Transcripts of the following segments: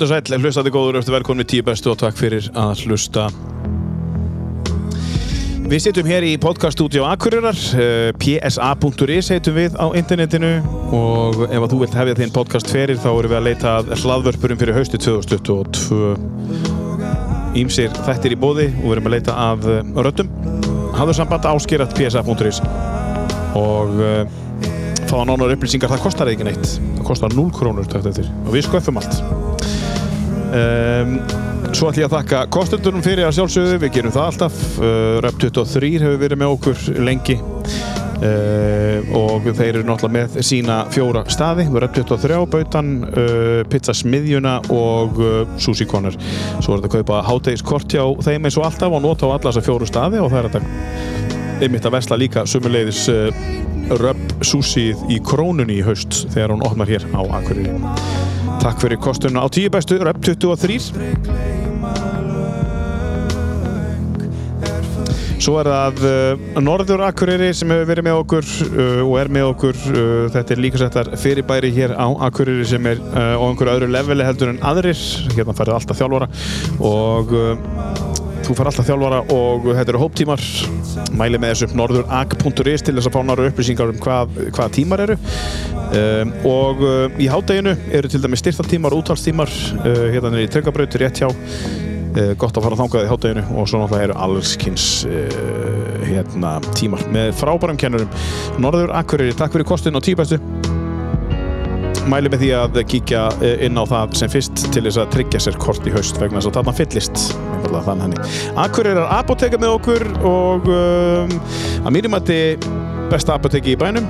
Kottu sæl, hlustandi góður, eftir velkonni tíu bestu og takk fyrir að hlusta. Við sittum hér í podcaststudió Akureyrar, eh, psa.is heitum við á internetinu og ef þú vilt hefja þinn podcast ferir þá erum við að leita að hlaðvörpurum fyrir hausti 2022. Ímsir þættir í bóði og við erum að leita að eh, röddum. Hafðu samband áskirat psa.is og uh, fá nánar upplýsingar, það kostar ekki neitt. Það kostar 0 krónur takt eftir og við sköffum allt. Um, svo ætlum ég að þakka kostendunum fyrir að sjálfsögðu, við gerum það alltaf. Uh, Röp 23 hefur verið með okkur lengi. Uh, og þeir eru náttúrulega með sína fjóra staði, Röp 23 Bautan, uh, Pizza Smiðjuna og uh, Sushi Corner. Svo er þetta að kaupa háteiskort hjá þeim eins og alltaf og nota á alla þessa fjóru staði og það er þetta einmitt að vesla líka sumuleiðis uh, Röp Sushið í krónunni í haust þegar hún opnar hér á Akureyri Takk fyrir kostunna á tíu bestu, Röp 23. Svo er það uh, Norður Akureyri sem hefur verið með okkur uh, og er með okkur. Uh, þetta er líka settar fyrirbæri hér á Akureyri sem er á einhverju öðru leveli heldur en aðrir. Hérna færðu alltaf þjálfara og þú fær alltaf þjálfara og þetta eru hóptímar. Mæli með þessu norðurak.is til þess að fá náru upplýsingar um hvað, hvað tímar eru. Um, og uh, í hádeginu eru til dæmi styrtatímar, útvalstímar uh, hérna er í Tryggabrautur rétt hjá uh, gott að fara að þangað í hádeginu og svo náttúrulega eru allskynns hérna, tímar með frábærum kennurum Norður Akureyri, takk fyrir kostin og tíbestu mæli með því að kíkja inn á það sem fyrst til þess að tryggja sér kort í haust vegna þess að þarna fyllist Akureyrar apoteka með okkur og um, að mínum að þetta besta apoteki í bænum.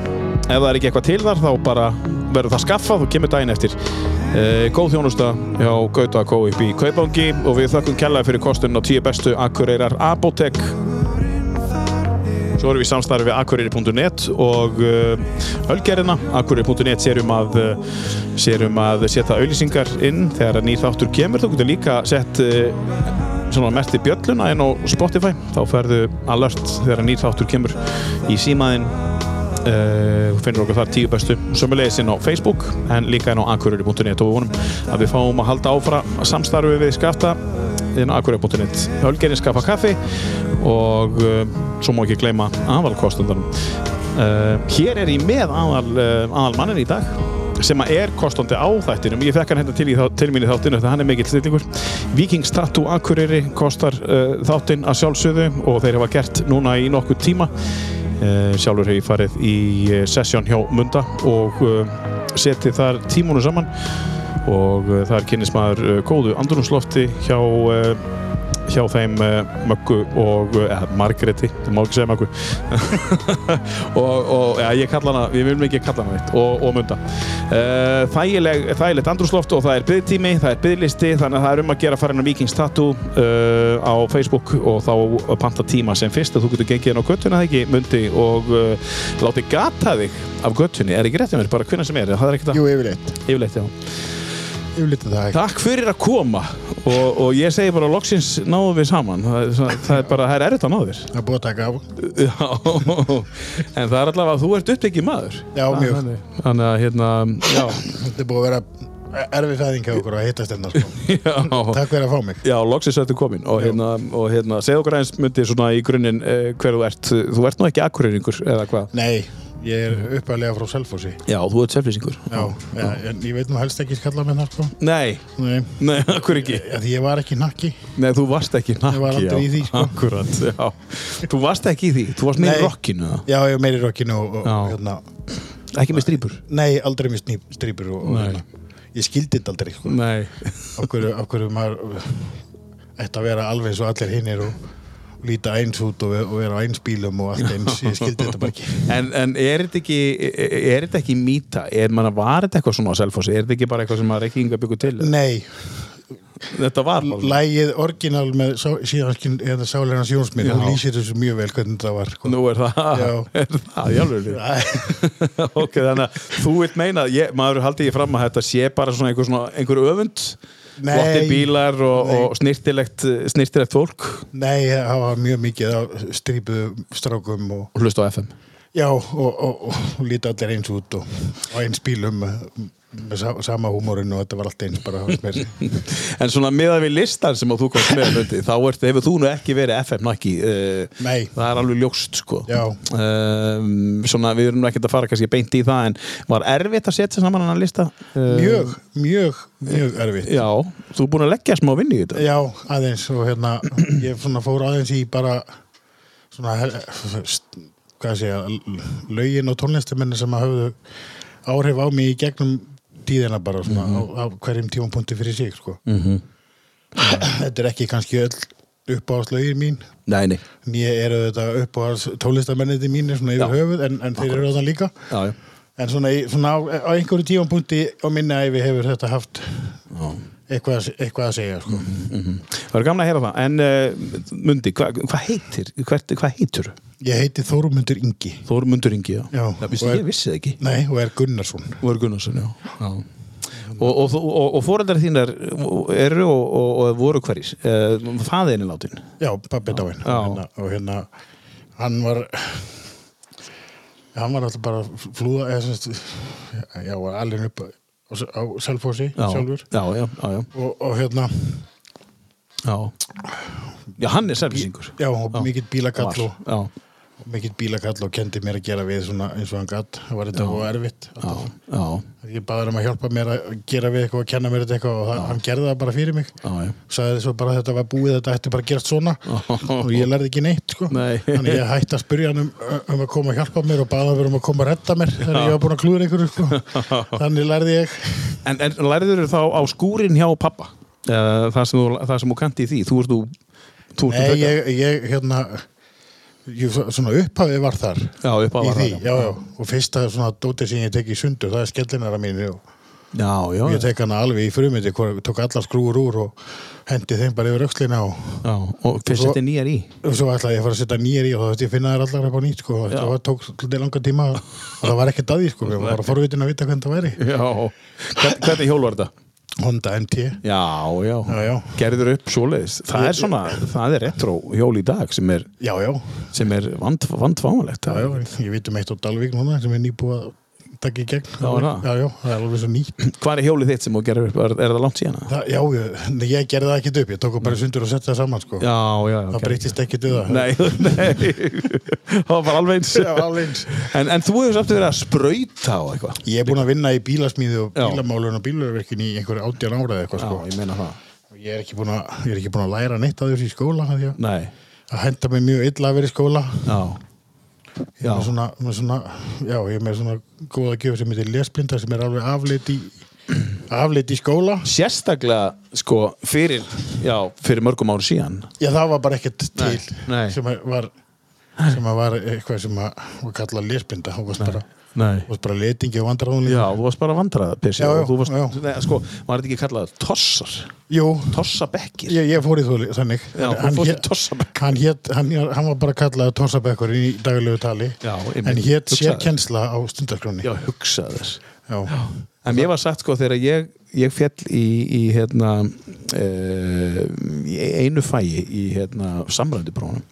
Ef það er ekki eitthvað til þar þá bara verður það skaffað og kemur daginn eftir. E, góð þjónusta hjá Gauta í Kaupangi og við þökkum kellaði fyrir kostunum á tíu bestu Akureyrar Apotek svo erum við í samstarfi við akureyri.net og uh, Ölgerina akureyri.net sérum að uh, sérum að setja auðlýsingar inn þegar nýr þáttur kemur. Þú getur líka sett svona merti bjölluna inn á Spotify. Þá ferðu alert þegar nýr þáttur kemur í símaðinn. Uh, finnur okkur þar tíu bestu sömulegis inn á Facebook en líka inn á akureyri.net og við vonum að við fáum að halda áfra samstarfi við skafta inn á akureyri.net Hölgerinn skaffa kaffi og uh, svo má ekki gleyma aðalkostandarinn uh, Hér er ég með aðal, aðal mannin í dag sem er kostandi á þættinum. Ég fekk hann hérna til, til mín í þáttinu þannig að hann er mikill stillingur Vikings Tattoo Akureyri kostar þáttinn að sjálfsögðu og þeir hafa gert núna í nokkuð tíma. Sjálfur hef ég farið í sessjón hjá Munda og setið þar tímunu saman og þar kynist maður góðu andrumslofti hjá hjá þeim Möggu og eða Margreti, það má ekki segja Möggu. Og, og ja, ég kalla hana, við viljum ekki kalla hana veit og, og Munda. Þægileg, þægilegt andrumsloft og það er byggtími, það er bygglisti þannig að það er um að gera farin á Vikings Tattoo á Facebook og þá panta tíma sem fyrst að þú getur gengið inn á göttuna þegar ekki Mundi? Og uh, láti gata þig af göttunni, er ekki rétt með mér, bara hvernig sem er það er ekkert að... Jú, yfirleitt. Yfirleitt, er það ekki. Takk fyrir að koma og, og ég segi bara loksins náðum við saman, það, það, það er bara, það er erfitt að náðu þér. Það er búið að taka á. Já, en það er allavega að þú ert uppbyggið maður. Já, mjög. Þannig að, hérna, já. Þetta er búið að vera erfið fæðing hjá okkur að hittast hérna sko. Takk fyrir að fá mig Já, loksins ertu komin og hérna, og hérna segð okkur eins myndi svona í grunninn eh, hver þú ert þú ert nú ekki akkurýringur eða hvað? Nei, ég er uppalega frá Selfossi. Já, þú ert selflýsingur Já, já, en ég veit nú helst ekki skalla með það sko. Nei, Nei, nei, akkur ekki? Já, því ég var ekki nakki Nei, þú varst ekki nakki Ég var aldrei já. í því, sko. Akkurat, já. Þú varst ekki í því, þú varst með Nei. í rockinu eða? Já, ég er meiri rockinu og, og Já. hérna. Ekki með strýpur? Nei, aldrei með sný- strípur og, og Nei. hérna. Ég skildi þetta aldrei sko. Nei. Af hverju, af hverju maður ætti að vera alveg eins og allir hinnir og líta eins út og, ve- og vera á eins bílum og allt eins, ég skildi þetta bara ekki En, en er þetta ekki er þetta ekki mýta? Er manna, var þetta eitthvað svona á Selfossi? Er þetta ekki bara eitthvað sem að Reykjavík byggur til? Nei, Þetta var bara lægið orginal með sáleirans Jónsminn, hún lýsir þessu mjög vel hvernig þetta var sko. Nú er það, er það, ok, þannig að þú vilt meina ég, maður haldi ég fram að þetta sé bara svona einhver, svona, einhver öfund. Flottir bílar og, og snirtilegt snirtilegt fólk. Nei, það var mjög mikið á strípuðu strákum og, og hlusta á FM já, og, og, líta allir eins út og eins bílum sama húmórin og þetta var allt eins bara En svona miðað við listan sem að þú komst með Mundi, þá ert, hefur þú nú ekki verið FM nakki uh, Nei. Það er alveg ljóst sko. Um, Svona við erum ekkert að fara kannski beint í það en var erfitt að setja saman hann lista? Uh, mjög, mjög, mjög erfitt. Já, þú er búin að leggja smá vinni í þetta? Já, aðeins og hérna ég fór aðeins í bara svona hvað sé ég, lögin og tónlistamenni sem að höfðu áhrif á mig í gegnum tíðina bara svona á, á hverjum tímapunkti fyrir sig sko. mm þetta er ekki kannski öll uppáhaldslögin mín. Nei, nei, nýja eru þetta uppáhalds tónlistamenniti mínir svona yfir Já. höfuð en, en þeir eru þannig líka. Já, já, en svona, svona á, á einhverju tímapunkti á minni æfi hefur þetta haft já. Eitthvað, að- eitthvað að segja sko. Mm Það er gamla að heyra það. En uh, Mundi, hvað hva heitir hvað heitur? ég heiti Þórumundur Ingi. Þórmundur Ingi, já, Já, Það vissi, og er- Ég vissi það ekki? Nei, og er Gunnarsson. Þú er Gunnarsson, já, já. Og, og, og, og fóreldrar þínar eru og, og, og voru hverjir? Uh, Faðirinn er látin Já, pappi dáinn. Og, hérna, og hérna hann var hann var alltaf bara flúða eða já, var alveg upp á, Selfossi já, sjálfur. Já, já, já, og, og hérna, já. Hann er selvisingur já, og mikill Já, og mikill bílakall og kendi mér að gera við svona eins og hann gatt það var þetta og erfitt já, já, ég baði um að hjálpa mér að gera við eitthvað og kenna mér eitthvað og það, hann gerði það bara fyrir mig. Sagði bara að þetta var búið þetta ætti bara að gerast svona. Og ég lærði ekki neitt sko. Nei. þannig ég hætti að spyrja hann um, um að koma að hjálpa mér og baða mér um að koma að redda mér þegar ég var búin að klúður einhverju sko. þannig lærði ég. En, en lærður þá á skúrin hjá pappa það, sem þú, það sem þú Þú þú, þú ert Nei, ég, ég hérna ég, svona upphafið var þar Já, upp á í var því, það, já, já, og fyrsta svona dótið sem ég tek í sundur, það er skellinara mín og ég tek hana alveg í frumiti, tók allar skrúur úr og hendi þeim bara yfir öxlina og, Og fyrst svo- þetta nýjar í. og svo ætlaði ég að fara að setja nýjar í og þá veist ég finna þær allar upp á nýtt sko, það tók svolítið langa tíma og það var ekkert að því sko, ég var bara forvitin að vita hvernig það væri. Hvernig hjól var þetta? Honda MT Já, já, Já, já. Gerður upp svoleiðis. Það er svona, það er retro hjól í dag sem er, Já, já, sem er vand, já, ég veit um eitt á Dalvík núna sem er nýbúið að taka í gegn. Já, það? já, já, það er alveg svo nýtt. Hvað er hjólið þitt sem þú gerður upp? Er, er það langt síðan? það, Já, ég, ég gerði það ekkert upp, ég tók bara sundur og setti það saman sko. Já, já, já það breytist ekkert við það. Nei, nei. Það var alveg eins. Já, alveg eins. En, en þú hefur samt verið að sprauta á eitthvað? Ég er búin að vinna í bílasmíði og bílamálun og bílarverkin í einhverju átján ára eitthvað Já, sko. ég ég er ekki búin að, ég er ekki búin að læra neitt að þessu í skóla að henda mig mjög illa að vera í skóla. Já Er með svona, með svona, já, ég er með svona góða gjöf sem heitir lesblinda sem er alveg afleitt í, afleitt í skóla. Sérstaklega, sko, fyrir Já, fyrir mörgum ári síðan Já, það var bara ekkert til Nei, nei. sem var, sem var eitthvað sem að var kallað lesblinda. Þú varst bara, Nei þú varst bara letingi og vandræðunlega. Já, þú varst bara vandrað, Pissi Já, já, og þú varst, já. Nei, sko, var þetta ekki kallað tossar Jú, Tossabekkir ég, ég fór í þú þannig. Já, þú fórst í tossabekk hann, hét, hann, hann var bara kallað tossabekkur í daglegu tali. Já, ég En meina, hétt sérkennsla á stundaskráni. Já, hugsaðu þess Já. En mér var sagt sko þegar ég, ég fjall í, í hérna í einu fæi í hérna samrændiprónum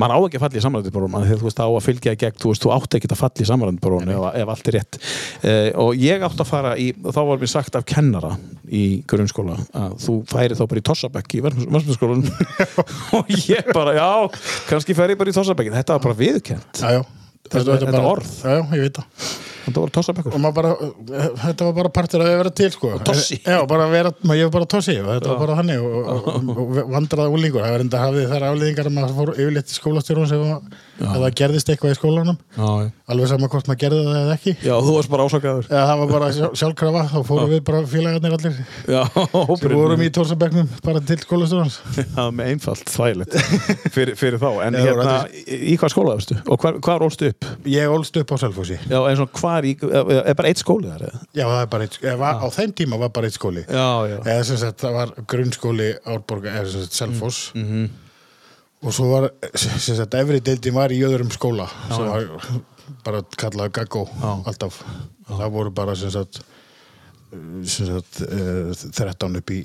maður á ekki að falla í samrændiprónum þegar þú veist á að fylgja í gegn, þú veist, þú átt ekki að falla í samrændiprónum ef, ef allt er rétt e, og ég átt að fara í, þá var mér sagt af kennara í grunnskóla að þú færi þá bara í Tossabekk í verðmjöskólan og ég bara, já kannski færi ég bara í Tossabekk þetta var bara viðkent, já. Þetta- þetta bara- orð. Já, já. Þetta var Tossabekkur. Bara, þetta var bara partur að vera til sko. tossi. já, vera, maður ég var bara tossi þetta var bara þannig og, og, og vandraði úlingur, það var enda hafði þær afleðingar að maður fór yfirleitt í skólastjórun sem að það gerðist eitthvað í skólanum. Já, já. alveg sama hvort maður gerði það eða ekki. Já, þú varst bara ásakaður. Eða það var bara sjálf, sjálfkrafa, þá fórum við bara félagarnir allir. Já, hópurinn vorum í tórsabeknum bara til skólastjórans. Já, með einfalt þvægilegt fyrir, Já, það í, Já, er, bara eitt skóli þar? eða? já, það er bara eitt, eða, á þeim tíma var bara eitt skóli Já, já eða sem sagt það var grunnskóli Árborg eða sem sagt Selfoss Mhm. og svo var sem sagt efri deildin var í öðrum skóla sem var bara kallað Gaggó Já. alltaf það voru bara sem sagt, sem sagt uh, 13 upp í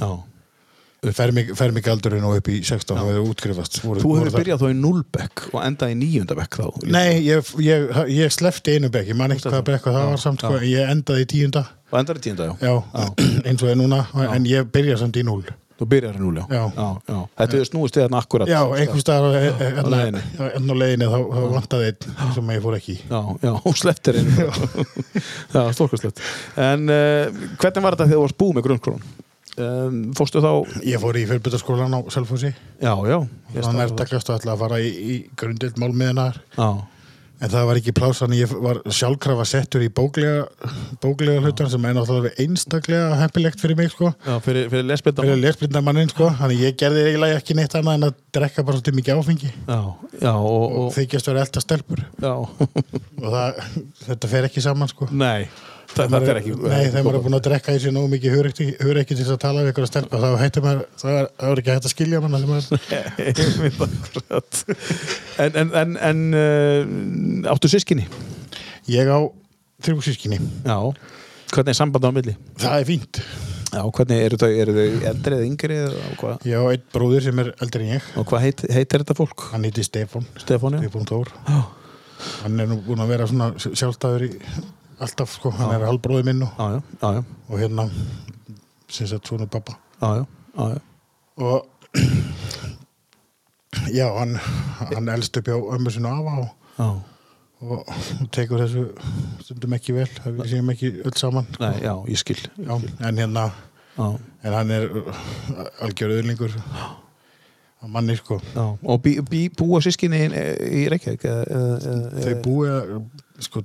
Já, fermingaldurinn og upp í 16 og hefur útgrifast voru, Þú það- byrjað þá í nullbekk og endað í níundabekk þá. Nei, ég, ég, ég slefti einu bekk, ég man ekki hvað bekk það var samt, sko, en ég endaði í tíunda Og endað í tíunda, já. já, eins og er núna en ég byrja samt í núl Þú byrjar í núl, já. Já. já, já. Þetta er snúist við þarna akkurat. Já, einhvers staðar e- e- leiðinni. hérna enn á leiðinni þá, þá vantaði einn sem ég fór ekki Já, já, og slepptir einu. já, stórkastlegt. En uh, hvernig var þetta þegar þú varst búið með grunnskólan? Um, fórstu þá... Ég fór í fyrirbyrtaskólan á Selfossi. Já, já. ég þannig stal- er takast að ætla að fara í, í grundild málmiðinar Já, en það var ekki pláss þannig ég var sjálfkrafa settur í bóklega, bóklega hlutan sem er náttúrulega einstaklega heppilegt fyrir mig sko. Já fyrir, fyrir lesblindamannin sko. Þannig ég gerði eiginlega ekki neitt annað en að drekka bara svolítið mikið áfengi. Já, já, og... og þykjast vera elda stelpur. Já, og það, þetta fer ekki saman sko. Nei, það, er ekki... Nei, þegar maður er búin að drekka í sig nógu mikið hur ekki til þess að tala við ykkur að stelpa þá hættir maður, það er, ekki hægt að skilja akkurat. en en, en, en uh, áttu sískinni? Ég á þrjú sískinni Já. Hvernig er samband á milli? Það er fínt Já, hvernig eru þau, eru þau eldri eða yngri eða og hvað, Ég á einn bróðir sem er eldri en ég og hvað heit, heitir þetta fólk? Hann heiti já? Stefán Þór Já, Hann er nú búin að vera svona sjálfstæður í alltaf sko, hann er halvbróði minn og, já, já, já, og hérna sem sagt svona pappa og já, hann hann elst upp hjá ömmu sinu afa og, og tekur þessu stundum ekki vel, það við séum ekki öll saman sko. Nei, já, ég skil. já, en hérna en hann er algjör öðlingur að manni sko já. Og bí, bí, búa sískinni í, Reykjavík? þau búið sko,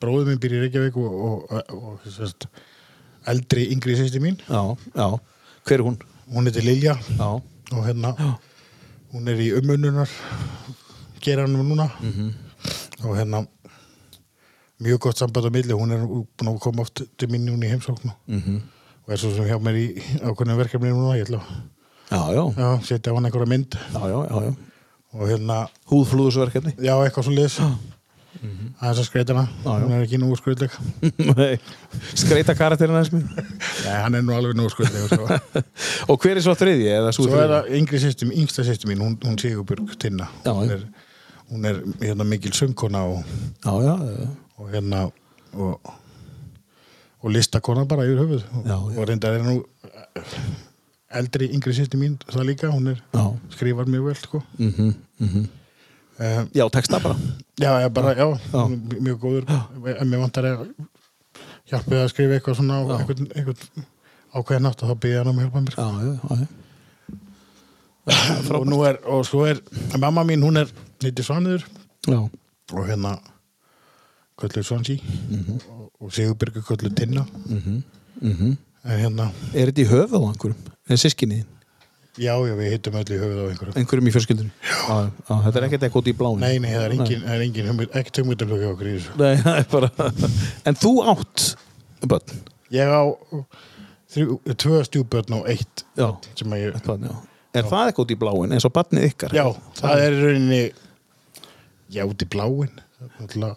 bróðum minn í Reykjavík og, og, og, og eldri yngri sýsti mín Já, já. Hver er hún? hún heitir Lilja Já, og hérna Já. hún er í umununar geranum núna mhm, og hérna mjög gott samband á milli, hún er búin að koma oft til mín núna í heimsóknu mhm. og er svo sem hjá mér í ákveðnum verkefni núna, ég ætla að setja á hann einhverja mynd já, já, já, já. og hérna, Húðflúðusverkefni? já, eitthvað svo liðs aðeins að skreita hana Já, já. hún er ekki nú skreitleg skreita karakterin aðeins mér. Nei, hann er nú alveg nú skreitleg sko. Og hver er svo þriðji? Eða svo, svo er það yngri sýstum, yngsta sýstum mín hún, hún Sigurbjörg Tinna Já, hún er, hún er hérna mikil söngkona og, Já, já, og hérna og, og listakona bara yfir höfuð og, og reyndar er nú eldri yngri sýstum mín það líka, hún er skrifar mjög vel sko. mhm, mhm. Um, Já, texta bara. já, já, bara, já, Já. mjög góður en mér vantar að hjálpa við að skrifa eitthvað svona Já. einhvern, einhvern ákveðin nátt og þá byrja hann um að hjálpa mér Já, já, já, já. og nú er, og svo er mamma mín, hún er nýtti Svanur Já, og hérna kölluð Svansi og, og Sigurbyrgu kölluð Tinna mhm, mhm. en hérna, Er þetta í höfuð á einhverjum? Er sískinni? Já, já, við hittum öll í höfuð á einhverju Einhverjum í fjölskyldunum? Já, já, þetta er ekkert eitthvað út í bláin. Nei, nei, það er engin, það er engin hugmynd- ekkert hugmyndalög hjá okkur í þessu. Nei, það er bara... En þú átt börn? Ég á þrjú, tvö stjúbörn og eitt Já, sem að ég, eitt barn, já. Er það eitthvað út í bláin eins og barnið ykkar? já, það er í rauninni, já, út í bláin. Alltaf,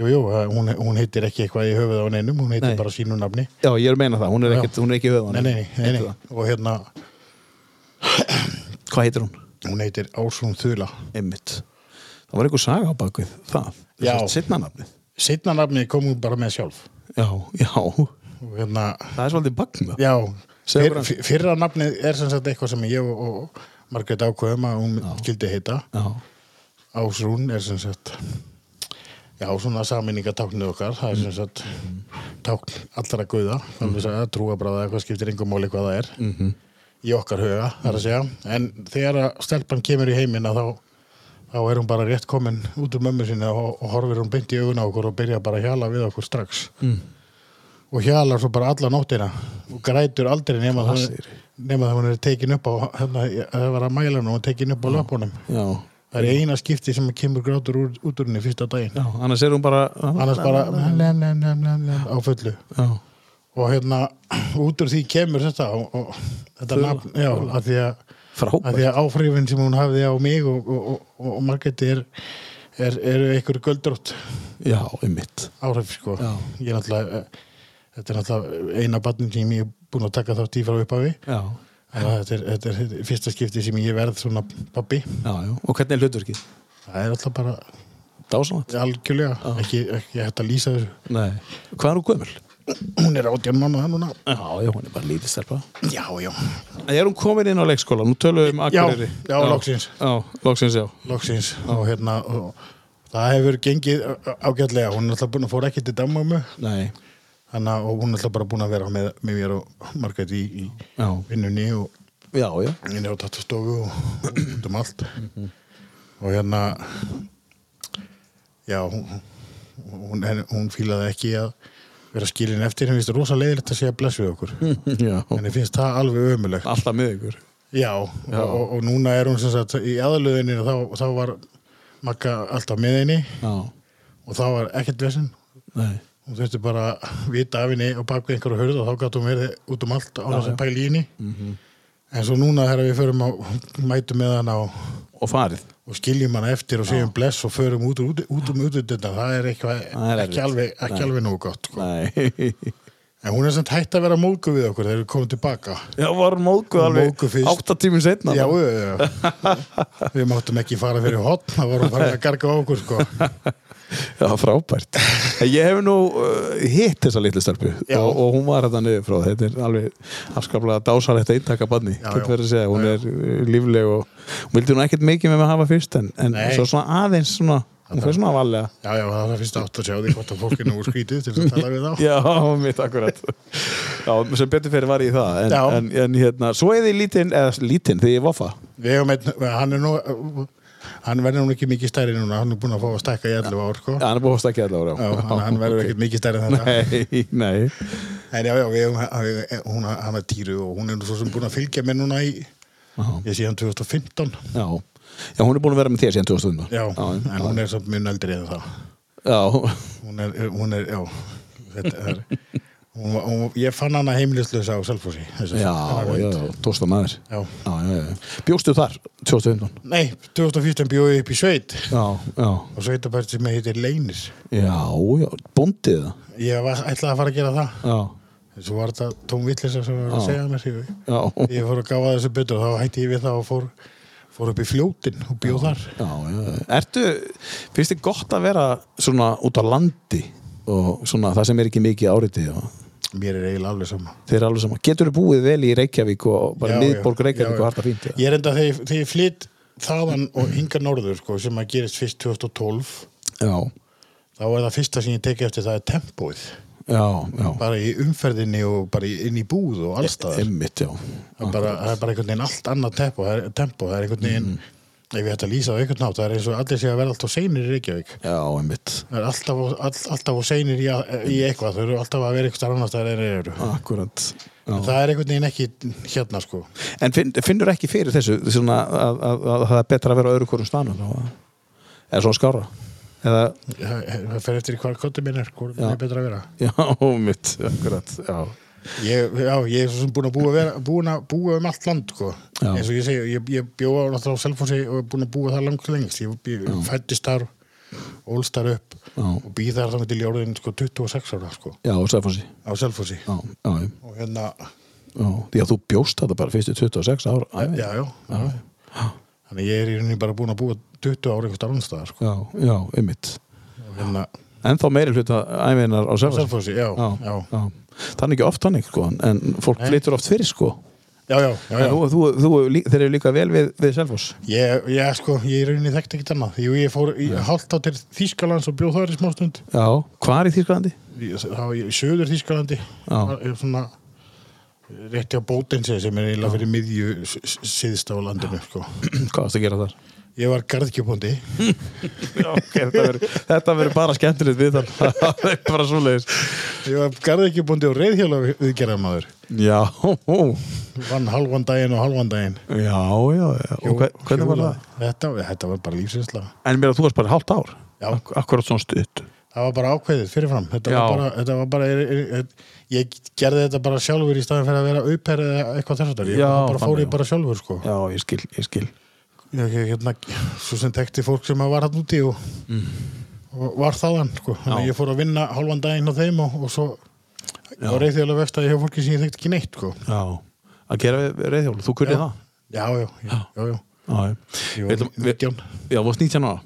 jú, jú, það- hún, hún heitir ekki eitthvað í höfuð á neinum, hún heitir Nei. bara sínu nafni. Já, ég er að meina það, hún er, Já. ekkert, hún er ekki höfuð á Nei, nei, nei, nei, nei. Og hérna, það. Hvað heitir hún? hún heitir Ásrún Þula. Einmitt. Það var einhver saga á bakvið það. Já. Sittna nafnið. Setna nafni kom hún bara með sjálf. Já, já. Hérna, Það er svolítið bagna. já, fyr, fyrra nafnið er sem sagt eitthvað sem ég og, Margrét ákveðum að hún skildi heita. Já, Ásrún er sem sagt já, svona saminningatáknið okkar það er sem sagt tákn allra guða þannig að trúa bara að eitthvað skiptir engum máli hvað það er mhm. Í okkar huga, það er að segja en þegar að stelpan kemur í heiminn að þá, þá er hún bara rétt komin út úr mömmu sinni og, og horfir hún beint í augun á okkur og byrja bara að hjala við okkur strax Mm. og hjalar svo bara alla nóttina og grætur aldrei nema það nema það hún er tekin upp á hérna, það var að mæla hún og tekin upp á löpunum Já, það er eina skipti sem kemur grátur út úr henni fyrsta daginn já, annars er hún bara... annars bara á fullu Já, og hérna út úr því kemur þetta og, og þetta nafn, já, að því að, að því að áfrifin sem hún hafði á mig og, og, og, Margréti er, er, eru einhver göldrótt Já, einmitt. áhrif sko Já. ég er náttúrulega eh, þetta er náttúrulega eina barnin sem ég er búin að taka þátt í frá upphafi Já, þetta er, þetta er, er fyrsta skipti sem ég verð svona já. Og hvernig er hlutverkið? það er alltaf bara algjörlega ekki, ekki hægt að lýsa þessu Nei. Hvað er hún gömul? Hún er átján manna núna Já, já, hún er bara lítið stelpa. já, já, Er hún komin inn á leikskóla? Nú tölum við um Já, Akureyri. já, loksins. Já, loksins, já. loksins og hérna og það hefur gengið ágætlega hún er alltaf búin að fóra ekki til dammömmu Nei. þannig að og hún er alltaf bara búin að vera með, með mér og margætt í, í Já. vinnunni og Já, já. inn á tattastofu og út um allt og hérna já hún, hún, hún, hún fílaði ekki að vera skilin eftir, henni finnst það rosa leiðilegt að segja bless við okkur já. henni finnst það alveg ömulegt Alltaf með ykkur. já, Já. Og, og, núna er hún sem sagt í aðalöðinni þá, þá var Magga alltaf með henni Já. og þá var ekkert Nei. hún þurfti bara að vita af henni og baka einhverju hörð og þá gæti hún verið út um allt á þess já. að pæla í henni Mhm. en svo núna þegar við förum á mætum með hana og, Og farið. Og skiljum hana eftir og segjum bless og förum út, út, út um útutöndan það er eitthvað Það er ekki alveg, ekki alveg nógu gott sko. En hún er samt hægt að vera móðgu við okkur þegar við komum tilbaka Já, var móðguð alveg Móðguð fyrst. átta tímum setna. já, já, já. við máttum ekki fara fyrir hotn það vorum bara að garga okkur sko. Já, frábært. Ég hef nú uh, hitt þessa litlu Já. og, og hún var þetta niður frá. Þetta er alveg afskaplega dásalegt að að segja, hún er uh, lífleg og hún vildi nú ekkert mikið með mig hafa fyrst en, en svo svona aðeins svona, hún fyrir svona valega. já, já, það er fyrst átt að sjá því hvort að fólk er nú skrítið til þess að tala við þá Já, mitt akkurat. Já, sem betur fyrir var ég í það. En, Já. en, en hérna, svo er þið lítinn, eða lítinn, því ég voffa. við hefum einn, hann er nú hann verður nú ekki mikið stærri núna hann er búin að fá að stækka í 11 ár sko. Já, hann er búið að stakja allavega. já, hann, hann verður ekkert mikið stærri þetta Nei, nei. en já, já, við svo að Já. ég sé hann 2015 Já. Já, hún er búin að vera með þér síðan 2000. já, já, en hún er samt mjög eldri en það já. hún er, hún er já þetta er hún, hún, ég fann hana heimilislösa á Selfossi þessi- Já, já, tósta maður já. já, já, já. Bjóstu þar 2015? nei, 2015 bjóði upp í sveit Já, já og sveitabært sem heitir Leinis Já, já, bóndið það ég var, ætlaði að fara að gera það Já, svo var þetta tóm vittlisa sem var að Já. segja ég, já, ég fór að gáða þessu betur og þá hætti ég við það og fór, fór upp í fljótin og bjóð þar. já, já. Ertu, finnst þið gott að vera svona út á landi og svona það sem er ekki mikið áriði og mér er eiginlega alveg sama. Þeir eru alveg saman Getur þú búið vel í Reykjavík og bara miðborg Reykjavík já, og harta fínt? ég er enda þegar, þegar ég flytt þaðan og hinga norður sko, sem að gerist fyrst 2012 Já, þá er það fyrsta sem ég teki eftir það er tempóið já, já. Bara í umferðinni og bara inn í búð og allstaðar Emmitt, já. Það er bara, það er bara einhvern veginn allt annað tempo það er, tempo, það er einhvern veginn Mm. ef ég ætti að lýsa á einhvern nátt það er eins og allir sé að vera alltaf seinir í Reykjavík. Já, það er alltaf, all, alltaf seinir í, í eitthvað þau eru alltaf að vera eitthvað annars það er þeir eru. Akkurat það er einhvern veginn ekki hérna sko. En finn, finnur ekki fyrir þessu að, að, að það er betra að vera á öðru hverjum stanum eða? Svona skára eða, það fer eftir hvað kottum minn er hvað er betra að vera. Já, mitt akkurat, já, ég, já, ég er svo sem búin að búa, vera, búin að búa um allt land sko. Eins og ég segi, ég, ég bjóða náttúrulega á Selfossi og er búin að búa það langt lengst. Ég, fættist þar ólst þar upp Já. og býð þar þannig til jórðin sko, 26 ára sko, já, á Selfossi. Já, já, og hérna, því að þú bjóst þetta bara fyrstu 26 ára já, já, já. þannig ég er í rauninni bara búin að búa 20 ára einhvers annars staðar sko. já, já, og hérna, en þá meiri hluta æfinar á Selfossi, er ekki oft þannig sko, en fólk flytur oft fyrir sko. Já, já, já, já. þú, þú, þú, þeir eru líka vel við, við Selfoss. Ég, ég, sko, ég í rauninni þekkti ekkert annað. Jú, ég fór í hálft á til Þýskalands og bjóð þar í smástund já, hvað er í Þýskalandi? Það var í söður Þýskalandi. Er svona rétti á bótensi sem er eiginlega fyrir miðju s- s- syðst á landinu sko. hvað varst að gera þar? Ég var garðkjöpundi okay, þetta verður- bara skemmtilegt við þar það er bara svoleiðis. Ég var garðkjöpundi og reyðhjóla viðgerðarmaður já, Vann halvan daginn og halvan daginn. Já, já, já. og hver, hvernig var það? Þetta, þetta var bara lífsinsla en mér að þú varst bara hálft ár. Ak akkurat svona stutt. Það var bara ákveðið fyrirfram. Þetta Já. var bara, þetta var bara er, er, er, Ég gerði þetta bara sjálfur í staðin fyrir að vera auper eða eitthvað þess að Ég Já, bara fór ég bara sjálfur sko. Já, ég skil, ég skil. ég, ég, hérna, svo sem tekti fólk sem að var hann úti og, og var þaðan sko. þannig Mm. Að ég fór að vinna hálfan daginn á þeim og, og svo Já. á reyðhjóla vextaði hjá fólki sem ég þekkt ekki neitt sko. já, að gera við reyðhjól, þú kunnið Já. það Já, já, já, já, já. Já, við- 19. Já, þú varst 19 ára.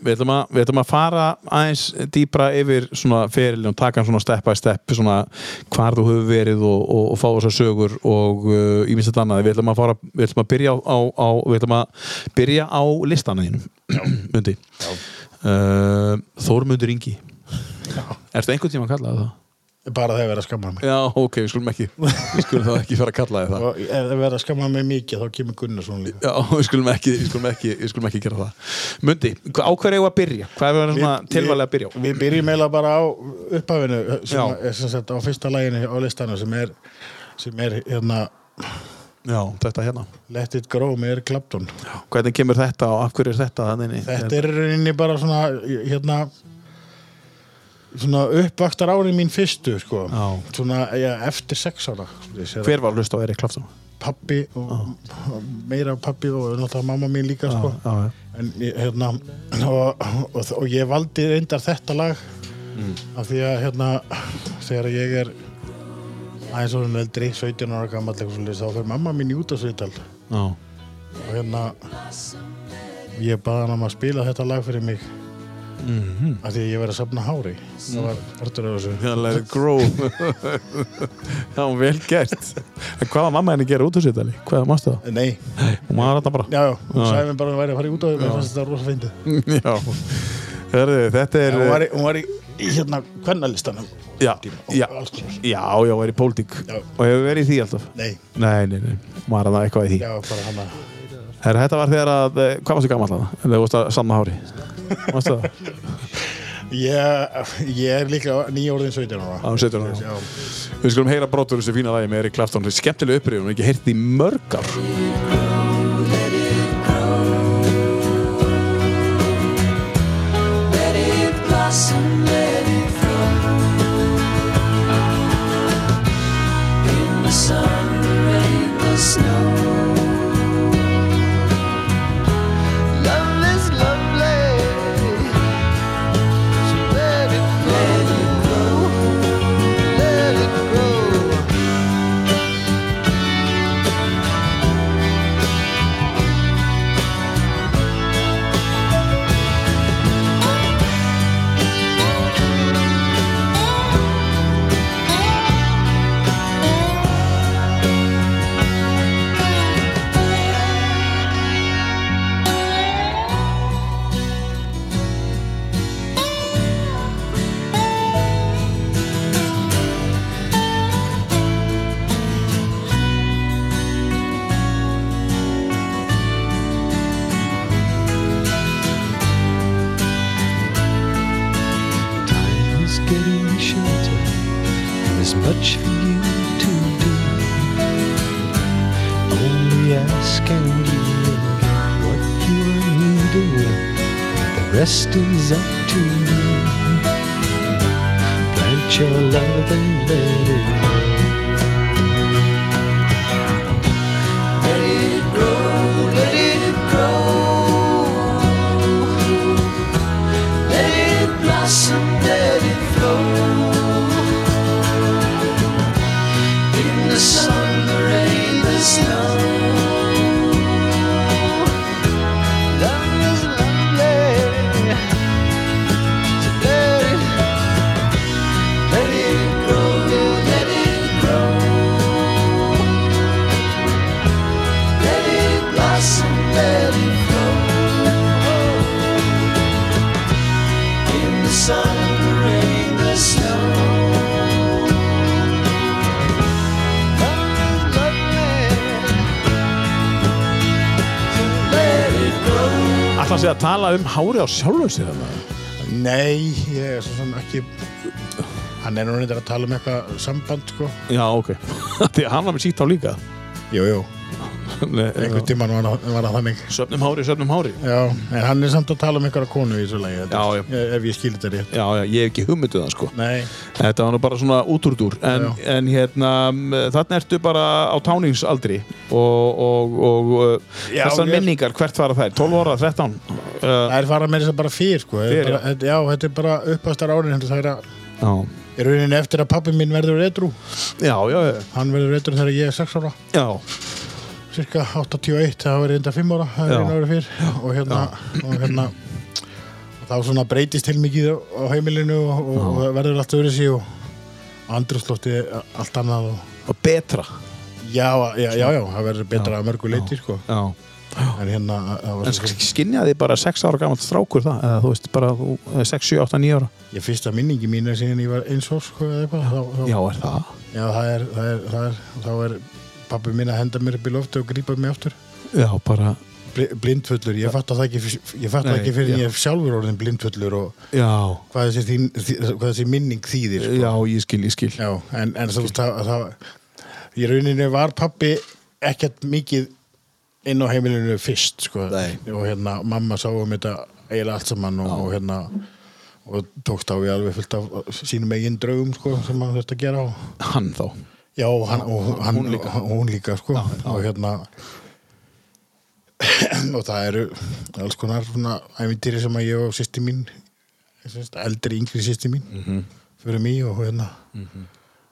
Við, ætlum að, fara aðeins dýpra yfir svona ferilin og taka hann svona step by step svona hvar þú hefur verið og, og, og fá þessar sögur og uh, ég minnst þetta annað. Við ætlum að, fara, við ætlum að byrja á, á, við ætlum að byrja á listana þínum Mundi. Uh, Þórmundur Ingi. Ertu einhvern tíma að kalla það? Bara þegar verið að skamma mig. Já, ok, við skulum ekki við skulum þá ekki fara að kalla þið það Og ef það verið að skamma mig mikið, þá kemur Gunnarsson líka. Já, við skulum ekki, við skulum ekki, við skulum ekki gera það Mundi, á hverju að byrja? Hvað er Við- tilvælega að byrja á? Við byrjum eiginlega bara á upphafinu sem Já. er sem sagt á fyrsta læginu á listanu sem er, sem er hérna Já, þetta hérna Let It Grow með Eric Clapton. Hvernig kemur þetta og af hverju er þetta þannig? Þetta er bara svona uppvaktar árið mín fyrstu sko. Svona ja, eftir sex ára Hver var að hlusta á Erik Klafton? pappi og og meira pappi og náttúrulega mamma mín líka sko. já, já. en hérna og, og, og ég valdi reyndar þetta lag af því að hérna þegar ég er aðeins orðin eldri, 17 ára gammal þá fyrir mamma mín í útásviðtal já. og hérna ég baði hann um að spila þetta lag fyrir mig Mm af því að ég verið að safna hári. Það var partur af þessu. Já, let it grow. Já, vel gert. En hvað var mamma henni að gera út úr sér tali? Hvað mástu það? nei, Hún var þetta bara. Já, já, hún Já. sagði mér bara að hún væri að fara í útásviðtal mér fannst þetta rosa fyndið. Já. Hörðu, þetta er hún var í, hún var í, hérna kvennalistanum. Já, já, og já, já, er í pólitík. Já. Og hefur verið í því alltaf? Nei, Nei, nei, nei, var það eitthvað í því. Já, bara hann að Herra, þetta var þegar að, hvað varstu gammal það? Þegar þú varst að sanna hári Það? ég, ég er líka nýjórðin 17 ára Á 17 ára. já, Við skulum heyra brotur þessu fína lagi með Erik Klafton Skemmtileg upprýðun, við ekki heyrt í mörg ár Let it blossom, let it flow. In the sun, rain, the snow. Tala um hári á þarna? Nei, ég er svo sem ekki hann er nú reyndar að tala um eitthvað samband sko. Já, ok. Því að hann var með sítt á líka. Jú, jú, einhvern tíman var, var það þannig. Söfnum hári, söfnum hári. Já, en hann er samt að tala um einhverja konu í þessu lagi Já, er- ef ég skil þetta rétt. Já, já, ég hef ekki hugmynduð það sko. Nei, Þetta var nú bara svona útúrdúr en, Já. en hérna, þannig ertu bara á táningsaldri og, og, og Já, þessar minningar, hvert fara þær? 12 ára, 13? Það er fara með þess að bara fyrr sko. Fyrr, bara, þetta- já, þetta er bara uppastar árin þetta er að já, Í rauninni eftir að pappi minn verður edru Já, já, já, hann verður edru þegar ég er 6 ára. Já, cirka 81, það var reynda 5 ára það Já. er einu ári fyrr. Og hérna, og hérna og þá svona breytist til mikið á heimilinu og, og, það verður allt öðru sig og andrúslótti allt annað og og betra. Já, já, já, já, það verður betra að mörgu leiti sko. Já en hérna það En svo, skinjaði bara 6 ára gamalt strákur það eða þú veist bara þú- eða 6, 7, 8, 9 ára. Ég fyrsta minningi mín er síðan ég var eins og sko, eða eitthvað Já, er það? já, það er, það er, það er þá er pappi mín að henda mér upp í loftu og grípa mig aftur. Já, bara Bli- blindfullur, ég fatt það ekki ég fatt það Nei, ekki fyrir en ég sjálfur orðin blindfullur og Já, hvað þessi, minning þýðir sko. já, ég skil, ég skil. Já, en, en þú veist það, það í rauninni var pappi ekkert mikið inn á heimilinu fyrst sko. Og hérna mamma sá um þetta eiginlega allt saman og, og hérna og tókst á við alveg fullt af sínum eigin draugum sko, sem hann þurfti að gera og, Hann þá já, hann, og hann, hún líka. og hún líka sko. og hérna og það eru alls konar svona æmintýri sem að ég og sýsti mín eldri yngri sýsti mín Mhm. fyrir mig og hérna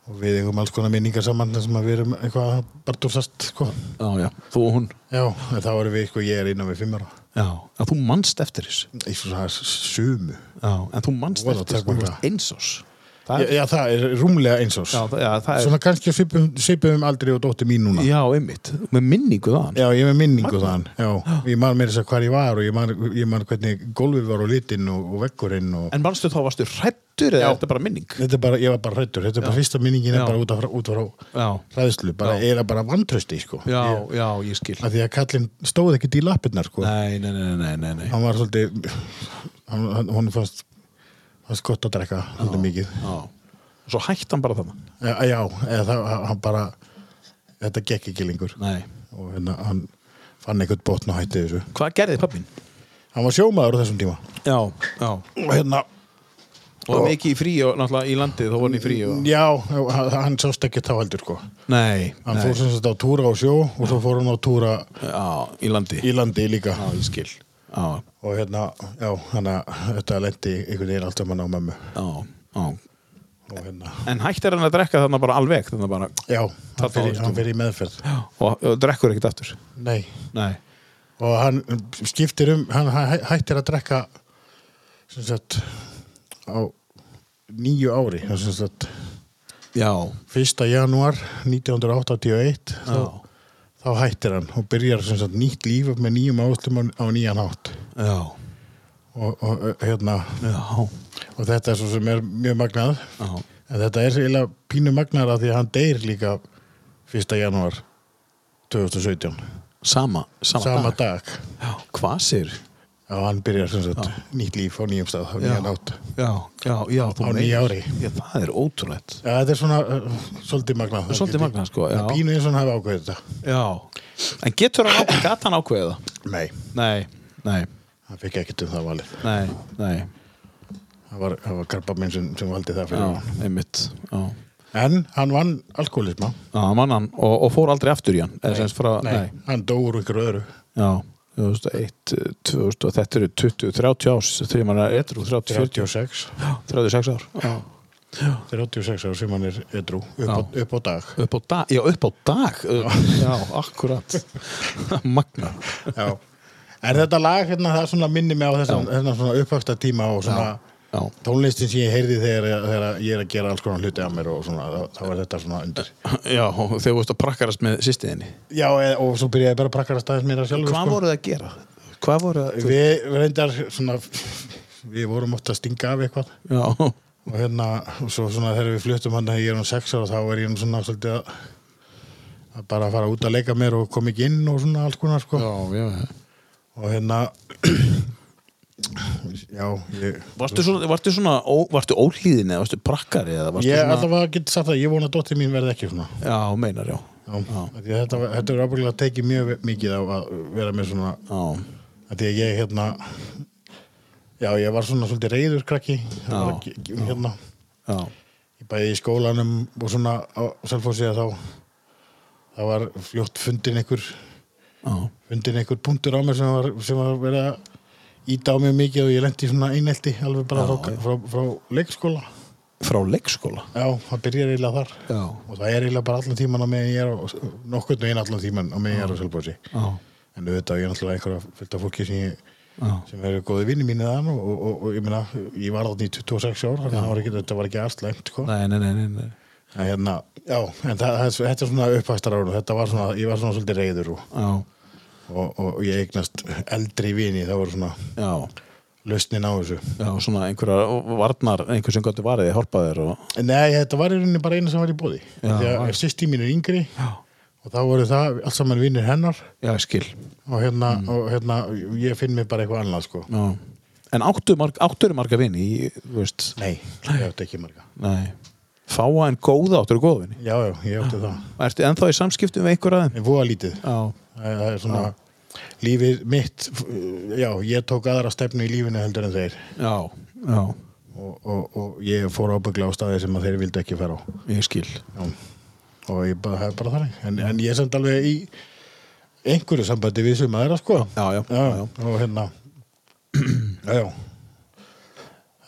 og við eigum alls konar minningar saman sem að við erum eitthvað barndúrsast sko. Já, já, þú og hún. Já, en þá erum við sko, ég er innan við fimm ára. Já, að þú manst eftir þessu. Í svona sumu Já, en þú Voða eftir þessu takmarkað. Er, já, það er rúmlega eins er svona kannski svipum aldrei og dóttir mín núna Já, einmitt, með minningu þaðan Já, ég með minningu þann Já, ég man mér þess að hvar ég var og ég man, ég man hvernig gólfið var og litinn og, og veggurinn og En manstu þá varstu hrættur eða Já. er þetta bara minning? þetta er bara, ég var bara hrættur þetta er bara fyrsta minningin er bara út, af, út Já, hræðslu, bara, Já. er bara vantrösti sko. já, ég, já, ég skil því að kallinn stóð ekkert í lappirnar sko. Nei, nei, nei, nei, nei, nei. hann var svolítið hann, hann, hún fannst fannst gott að drekka svolítið mikið. Og svo hætti hann bara þarna. Já, já eða það, hann bara þetta gekk ekki lengur. Nei. Og hérna, hann fann eitthvað botn og hætti þessu. Hvað gerði pappin? hann var sjómaður á þessum tíma. Já, já. Og hérna Og var mikið í frí og náttúrulega í landið þá var hann í frí og Já, hann sást ekki þá heldur sko. Nei, Hann nei. fór sem sagt á túra á sjó og svo fór hann á túra Já, í landi. í landi líka. Já, ég skil Já, og hérna, já, hann að þetta lendi einhvern veginn allt saman á mömmu. Já, já. Og hérna, En hætti hann að drekka þarna bara alveg þarna bara já, hann fyrir, hann fyrir í meðferð. Og, og drekkur ekkert aftur? Nei, Nei. Og hann skiptir um hann hæ- hættir að drekka sem sagt á nýju ári sem sagt. Já, 1. janúar 1981 já, þá, þá hættir hann og byrjar sem sagt nýtt líf með nýjum áslum á, nýjan hátt já, og, og hérna já, og þetta er svo sem er mjög magnað já. en þetta er eiginlega pínu magnar að því að hann deyr líka 1. janúar 2017 Sama, sama, sama dag. dag hvað sér? Já, hann byrjar sem sagt nýtt líf á nýjum stað á nýjan átt Já, já, já Á nýju ári. Já, það er ótrúlegt. Já, þetta er svona uh, svolítið magnað Svolítið magnað, sko, já. Pínu eins og hann hafi ákveðið þetta. Já, en getur hann ákveð, gat hann ákveða það? Nei, Nei, nei, hann fikk ekkert um það valið. Nei, nei. Það var, það var karpa minn sem, sem valdi það fyrir Já, hann einmitt Já, En hann vann alkoholisma já mann hann og, og fór aldrei aftur í hann sagt frá, nei, Hann dó úr ykkur öðru. Já, 2001, 2000 og þetta eru 20, 30 ás þegar maður er edru, 30, 40 36 Já, 36 ár. Já, 36 ár sem hann er edru upp, Já. upp á dag. Upp á dag, já, upp á dag. Já, akkurat. Magna Já. En þetta lag hérna, það er minni mig á þessan, þessan uppvöxta tíma og svona Já, tónlistin sem ég heyrði þegar, þegar ég er að gera alls konar hluti af mér og svona, þá, þá er þetta svona undir. já og þegar þú vorst að prakkarast með sýstiðinni Já, og svo byrjaði bara að prakkara staðis mér að sjálfur. Hvað voruð þið að gera? Þið að Við, við reyndar svona, við vorum ofta að stinga af eitthvað Já, og hérna, og svo svona þegar við fluttum hann að ég er um sex ára, þá er ég nú svona svolítið að, að bara fara út að leika mér og kom ekki inn og svona alls konar, sko. já, já Og hérna, já, ég... Varstu svona, svona ó, varstu óhlýðin eða varstu prakkari eða varstu Ég svona allavega get sagt það, ég vona að dóttir mín verði ekki svona. Já, meinar, já. Já, að þetta, þetta er ábyggilega að tekið mjög mikið á að vera með svona Já, því að ég hérna já, ég var svona svolítið reyður krakki. Já, hérna, já, ég bæði í skólanum og svona á Selfossi að þá það var fljótt fundin einhver já. fundin einhver punktur á mér sem var, sem var verið að íta á mig mikið og ég lendi svona einelti alveg bara Já, frá, frá, frá leikskóla. Frá leikskóla? Já, það byrjar eiginlega þar. Já, og það er eiginlega bara allan tíman á meðan ég er á nokkurn veginn allan tíman á meðan ég er á já, en auðvitað ég er náttúrulega einhverja fullt af fólki sem, ég, sem eru góði vinni þann og, og, og, og ég meina, ég var þarna í 26 ár þannig að það var þetta var ekki aðslæmt sko. nei, nei, nei, nei, nei. en hérna, já, en það, það, þetta er svona upphæstar ára þetta var svona, ég var svona svolítið reyður og, og, og ég eignast eldri vini, það voru svona já, lausnin á þessu. Já, svona einhverjar varnar, einhver sem gott varðið hoppaðir og Nei, þetta var í rauninni bara einu sem var í bóði var. að sýsti mín er yngri Já, og þá voru það allt saman vinnir hennar. Já, skil. Og hérna, Mm. og hérna ég finn mig bara eitthvað annað sko. Já. En áttu marg, áttur marga vini þú veist, Nei, ég átti ekki marga. Nei Fáa en góða áttur góða vini. Já, já, ég átti það. Ertu ennþá í samskiptum við einhver aðeim? En voða lítið. Er svona lífið mitt já, ég tók aðra stefnu í lífinu heldur en þeir. Já, já, og, og, og ég fór ábyggla á staði sem þeir vildi ekki fara á. Ég skil. Já. og ég bara, er bara þannig. En, en ég samt alveg í einhverju sambandi við sem aðra sko. Já, já, já, já. og hérna já, já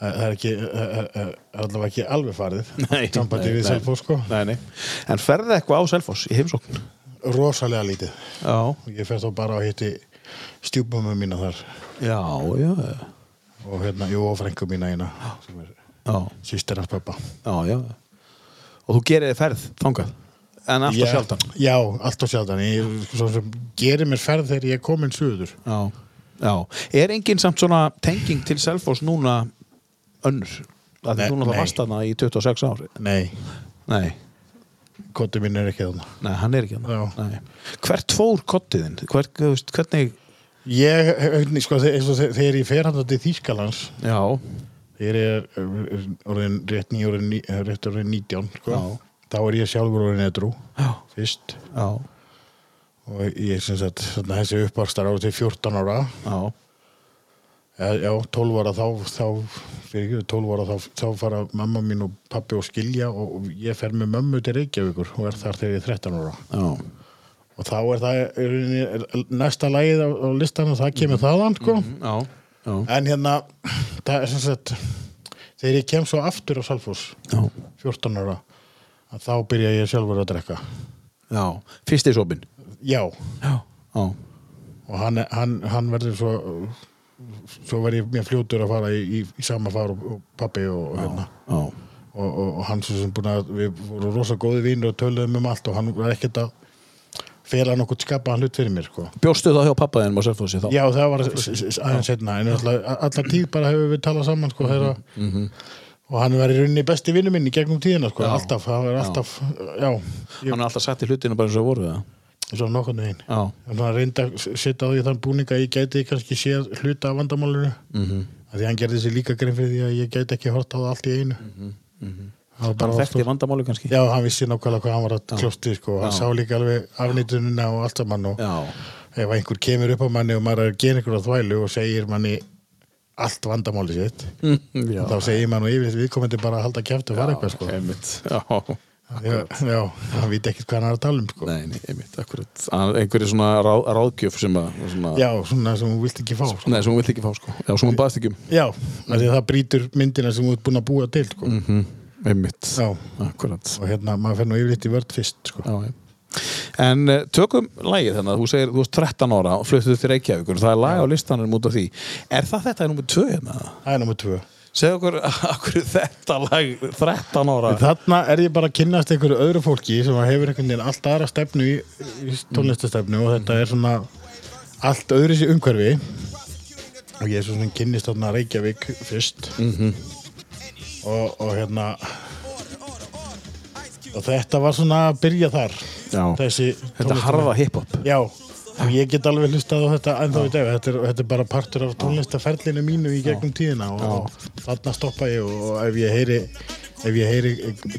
það það er ekki er er allavega ekki alveg farið sambandi við. Selfoss sko. Nei, nei. En ferði eitthvað á Selfoss í heimsókn? rosalega lítið. Já, og ég fer þá bara að hitti stjúpumum mína þar. Já, já. Og hérna, jú, og frængu mína eina sem er hans pappa Og þú gerir þið ferð þangað? En alltaf Já, sjaldan? Já, allt og sjaldan. Ég, gerir mér ferð þegar ég er komin suður. Já, Er engin samt svona tenging til Selfoss núna önnur? Það Nei, er það nei. varst þarna í 26 ári Nei, Nei, kottu mín er ekki þarna nei, hann er ekki Nei. Hvert fór kottiðinn? Þú veist, hvernig Ég, sko, þegar ég fer hann til Þýskalands Já, þegar ég er er orðin rétt ný orðin, ní- eh, rétt orðin 19 sko. Þá er ég sjálfur orðin edru já, fyrst já, og ég sem sagt þessi uppvarstar ára til 14 ára já já, já 12 ára þá, þá fyrir ekki, 12 ára þá, þá fara mamma mín og pappi og skilja og, og ég fer með mömmu til Reykjavíkur og er þar þegar ég er 13 ára. Já, og þá er það rauninni, er næsta lagið á, á listanum, það kemur þaðan sko. já, já, en hérna það er sem sagt þegar ég kem svo aftur á Salfors já, 14 ára þá byrja ég sjálfur að drekka. Já. Fyrst í sopin já, Já, já, og hann, hann, hann verður svo svo verð ég mér fljótur að fara í, í, í sama far og, pappi og, hérna já og, og, og hann svo sem búin að við vorum rosa góði vínir og töluðum um allt og hann var ekkert að fela nokkuð skapaðan hlut fyrir mér sko. Bjóstu það hjá pappaðinum á Selfossi þá? Já, það var aðeins setna en allar tíð bara hefur við talað saman sko, þegar, og hann var í rauninni besti vinnu minn í gegnum tíðina sko, Já. alltaf, var alltaf já, ég, Hann har alltaf sett í hlutinu bara eins og voru það svo nokkurn veginn Já, en hann reyndi að setja á því þann búning að ég gæti kannski séð hluta af vandamálinu mm Mhm. -hmm. því hann gerði sér líka grein fyrir því að ég gæti ekki hort á það allt í einu mm -hmm. bara þekkti vandamáli kannski Já, hann vissi nákvæmlega hvað hann var að kljósti sko. hann Já. sá líka alveg afnýtununa og allt saman og Já, ef einhver kemur upp á manni og maður er að gera einhverja þvælu og segir manni allt vandamáli sitt þá segir mann og yfir viðkomandi bara að halda kæft og fara eitthvað sko. Já, já, hann veit ekkert hvað hann er að tala um sko. nei, nei, einmitt, akkurat. Einhverju svona ráð, ráðgjöf sem að svona, já, svona sem hún vilt ekki fá sko. Nei, sem hún vill ekki fá sko. Já, sem hún baðst ekki um já, að það brýtur myndina sem þú ert búin að búa til sko. mm Einmitt, já, akkurat. Og hérna, maður fer nú yfirleitt í vörð fyrst sko. Já, já. En uh, tökum lægið þannig að þú segir, þú veist 13 ára og fluttuð til Reykjavíkur. Það er lag á listanum út af því. Er það þetta er nummer 2 hérna? Segðu okkur, okkur þetta lag 13 ára? Þarna er ég bara að kynnast einhverju öðru fólki sem hefur einhvern veginn allt aðra stefnu í, í tónlistastefnu og þetta er svona allt öðru sér umhverfi. Og ég er svo svona kynnist þarna Reykjavík fyrst. -hmm. og, og hérna og þetta var svona að byrja þar. Já. þessi Þetta harða hiphop. Já, og ég get alveg hlustað á þetta ennþá í dag, þetta er, þetta er bara partur af tónlistaferlinu mínu í gegnum tíðina og, og þarna stoppa ég og ef ég heyri ef ég heyri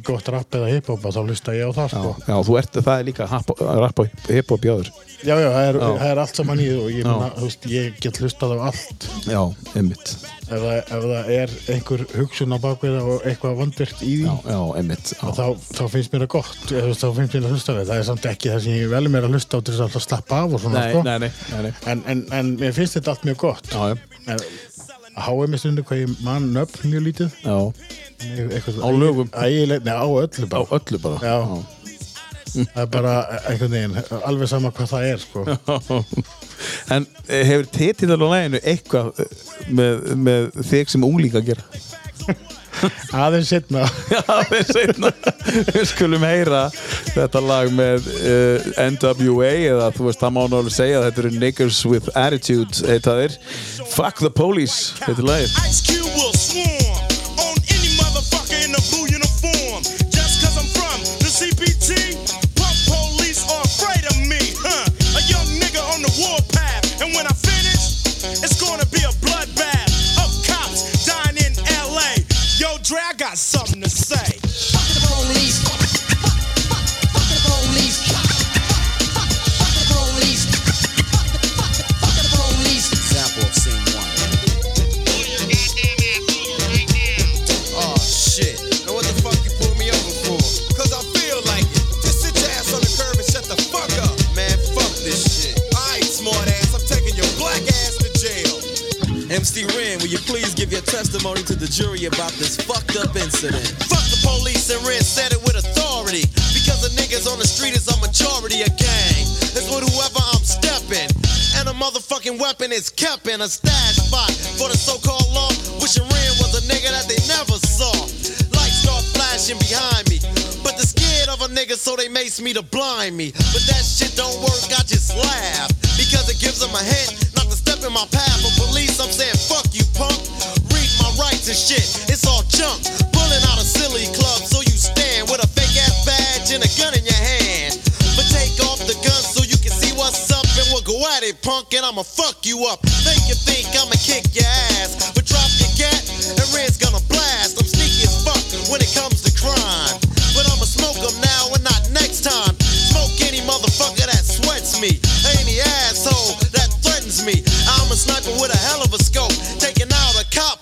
gott rapp eða hiphop þá hlusta ég á það sko. Já, þú ert, það er líka rapp og hiphop bjáður Já, já, það er, Já. það er allt saman í því og ég, meina, þú veist, ég get hlustað á allt Já, einmitt ef það, ef það er einhver hugsun á bakveða og eitthvað vandvirt í því Já, já, einmitt já. þá, þá finnst mér það gott þú veist, þá finnst mér að hlusta á það er samt ekki það sem ég vel mér að hlusta á til þess að slappa af og svona Nei, sko. nei, nei. En, en, en mér finnst þetta allt mjög gott Já, já. en, HM stundu hvað ég man nöfn mjög lítið Já, Á lögum? Nei, á öllu á bara öllu bara Já. Það er bara einhvern veginn alveg sama hvað það er sko. En eh, hefur titill á læginu eitthvað eh, með, með þig sem unglík að gera? aðeins setna Já, við seinna. Við skulum heyra þetta lag með uh, NWA eða þú veist, það má náttúrulega segja að þetta eru Niggers with Attitude heita þeir. Fuck the Police, þetta er lagið drag, so MC Ren, will you please give your testimony to the jury about this fucked up incident? Fuck the police and Ren said it with authority. Because the niggas on the street is a majority of gang. It's with whoever I'm stepping. And a motherfucking weapon is kept in a stash spot for the so-called law. Wishing Ren was a nigga that they never saw. Lights start flashing behind me. But they're scared of a nigga, so they mace me to blind me. But that shit don't work, I just laugh. Because it gives them a hint not to step in my path. Police, I'm saying, fuck you, punk. Read my rights and shit, it's all junk. Pulling out a silly club, so you stand with a fake ass badge and a gun in your hand. But take off the gun so you can see what's up, and we'll go at it, punk, and I'ma fuck you up. Make you think I'ma kick your ass, but drop your gat, and Red's gonna blast. I'm sneaky as fuck when it comes to crime. But I'ma smoke 'em now and not next time. Smoke any motherfucker that sweats me, any asshole that threatens me. I'm a sniper with a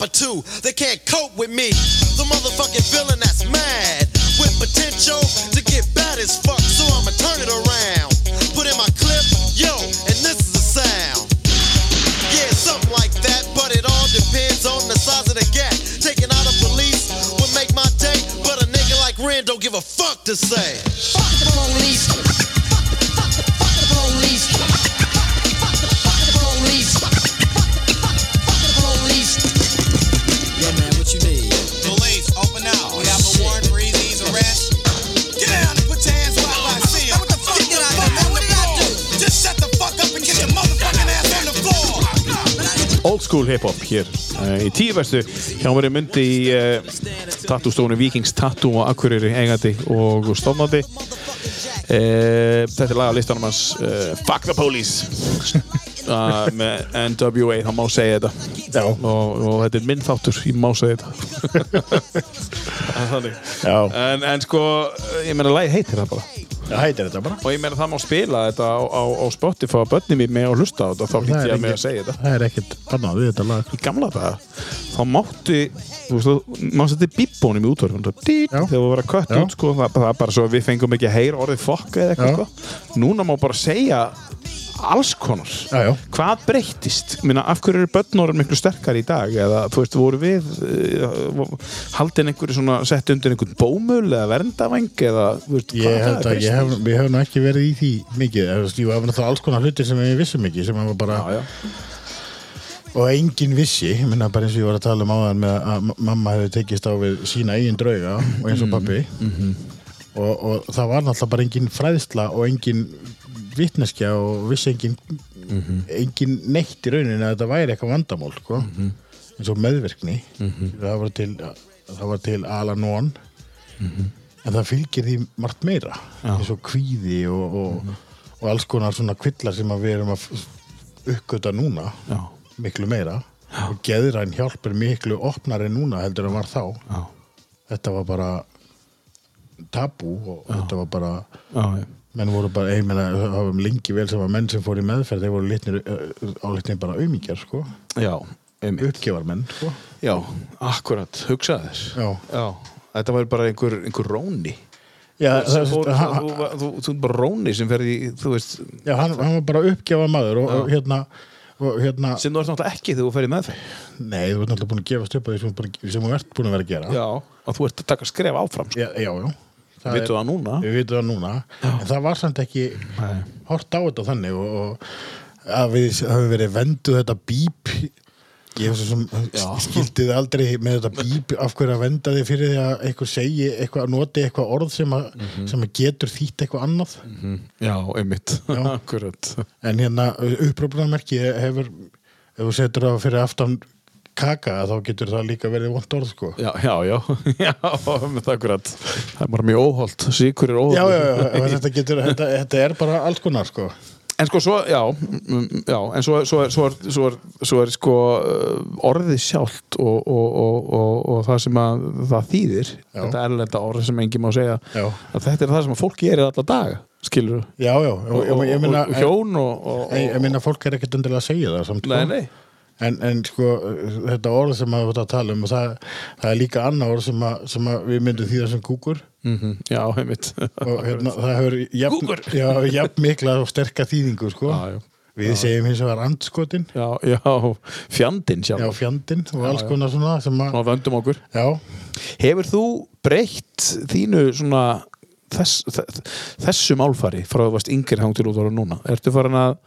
a two. They can't cope with me. The motherfucking villain that's mad with potential to get bad as fuck. So I'ma turn it around. Put in my clip, yo, and this is the sound. Yeah, something like that, but it all depends on the size of the gap. Taking out a police would make my day, but a nigga like Ren don't give a fuck to say. Fuck the police. Old School Hip Hop hér uh, í tíu verstu. Hjá mér er myndi í uh, tattoostofunni Vikings Tattoo og Akureyri eigandi og stofnandi. Uh, Þetta er lag á listanum hans Fuck the Police. Uh, með NWA, þá má segja þetta. Og, og þetta er minn þáttur, ég má segja þetta. En, en sko, ég meina lagi heitir það bara Það heitir þetta bara og ég meina það má spila þetta á, á, á Spotify og börnum mér með að hlusta á þetta þá hlýtti ég að mig að segja þetta það er ekkert bannað við þetta lag í gamla daga þá mátti þú veist, þú mátti þetta bibbónum í útvarfum Já. þegar þú var að kött Já. út sko, það, það er bara svo að við fengum ekki að heyra orðið fokka eða eitthvað sko. núna má bara segja alls konar. Já, já. hvað breyttist? Minna, af hverju eru börnórum miklu sterkar í dag? Eða þú veist, voru við uh, haldin einhverju svona sett undir einhvern bómul eða verndavæng eða veist, Ég held að ég hef, við hefum ekki verið í því mikið, ég hef náttúrulega alls konar hlutir sem við vissum ekki, sem var bara, já, og enginn vissi, ég minna bara eins og ég var að tala um áðan með að ma- mamma hefði tekist á við sína eigin drauga og eins og pappi, og, og það var náttúrulega bara engin fræðsla og engin vitneskja og vissi engin, engin neitt í rauninni að þetta væri eitthvað vandamál, sko, eins og meðvirkni, það var til, það var til Alanon, en það fylgir því margt meira. Eins og kvíði og, og, og alls konar svona kvillar sem við erum að uppgöta núna Já. miklu meira. Og geðræn hjálp er miklu opnari núna heldur en var þá. Já. þetta var bara tabú og þetta var bara Já, já. Menn voru bara, ég meina, það var lengi vel sem að menn sem fór í meðferð, þeir voru litnir álitnir bara auðmíkjar, sko já, einmitt. uppgefar menn, sko já, akkurat, hugsaði þess Já. þetta var bara einhver, einhver róni Já, það, þú, það, þú, þú, þú, þú er bara róni sem ferði, þú veist Já, hann, hann var bara uppgjafa maður og, og hérna og hérna, sem þú ert náttúrulega ekki þegar þú ferð í meðferð nei, þú ert náttúrulega búin að gefast upp að því sem, þú búin- sem þú ert búin að vera að gera já, og þú ert að taka skref áfram sko. já, já, já. Það Vitum það núna? Við það núna, en það var samt ekki hort á þetta þannig og, og að við höfum verið vendu þetta bíp ég hef svo sem skildi þið aldrei með þetta bíp af hverju að venda þið fyrir því að eitthvað segi, eitthvað noti eitthvað orð sem, að, Mhm. sem að getur þýtt eitthvað annað? Já, einmitt. Já. akkurat. En hérna upprópunarmerki hefur ef þú setur það fyrir aftan kaka þá getur það líka verið vond orð sko já, já, já, já akkurat það er bara mjög óholt, síkur er óholt Já, já, þetta, getur, þetta, þetta er bara alls konar sko. En sko svo, já, mm, já en svo, svo, er- svo, er, svo, er, svo er sko uh, orðið sjálft og, og, og, og, og það sem að það þýðir, Já. þetta erlenda orð sem enginn má segja, Já. að þetta er það sem að fólk gerir alla daga, skilur Já, já, og, og, og, ég meina og hjón og, og, Ég, meina fólk er ekkert endilega að segja það samt, sko. Nei, nei, En, en sko, þetta orð sem að við erum að tala um og það, það er líka annað orð sem, að, sem að við myndum því sem kúkur. Mm já, heimitt og hérna, það hefur jafn, já, jafn mikla og sterka þýðingu sko. Já, já. við segjum hins vegar andskotin. Já, já, fjandinn sjálf já, fjandinn og alls konar svona sem að, Ná vöndum okkur. Já, Hefur þú breytt þínu svona þess, þess, þessu málfari frá að þú varst yngri hang til út ára núna? Ertu farin að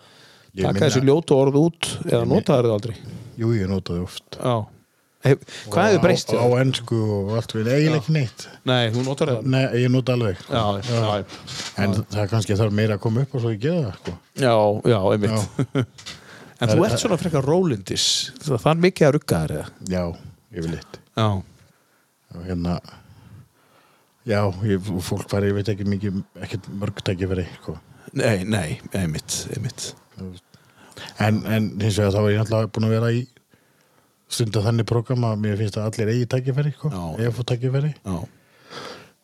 taka meina- þessi ljótu orð út eða notaður þau aldrei? jú, ég notaði oft Já. Hef, hvað hefur breyst? á, á ennsku og allt við, eiginlega ekki neitt Nei, þú notar það? Nei, ég nota alveg Já, já, já, en það er kannski þarf meira að koma upp og svo ég geða það sko. já, já, einmitt. en þú ert svona frekar rólindis, það er mikið að rugga þér eða? já, yfirleitt Já, og hérna já, ég, fólk fari, ég veit ekki mikið ekkert mörg tækifæri sko. nei, nei, einmitt, einmitt. En, en hins vegar þá er ég alltaf búin að vera í stunda þannig program að mér finnst að allir eigi tækifæri sko. Já. ég fór tækifæri. Já,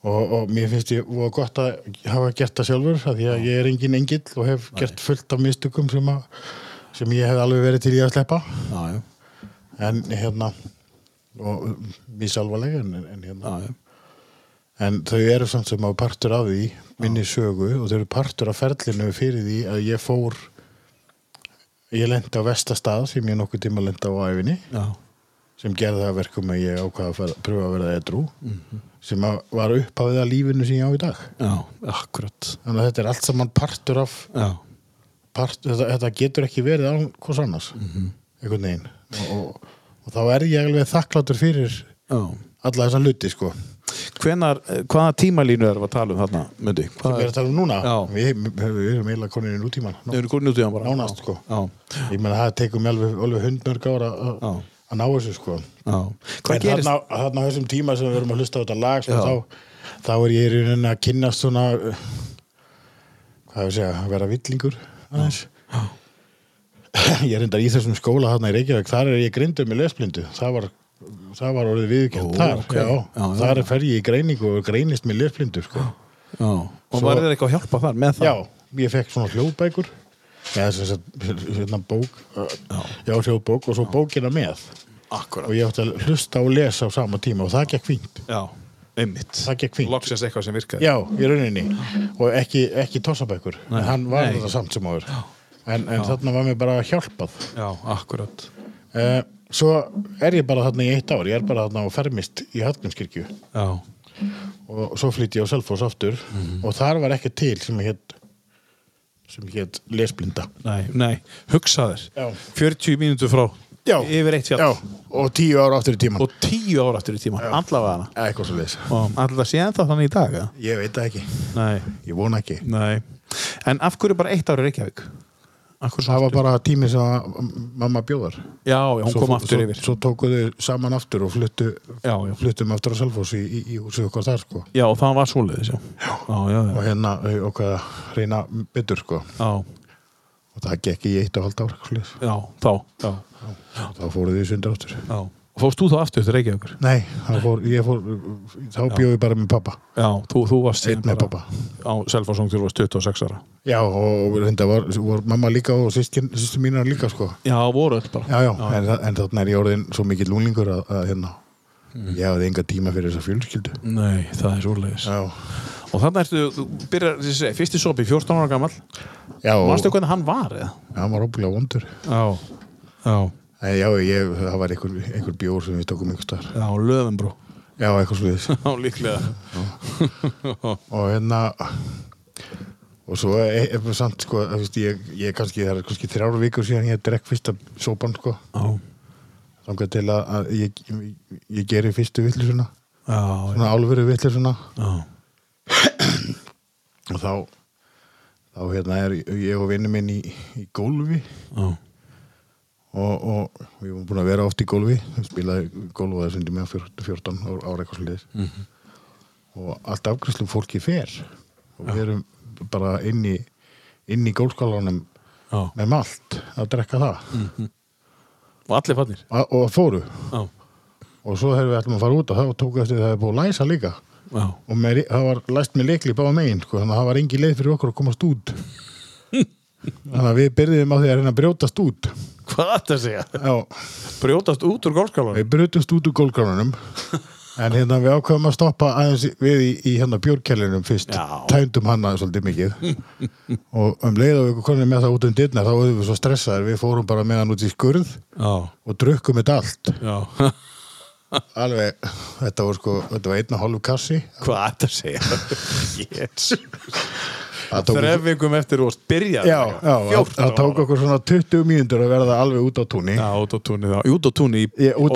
og, og mér finnst ég gott að hafa gert það sjálfur því að ég er engin engill og hef gert fullt af mistökum sem, að, sem ég hef alveg verið til í að sleppa. Já, já, en hérna og mér sjálfalega en, en hérna. Já, já. En þau eru samt sem á partur af því minni sögu og þau eru partur af ferlinu fyrir því að ég fór ég lendi á vestastað sem ég nokkuð tíma lendi á æfinni já. sem gerði það að verkum að ég ákvaða að fara- pröfa að vera edrú. Sem að var upphafið að lífinu sem ég á í dag. Já, akkurat. Þannig að þetta er allt saman partur af part, þetta, þetta getur ekki verið án hvers annars. Einhvern veginn. Og, og, og þá er ég alveg þakkláttur fyrir já alla þessa hluti sko. Hvenar, eh, hvaða tímalínu erum við að tala um þarna, Mundi? við Hvað erum að tala um núna? Við, við, erum eiginlega konin í nútíman Við erum komin út í hann bara. Nánast, sko. Já, ég meina það tekur mér alveg, alveg hundmörg ára að að ná þessu sko. Já. Hvað en gerist? þarna, á þessum tíma sem við erum að hlusta á þetta lag sko, þá, þá er ég í rauninni að kynnast svona hvað hefur segja, að vera villingur aðeins. Ég er enda í þessum skóla þarna í Reykjavík þar er ég grindur með lesblindu. Það var, það var orðið viðkjönd þar, ok. já, Já, já, þar er fer ég í greiningu og greinist með lesblindu sko. Og var þér eitthvað að hjálpa þar með það? já, ég fekk svona hljóðbækur. Eða sagt, hérna bók já, já hljóðbók og svo bókina með. Akkurat og ég átti að hlusta og lesa á sama tíma og það gekk fínt. Já, einmitt. Loksins eitthvað sem virkaði. Já, í rauninni. Og ekki, ekki tossabækur en hann var þetta samt sem áður. En, en þarna var mér bara hjálpað. Já, akkurat uh, svo er ég bara þarna í eitt ár ég er bara þarna á fermist í Hallgrímskirkju. Já, og svo flytti ég á Selfoss aftur Mhm. og þar var ekki til sem hétt sem hétt lesblinda. Nei, nei, hugsa þér Já. 40 mínútur frá Já. Yfir eitt fjall. Já, og tíu ára aftur í tíman Og 10 ára aftur í tíma, allavega allavega sé ennþá þannig í dag ég veit það ekki, Nei, ég vona ekki. Nei. En af hverju bara eitt ári Reykjavík? Það var bara tími sem mamma bjóðar Já, hún svo, kom aftur svo, yfir. svo tókuðu saman aftur og fluttu Já, já, fluttum aftur á Selfoss í, í, í húsið okkar þar sko. Já og það var já, og hérna þau okkar reyna betur sko. Og það gekk í eitt og halvt ár eitthvað svoleiðis. já þá, þá fóruðu í sundar áttur já Fórst þú þá aftur til Reykjavíkur? nei, fór, ég fór þá bjóði ég bara með pappa. Já, þú, þú varst síðan með bara pappa. á Selfossong til þú varst 26 ára. Já og reynda var, var mamma líka og sýstin mínar líka sko. Já, voru öll bara. Já já, En, þa- en þarna er ég orðin svo mikill lúlingur að, að hérna Mm. ég hafði enga tíma fyrir þessa fjölskyldu. Nei, það er svoleiðis. Já, Og þannig ertu, þú byrjar, þessi segi, fyrsti sopi 14 ára gammal já og Manstu hvernig hann var, eða? hann var óbúlega vondur. Já Já, En já, ég, það var einhver, einhver bjór sem við tókum einhver staðar. já, löðum bró Já, eitthvað sluðis. Já, líklega. Og hérna og svo er, er samt sko, veist, ég, ég kannski, það er kannski þrjára vikur síðan ég drekk fyrsta sópan sko, Já, þangar til að, að ég, ég, ég geri fyrstu villisuna já, svona álveru villisuna já. Og þá þá hérna er ég og vinnu minn í, í gólfi. Já, og, við erum búin að vera oft í gólfi spilaði gólf og það sundi með 14 ára, eitthvað sliðis Mhm. og allt afgriðslu fólki fer. Og við erum bara inn í inn í gólfskálanum já. með malt að drekka það. Og allir fannir og fóru. Já, og svo þegar við ætlum að fara út og þá tók eftir það er búið að læsa líka. Já. Og með, það var læst með leikli báða megin sko, þannig að það var engi leið fyrir okkur að komast út þannig að við byrjuðum á því að reyna að brjótast út. Hvað þetta segja? Já, Brjótast út úr gólskálan við brjótumst út úr gólgránunum en hérna við ákveðum að stoppa aðeins við í, í hérna bjórkellinum fyrst. Já. tændum hana svolítið mikið. Og um leið og við konum með það út um dyrnar þá vorum við svo stressaðir. Við fórum bara með hann út í skurð Já, og drukkum þetta allt. Já. Alveg, þetta var sko þetta var einn og hálf kassi. Hvað þetta segja? Þrefingum eftir og byrja já, já, það- tók okkur svona 20 mínútur að verða alveg út á túnni út á túnni Út á túnni út,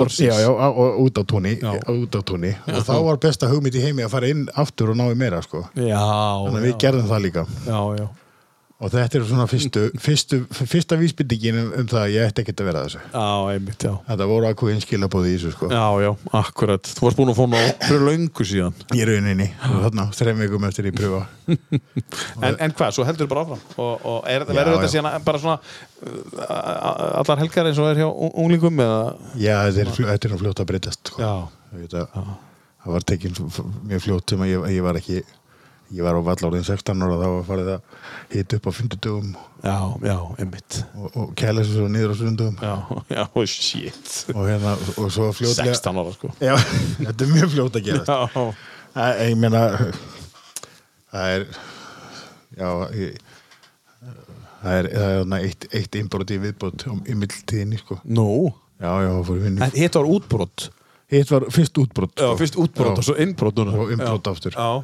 á, túnni, og þá var besta hugmynd í heimi að fara inn aftur og ná í meira sko. Já, þannig að við gerðum það líka. Já, já og þetta er svona fyrstu, fyrstu, fyrsta vísbyndingin um, um það að ég ætti ekkert að vera þessu. Já, einmitt, já. Þetta voru ákveðin skilabóði í þessu sko. Já, já, akkurat. Þú varst búin að fóna á fyrir löngu síðan. Í rauninni og þarna þreim vikum eftir í pröfa. En, en hvað, svo heldur bara áfram? Og, og er, Já, verður þetta já. síðan bara svona uh, Allar helgar eins og er hjá ung- unglingum eða? Já, þetta er, þetta er fljótt að breytast sko. Já, það var tekin f- mjög fljótt sem að ég, ég var ekki ég var á vallárið 16 ára þá var farið að hita upp á 50 dögum já, já, einmitt. Og, og kæla svo niður á sundum Já, já, shit. Og hérna og svo fljótlega 16 ára sko. Já, þetta er mjög fljótt að Æ, Ég meina það er já ég, það er, það er eitt, eitt innbrot í viðbót um, í mildtíðinni sko. Nú? Já, já, fór vinni En hitt var útbrott Hitt var fyrst útbrot Já, sko. fyrst útbrott Já. og svo innbrott núna. Og innbrot aftur. Já,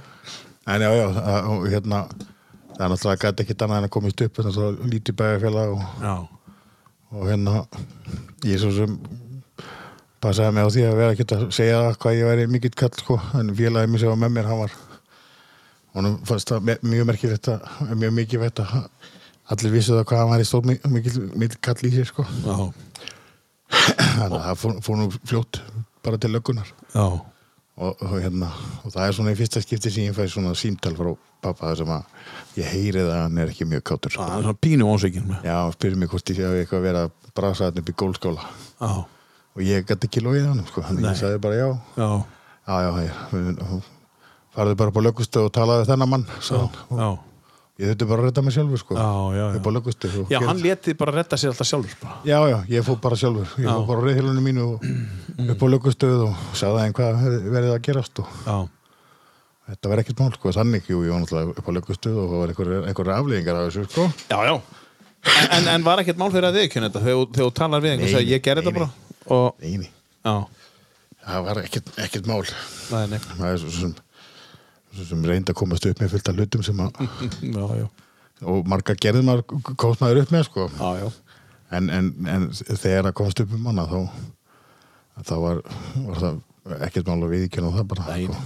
En já, já, það, hérna það er náttúrulega gæti ekkert annað en að komast upp þannig að það lítið bæjarfélag og, og hérna ég svo sem passaði mig á því að vera ekkert að segja hvað ég væri mikill kall sko en félagið mér sem var með mér hann var honum fannst það mjög merkilegt að mjög mikið veit að allir vissu það hvað hann var í stór mi- mikill, kall í sér sko. Þannig að það fór, fór nú fljótt bara til löggunar já og, og, hérna, og það er svona í fyrsta skipti sem ég fæ svona símtal frá pappa sem að ég heyri það að hann er ekki mjög kátur sko. Það er svona pínu ásveikin já, og spyrir mig hvort ég sé að eitthvað vera að brasa þarna upp í gólskóla Já, og ég gæti ekki logið hann sko. ég sagði bara já. Já, já, já, já. Farðu bara upp á lögustu og talaði þennan mann sagði hann. Ég þurfti bara að redda mig sjálfur sko. Já, já, já. og Já, gerði- hann léti bara redda sér alltaf sjálfur bara. já, já, ég fór bara sjálfur. Ég fór bara á reyðhjálunum mínu og upp á lögustuð og sagði þeim hvað verið að gerast og Já, þetta var ekkert mál sko, þannig, jú, ég var náttúrulega upp á lögustuð og það var einhverjar einhver afleðingar af þessu sko. já, já. En, en, en var ekkert mál fyrir að viðkjöna þetta? Þegar, þú- talar við einhvers að ég nei, þetta bara. og, Nei, nei, já, það var ekkert, mál. Nei, nei. Er sem, reyndi að komast upp með fullt af hlutum sem að Já, já, og marga gerði maður komst maður upp með sko. Já, en, en, en þegar það komst upp um hana þá, þá var, var það ekkert mál að viðkjöna það bara sko.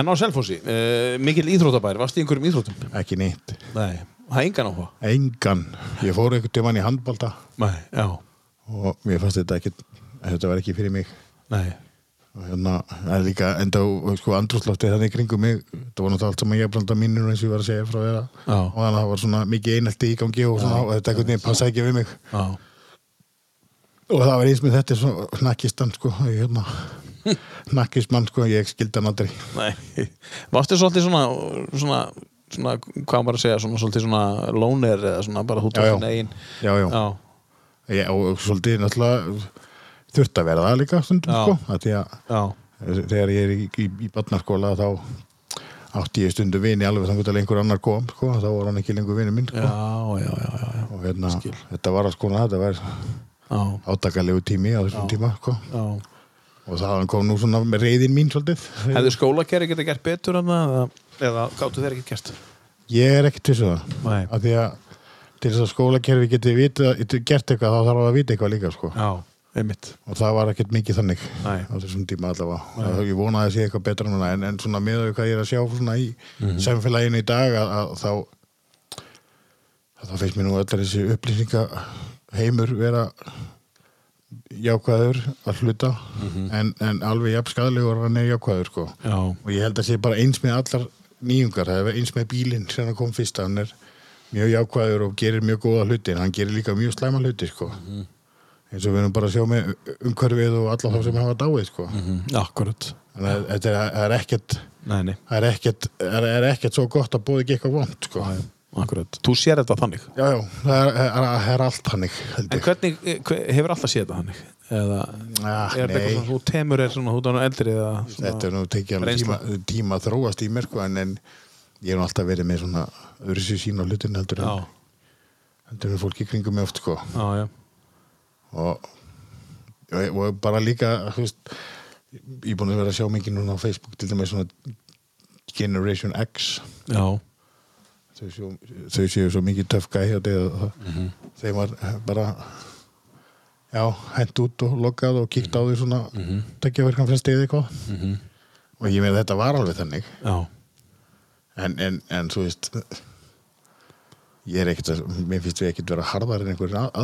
En á Selfossi, uh, mikil íþrótabær, varst í einhverjum íþrótum? ekki neitt. Nei, það er engan áhuga? Engan, ég fór einhvern tímann í handbalta Nei, já, og mér fannst þetta ekki þetta var ekki fyrir mig. Nei. og hérna, er líka enda sko andrúsloftið þannig kringum mig það var náttúrulega allt saman ég blanda mínur eins og ég var að segja frá Já. og þannig að það var svona mikið einelti í gangi og, svona, og þetta einhvern veginn passaði ekki við mig. Já, og það var eins með þetta svona snakkistan sko hérna, snakkismann sko, ég skildi hann aldrei. Nei. Varstu svolítið svona, svona, svona hvað maður að segja, svona svolítið svona loner eða svona bara hútt Já, já. þinn eigin? Já, já, Já, Ég, og svolítið náttúrulega þurft að vera það líka stundum sko þegar ég er í, í, í barnaskóla þá átti ég stundum vini alveg þannig að einhver annar kom sko, þá var hann ekki lengur vini minn sko. já, já, já, og hérna, Skil. þetta var að sko þetta var átakalegu tími á þessum tíma sko. og það kom nú svona með reyðin mín svolítið Hefðu skólakerri getið gert betur það eða, eða gáttu þeir ekki gert? ég er ekki til þess að til þess að skólakerfi geti vita, gert eitthvað þá þarf það að vita eitthvað líka sko. Já, einmitt. og það var ekkert mikið þannig Nei. á þessum tíma allavega. Það, ég vonaði að sé eitthvað betra núna en, en svona með hvað ég er að sjá svona í samfélaginu í dag að, að þá þá finnst mér nú allir þessi upplýsinga heimur vera jákvæður að hluta en, en alveg jafn skadalegur hann er jákvæður sko. Já, og ég held að sé bara eins með allar nýjungar, það er eins með bílinn sem hann kom fyrst, hann er mjög jákvæður og gerir mjög góða hluti en hann gerir líka mjög slæma hluti sko eins og við erum bara að sjá með umhverfið og alla þá sem hafa dáið sko. Mm, akkurat. þannig að þetta er, er ekkert Nei, nei, það er ekkert, það er ekkert svo gott að búið ekki eitthvað vond sko. Já, akkurat. Þú sér þetta þannig. já, það er, það er, er allt hannig held En hvernig, eh, hefur alltaf séð þetta þannig? Eða Ah, er þetta eitthvað svona, þú temur er svona, þú er eldri eða svona, þetta er nú tekið tíma, tíma að þróast í mér sko, en, en ég hef nú alltaf verið með svona öðru sín á hlutin heldur Já, en, heldur en fólki kringum mig oft sko. Já, já, og, og, bara líka veist, ég er búin að vera að sjá mikið núna á Facebook til dæmis svona Generation X. Já, þau séu, svo mikið töff gæði og það, þeim var bara já, hent út og loggað og kíkt á því svona mm -hmm. tekjaverkan flest eða eitthvað og ég með þetta var alveg þannig. Já, en, en, en þú veist ég er ekkert að mér finnst við ekkert vera harðar en að-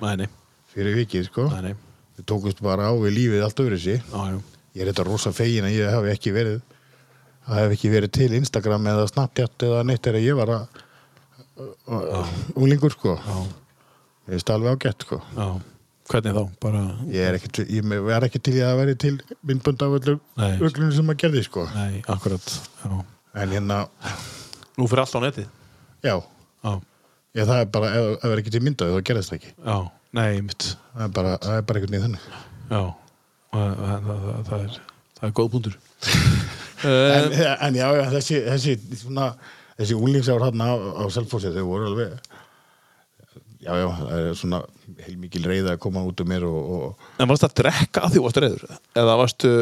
nei, nei, fyrir vikið sko. Nei, við tókumst bara á við lífið allt öðru sí já, já, ég er þetta rosa fegin að ég hef ekki verið það hef ekki verið til Instagram eða Snapchat eða neitt þegar ég var að unglingur sko. Já, ég veist alveg ágætt sko. Já. Hvernig þá? Bara, ég er ekki, ég er ekki til að vera til myndbönd af öllu Nei. öllunum sem maður gerði sko. Nei, akkurat, já. en hérna, Nú fyrir allt á netið? já. Já, það er bara, ef það er ekki til myndaði þá gerðist það ekki. Já, nei, mitt, það er bara, það er bara einhvern veginn þannig já, það, það, það, það er, það er góð punktur. en, en já, já, þessi, þessi svona, þessi unglingsár hann á, á Selfossi, þau voru alveg já, já, það er svona heilmikil reyða að koma út um mér og, og En varstu að drekka að því varstu reyður? Eða varstu,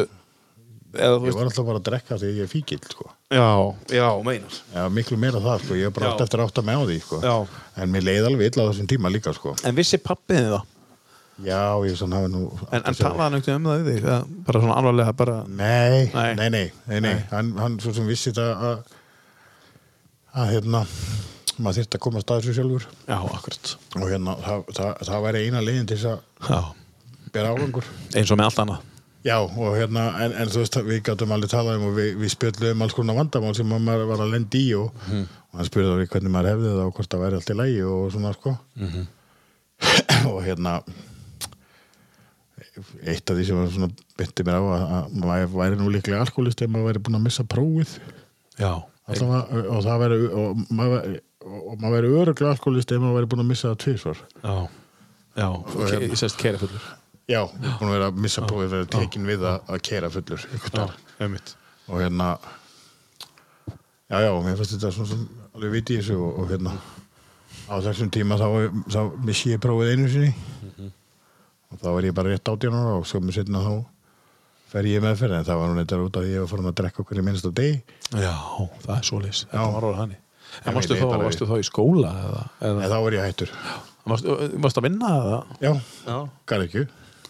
eða ég var alltaf bara að drekka því ég er fíkil, sko já, já, meinar. já, miklu meira það, sko, ég er bara alltaf eftir að átta mig á því, sko en mér leið alveg illa á þessum tíma líka, sko En vissi pappiðið það? já, ég svona hafi nú En, en talaði ekkert um það við þig? Bara svona alvarlega, bara, Nei, Nei. nei, nei, nei, nei. Hann, hann svo sem vissi þetta að, að hérna, maður þyrfti að koma að svo sjálfur já, akkurat. og hérna, það, það, það væri eina leiðin til þess að bera árangur. eins og með allt annað. Já, og hérna, en, en þú veist, við gætum alveg talað um og við, við spjöldum alls konar vandamál sem maður var að lendi í og, og hann við hvernig maður hefði það og hvort það væri allt í lægi og svona, sko. og hérna, eitt af því sem var svona bytti mér á að, að maður væri nú líklega alkoholist ef maður væri búin að missa prófið. Já, Allavega, og það væri og maður, maður væri öruglega alkoholist ef maður væri búin að missa það tvisvar. Já, já, ok, ég sést kæri fullur. Já, búin að vera að missa prófið verið tekin við að, að kera fullur og hérna já, já, mér fannst þetta svona sem alveg viti í þessu og, og hérna á þessum tíma þá, þá missi ég prófið einu sinni og þá var ég bara rétt átján ára og svo með setna þá fer ég í meðferð en það var nú neitt út af því að ég var farin að drekka okkur í minnst á deg Já, það er svoleiðis. Þetta Já. var orðið hannig. Já, En varstu þá, bara- varstu þá í skóla eða, en eða þá var ég hættur varstu, að vinna eða? já, Já. gæði ekki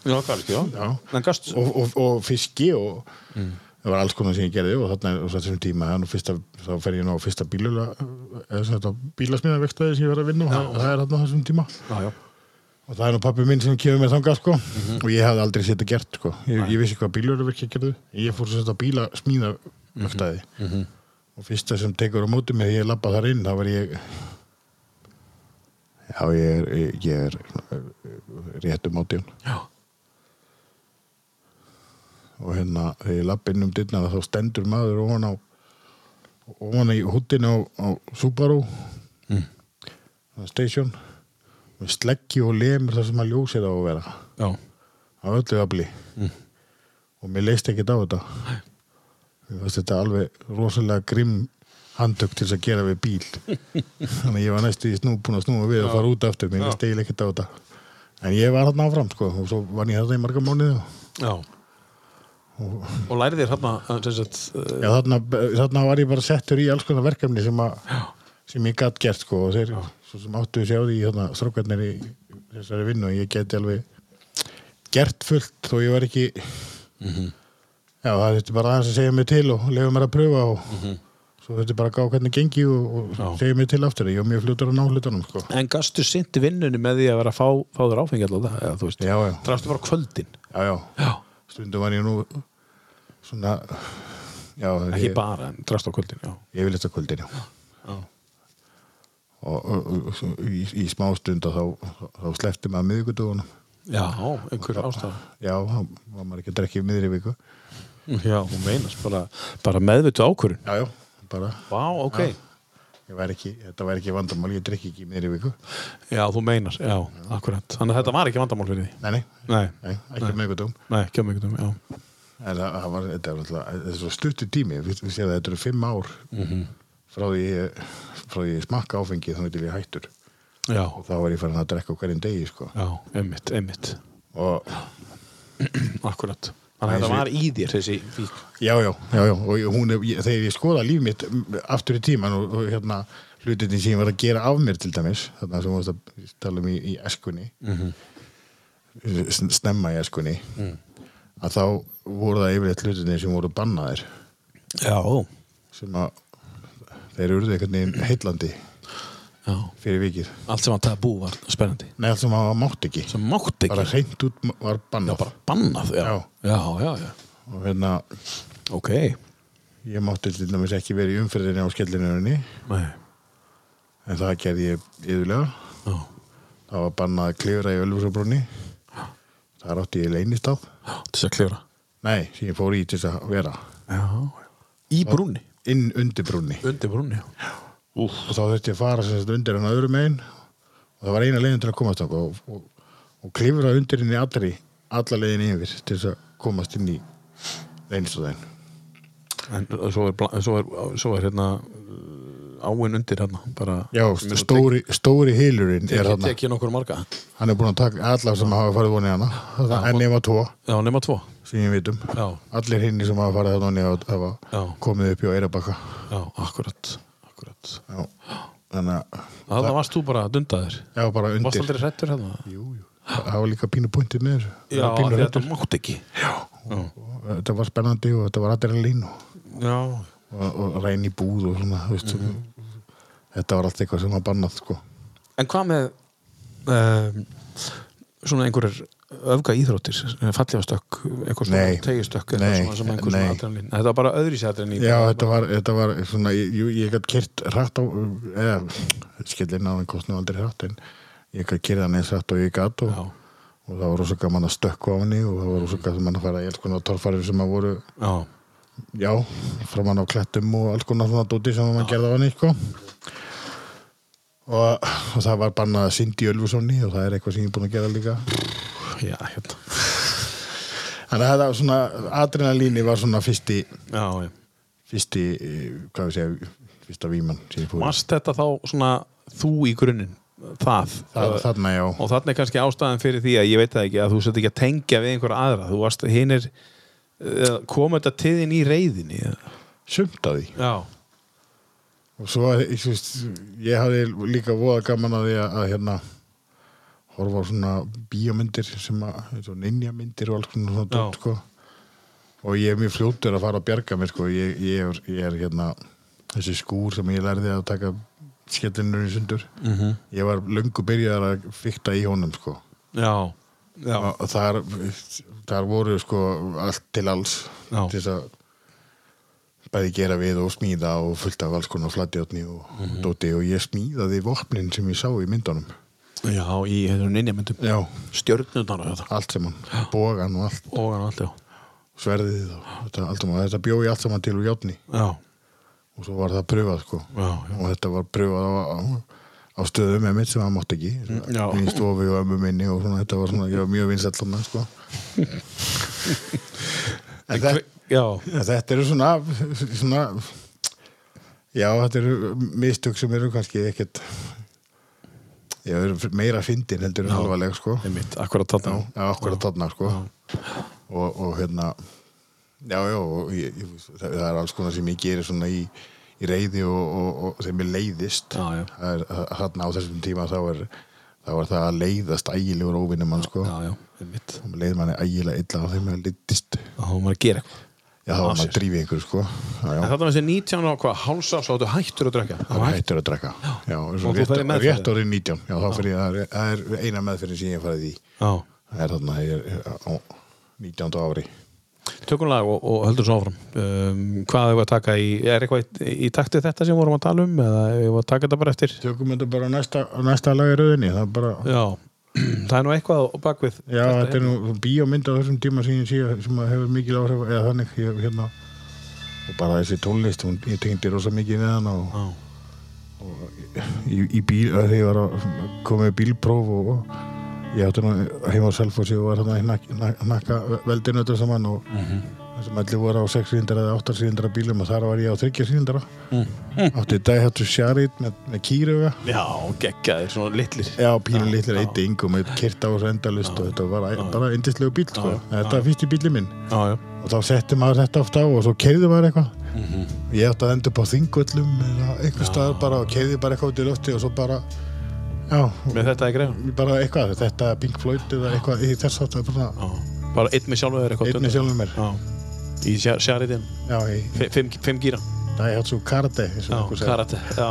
Já, já. Já. Gast, og, og, og fiski og það var alls konar sem ég gerði og þarna og þessum tíma fyrsta, þá fer ég nú á fyrsta bílasmiðavektaði sem ég var að vinna og það, það er þarna á þessum tíma. Já, já. og það er nú pappi minn sem kemur með þangað sko. Og ég hafði aldrei setja gert sko. Ég, ég vissi hvað bíluraverki gerðu ég fór sem þetta bílasmiðavektaði og fyrsta sem tekur á móti mig þegar ég labba þar inn þá var ég já ég er, ég er eh, rétt um átján Já, og hérna þegar ég lapp inn um dyrna þá stendur maður ofan á ofan í húttinu á, á Subaru Mm. station og sleggji og lemur það sem að ljósið á að vera. Já, á öllu afli. Mm. og mér leist ekki á þetta. Þetta alveg rosalega grimm handtök til að gera við bíl. Þannig að ég var næstu í snú búin að snúa við og fara út aftur. Mér leist ekki á þetta. En ég var þarna áfram sko og svo var ég þarna í marga mánuði. Og Já. Og lærið þér hérna, uh, Já, þarna, þarna var ég bara settur í alls konar verkefni sem, að, sem ég gætt gert sko, og þeir áttu sér á því þarna, strókarnir í þessari vinnu og ég geti alveg gert fullt þó ég var ekki já, það þurfti bara aðeins að segja mig til og lefa mér að pröfa og svo þurfti bara að gá hvernig gengi og, og Já. segja mig til aftur ég var mjög fljótur að ná hlutunum sko. en gastu sinti vinnunni með því að vera að fá, fá þér áfengi alltaf það, eða þú veist, já, já, drastu bara á kvöldin. já, já, Já. Stundum var ég nú svona já, Ekki ég, bara, en drastu á kvöldin, já. ég vil þetta kvöldin, og, og, og í, í smá stund þá, þá slefti maður miðvikudugunum Já, einhver ástæða. já, þá var maður ekki að drekka í miðri viku Já, hún meinas, bara, bara meðvitu ákvörun. já, já, bara Vá, ok. Væri ekki, þetta væri ekki vandamál, ég drekki ekki í miðri viku Já, þú meinar, já, akkurat. Þannig að þetta var ekki vandamál fyrir því. nei, nei, Nei, ekki miðvikudugum nei, ekki á mig um, já. en það, var, þetta er alltaf þetta er svo stuttu tími, við, við séum að þetta eru fimm ár frá því ég frá því ég smakka áfengi þannig til ég hættur Já, og þá var ég farin að drekka hverjum degi sko. já, einmitt, einmitt. og Akkurat. Þannig að þetta var í þér, þessi fík. Já, já, já, já, og er, ég, þegar ég skoða líf mitt mm, aftur í tíman og, og hérna hlutinni sem ég var að gera af mér til dæmis þarna sem við varst að tala um í, í eskunni -hmm. snemma í eskunni að þá voru það yfirleitt hlutinni sem voru bannaðir Já, sem að þeir urðu einhvern veginn heillandi já. fyrir vikið Allt sem var tabú var spennandi. Nei, allt sem að mátt ekki Sem mátt ekki. bara reynd út var Já, bannað bara bannað, já. Já. Já, já, já. og hérna Ok. ég mátti til dæmis ekki verið í umferðinni á skellinurinn Nei. en það gerði ég yðurlega Já. Það var bannað að klifra í Ölfusarbrunni. Það átti ég leynistað. Já, til þess að klifra. Nei, sem ég fór í til þess að vera. Já, já. Í brúnni. Inn undir brunni. Undir brúnni, já. Úf. Og þá þurfti ég að fara sagt undir hann öðru megin. Og það var eina leiðin til að komast þangað og, og, og klifra undir henni allri, alla leiðin yfir til þess að komast inn í leynistæðin. En svo er, svo er, svo er hérna uh, áin undir hérna. Bara, Já, stóri, stóri hýlurinn tek- er tek- hann. Er búin að taka alla sem hafa farið vonið hana. Það er nema tvo, Já, nema tvo. Allir hinni sem hafa farið að hafa komið upp í Eirabakka. já, akkurat. Akkurat. Já. Þannig að Það varst þú bara dundaðir. Já, bara Varst undir. aldrei hrettur hérna? Það var líka pínu pointið með þessu. Já, því að þetta mátt ekki. Og Þetta var spennandi og þetta var adrenalín og, Já. og, og reyn í búð og svona, veist. Þetta var allt eitthvað sem var bannað, sko. En hvað með um, svona einhverjar öfga íþróttir, tegistökk, Nei. eitthvað svona adrenalín. Þetta var bara öðri adrenalín. Já, þetta var, þetta var svona, ég, ég- gætt kert hrætt á, eða, skellin á hann kostnum aldrei hrætt, en ég gætt kert hann eins hrætt og ég gætt og, og það var rosa gaman að stökku á henni og það var rosa gaman að fara í alls konar torfarir sem að voru, Já. já, framan á klettum og alls konar svona dóti sem maður gerði á henni, sko. Og, og það var bannað að í Ölfusóni og það er eitthvað sem ég er búin að gera líka. Já, hérna. Þannig að þetta var svona, adrenalíni var svona fyrsti, Já, já. fyrsti, eh, hvað við segja, fyrsta í. Varst þetta þá svona þú í grunninn? Það. Það, þarna. Og þarna er kannski ástæðan fyrir því að ég veit það ekki að þú sett ekki að tengja við einhverja aðra. Þú varst, hinn er, kom þetta til þín í reyðinni? eða? Sumt að því. Já. Og svo, ég, ég hafði líka voða gaman að því að, að hérna, horfa á svona bíómyndir sem að, ninjamyndir og alls konar svona Já. dót, sko. Og ég er mjög fljótur að fara að bjarga mér, sko. Ég, ég, er, ég er hérna, þessi skúr sem ég lærði að taka skellinur í sundur. Mm -hmm. Ég var löngu byrjaðar að fykta í honum, sko. Já. Já. og þar, þar voru sko allt til alls Já. til þess að bæði gera við og smíða og fullt af alls konar flatjátni og Mhm. dóti og ég smíðaði vopnin sem ég sá í myndunum Já, í Stjörnunar og þetta. allt saman, bógan og allt. Og hann allt, sverðið og þetta, allt saman, þetta bjó ég allt saman til úr Já. og svo var það pröfað sko. Og þetta var pröfað á, á, stöðum með mitt sem það mátt ekki. Mm, í stofi og ömmu minni og svona, þetta var svona, mjög vinsæll þarna sko. En. Ja, þetta eru svona, svona já, þetta eru mistök sem eru kannski ekkert ég er meira fyndin heldur en alvarleg sko. Já, þarna. Já, okkur að þarna sko. Og, og hérna já, já, og ég, ég, það það er alls konar sem ég gerir svona í, í reyði og, og, og sem leiðist. Já, já. það er það- þarna á þessum tíma þá er, þá er það að leiðast ægilegur óvinnum mann sko. Já, já, og leiði manni ægilega illa og þeim að leiðist þá var maður að gera eitthvað já, Á var maður sér. að drífi einhver sko. Þetta var þessi 19 og hvað, hálsa svo áttu hættur að drekka. Það var hættur að drekka. Já, Og þú ferð í meðferð? rétt orðið 19 Já, þá fyrir ég, það er- það eina meðferðin sem ég farið í. Það er þarna, ég er á 19. ári. Tökum lag og, og höldum svo áfram. Um, hvað hefur að taka í, er eitthvað í, í taktið þetta sem vorum að tala um eða hefur að taka þetta bara eftir? Tökum þetta bara á næsta, á næsta Það bara, já, það er nú eitthvað á bakvið já, þetta er nú bíómynd á þessum tíma sem ég sé sem að hefur mikil áhrif eða þannig hérna, og bara þessi tónlist hún, ég tengdi rosa mikið við hana og, Já. í, í bíl, þegar ég var að koma með bílpróf og, og ég átti nú heima á Selfossi og var hérna í nak, nak, nakka veldinu þetta saman og þessum allir voru á 6 sílindra eða 8 sílindra bílum og þar var ég á 3 sílindra átti dæhættu sjarit með, með kýruga já, geggjaðir, svona litlir. Já, pílun litlir eitt yngum með kyrt á þessu endalist og þetta var æ- bara indislegu bíl sko. þetta var fyrst í bíli minn. Já, já, og þá setti maður þetta oft á og svo keirði maður eitthvað. Ég átti að enda upp á þingvöllum eða eitthvað staðar bara og keirði bara eitthvað út í lofti og svo bara já, með þetta í greið bara eitthvað, þetta Pink Floyd eða eitthvað í þess átt bara bara einn með sjálfur eða eitthvað einni sjálfum mér. Já, í sjariðin já, í fimm, fimm gíra? Já, einhver segir. karate Já.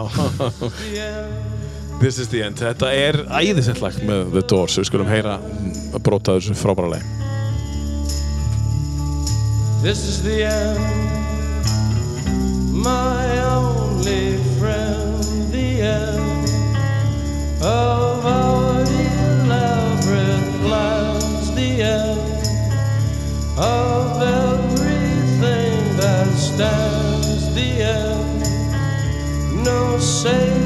This is the end. Þetta er æðisett lag með The Doors. Við skulum heyra að brota þessu frábæra lag This is the end, my only friend, the end of our no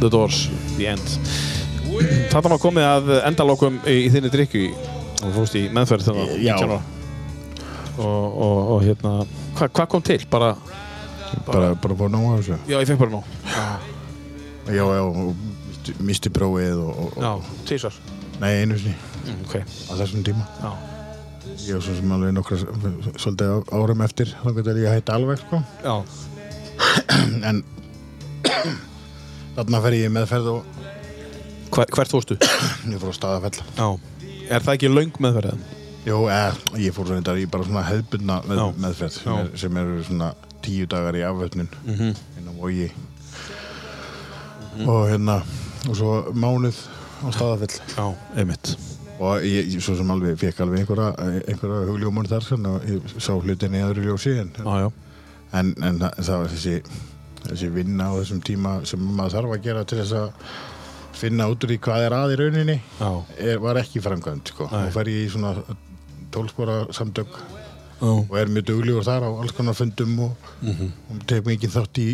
The Doors, The End. Þetta var komið að endalokum í, þinni drikku og fórst í meðferð þegar Já. 19 ára. og, og, og hérna hvað hva kom til? Bara, bara, bara að ná þessu. Já, ég fekk bara nú já, já, og misti, prófið og, og, Já, tísar nei, einu sinni. Mm, Ok, á þessum tíma. Já, ég var svo sem alveg nokkra svolítið árum eftir þá getur ég að hætta alveg sko. já, en þarna fer ég meðferð og Hver, hvert fórstu? ég fór á staðafell Já, er það ekki löng meðferðið? Jú, eh, ég fór reyndar í bara svona hefðbundna með, meðferð sem, er, sem eru svona tíu dagar í afvötnun mm Mhm. inn á vogi. Og hérna og svo mánuð á staðafell Já, einmitt. Og ég, ég svo sem alveg fekk alveg einhverja, einhverja hugljómun þar sem að ég sá hlutin í öðru ljósi en, já, en, en það, það var þessi þessi vinna á þessum tíma sem maður þarf að gera til þess að finna út úr í hvað er að í rauninni er, var ekki framkvæmt sko. Og fer ég í svona tólspora samtök já, og er mjög duglegur þar á alls konar fundum og, Mhm. og tek mikið þátt í,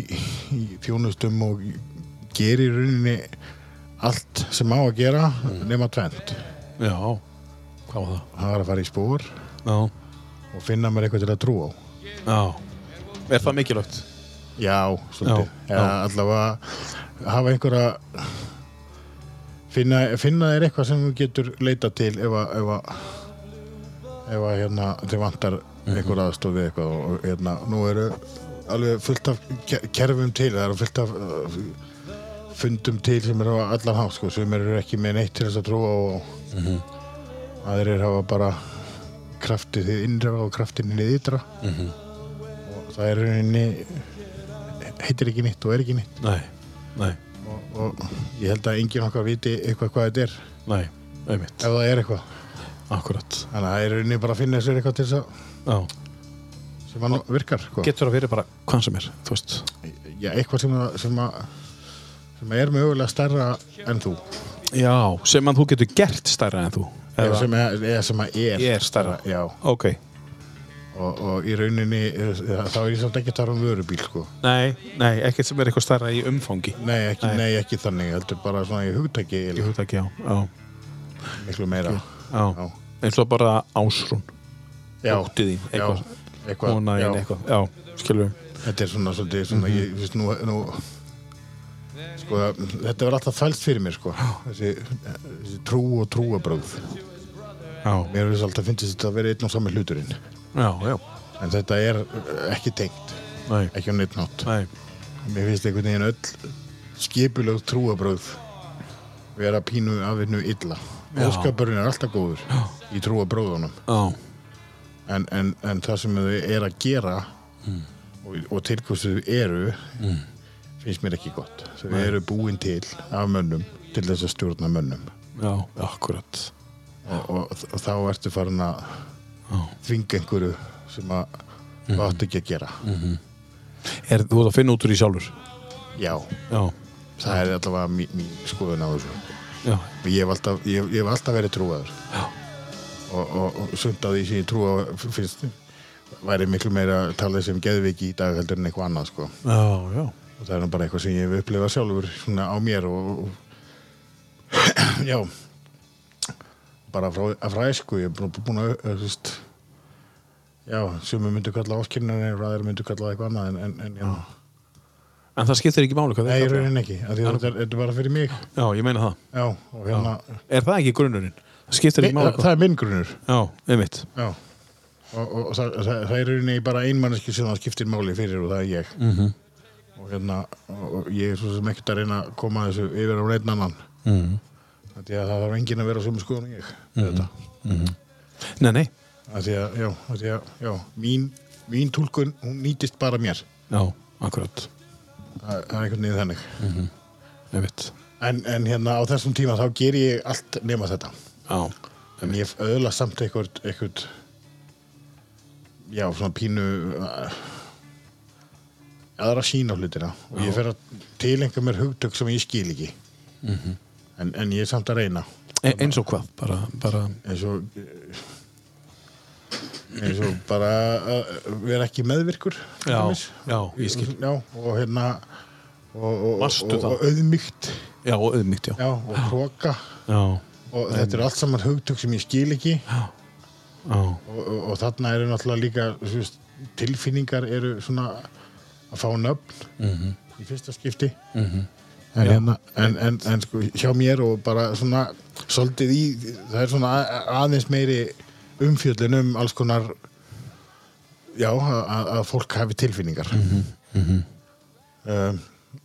í þjónustum og gerir í rauninni allt sem á að gera nema tvent já. Hvað var það? það var að fara í spór og finna mér eitthvað til að trúa á. Já. Er það mikilvægt? Já, svolítið allavega hafa einhverja finna, finna þér eitthvað sem þú getur leita til ef að ef að, ef að hérna þið vantar Mhm. einhver aðstofi eitthvað og hérna nú eru alveg fullt af ke- kerfum til það eru fullt af uh, fundum til sem eru á allan hátt sko, sem eru ekki með neitt til þess að trúa og Mhm. aðrir hafa bara kraftið þið innra og kraftið þið ytra Mhm. og það er rauninni heitir ekki neitt og er ekki neitt. Nei, nei, og, og ég held að enginn okkar viti eitthvað hvað þetta er. Nei, einmitt. Ef það er eitthvað. Akkurat. Þannig að það er rauninni bara að finna sér eitthvað til þess að sem að virkar sko. getur það verið bara hvað sem er, Já, eitthvað sem að, sem að sem að er mögulega stærra en þú. Já, sem að þú getur gert stærra en þú. Eða sem, er, eða sem að er, Er stærra. já, Ok, og, og í rauninni þá er ég samt ekki að tala um vörubíl sko. nei, nei, ekkert sem er eitthvað stærra í umfangi. Nei, ekki, Nei. nei. ekki þannig heldur bara svona í hugtæki Ég eiginlega, hugta ekki á, já, miklu meira. Já. Já. eins og bara ásrún já, Dóttið þín, eitthvað, já, eitthvað. Kona já. eitthvað. Já, skilur Þetta er svona, svona, svona ég, þú veist, nú, nú sko, þetta var alltaf þælst fyrir mér, sko. Þessi, þessi trú og trúabröð Já, mér finnst alltaf finnst þetta að vera einn og sami hluturinn já, já, en þetta er ekki tengt. Nei, ekki á neitt nátt nei. Mér finnst einhvern veginn öll skipulög trúabröð vera pínu afvinnu illa. Óskapurinn er alltaf góður já. í trúabröðunum en, en, en það sem þau er að gera og, og til hversu þau eru finnst mér ekki gott. Þau eru búin til af mönnum til þess að stjórna mönnum. Já, akkurat. Og, og, og þá ertu farin að. Þvinga einhverju sem að þú átt ekki að gera. Er þú að finna út úr í sjálfur? já, Já, það er allavega mín, mín skoðun á þessu. Ég hef alltaf, ég, ég hef alltaf verið trúaður. Og, og, og sumt á því sem ég trúa finnst væri miklu meira talið sem geðviki í dag heldur en eitthvað annað sko. já, já. Og það er bara eitthvað sem ég hef upplifað sjálfur svona á mér og, og já bara frá, frá æsku ég er búin, að þú veist já, sumur myndu kalla áskynnan en aðeir myndu kalla það eitthvað annað en, en, en En það skiptir ekki máli hvað nei, þið í kalla rauninni ekki þetta er, er bara fyrir mig. Já, ég meina það. Já, og hérna Er það ekki grunnurinn? Það skiptir ekki máli það, það er minn grunnur. Já, einmitt. Já, og, og, og það, það, það er rauninni bara einmanneski sem það skiptir máli fyrir og það er ég. Mm -hmm. og hérna, og, og ég er svo sem ekkert að reyna að koma þessu yfir á neitt annan. Mm. að það þarf enginn að vera skoðun og ég mm þetta, Nei, nei. Að því að, já, að því að, já mín, mín túlkun, hún nýtist bara mér. Já, akkurat. Það, er einhvern veginn þannig. Einmitt. En, en hérna á þessum tíma þá ger ég allt nema þetta. Já, en ég öðla samt eitthvað, eitthvað já, svona pínu aðra sín á hlutina. Og ég fer að tilenga mér hugtök sem ég skil ekki en, en ég er samt að reyna. E eins og hvað? Bara, bara eins og eins og bara að vera ekki meðvirkur Já, já, ég skil. Já, og hérna og, og, og, auðmygt Já, og auðmygt, já. já, og Já, og þetta er allt saman hugtök sem ég skil ekki. Og, og, og þarna eru náttúrulega líka veist, tilfinningar eru svona að fá nöfn Mhm. í fyrsta skipti en, hérna, en, en, en sko hjá mér og bara svona svolítið í, það er svona aðeins meiri umfjöllin um alls konar já, að, fólk hafi tilfinningar. Mhm, um,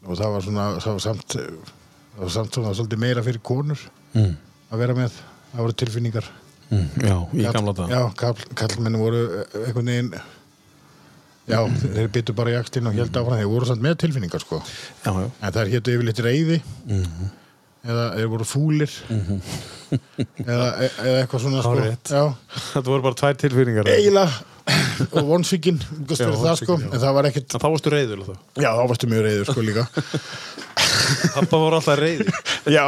og það var svona það var samt, það var samt svona svolítið meira fyrir konur Mm. að vera með, það voru tilfinningar. Mm, já, í gamla dag. Já, kall, kallmenn voru eh, einhvern veginn Já, þeir byttu bara í akstinn og held áfram þeir voru samt með tilfinningar sko Já, já. en það hétu yfirleitt reyði Mhm. Eða þeir voru fúlir eða, eða eitthvað svona sko. Þetta voru bara tvær tilfinningar. eiginlega og vonsvíkin, sko. en það var ekkert, þá varstu reyður já þá varstu mjög reyður sko líka. Pappa voru alltaf reyður. Já,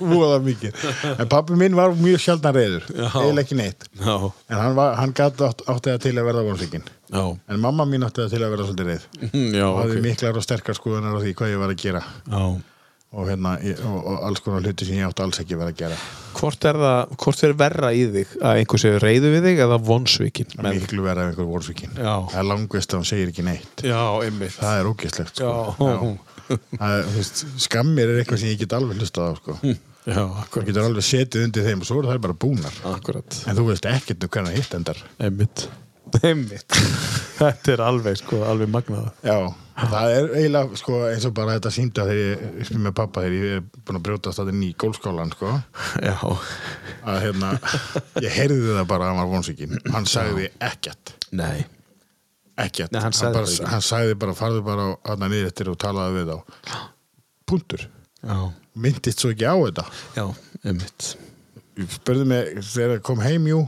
voða mikið. En pappi minn var mjög sjaldan reyður eiginlega ekki neitt. Já, en hann, var, hann átti það til að verða vonsvíkin en mamma mín átti það til að verða svolítið reyð Mm, Já, og hafði ok. miklar og sterkar skoðunar á því hvað ég var að gera. Já. Og, hérna, og, og alls konar hluti sem ég átti alls ekki verið að gera Hvort er það, hvort er verra í þig að einhver séu reyðu við þig eða vonsvikin? það er miklu verið af einhver vorsvíkin Já. það er langvist að hann segir ekki neitt Já, það er ógeðslegt sko. Já. Það er, skammir er eitthvað sem ég get alveg hlustað á sko. Já, þú akkurat. getur alveg setið undir þeim og svo eru það bara búnar Akkurat. en þú veist ekkert um hvernig hitt endar Einmitt. Þetta er alveg, sko, alveg magnað. já, það er eiginlega sko, eins og bara þetta sínda þegar ég, spil með pappa þegar ég er búin að brjótast þetta í gólskólan sko, Já. að hérna ég heyrði það bara að hann var vonsvíkin hann sagði ekkert Nei. ekkert, Nei, hann sagði bara, það ekki. hann sagði bara farðu bara hann niður eftir og talaði við þá punktur, myndist svo ekki á þetta Já, einmitt. Ég spurði mig þegar ég kom heim jú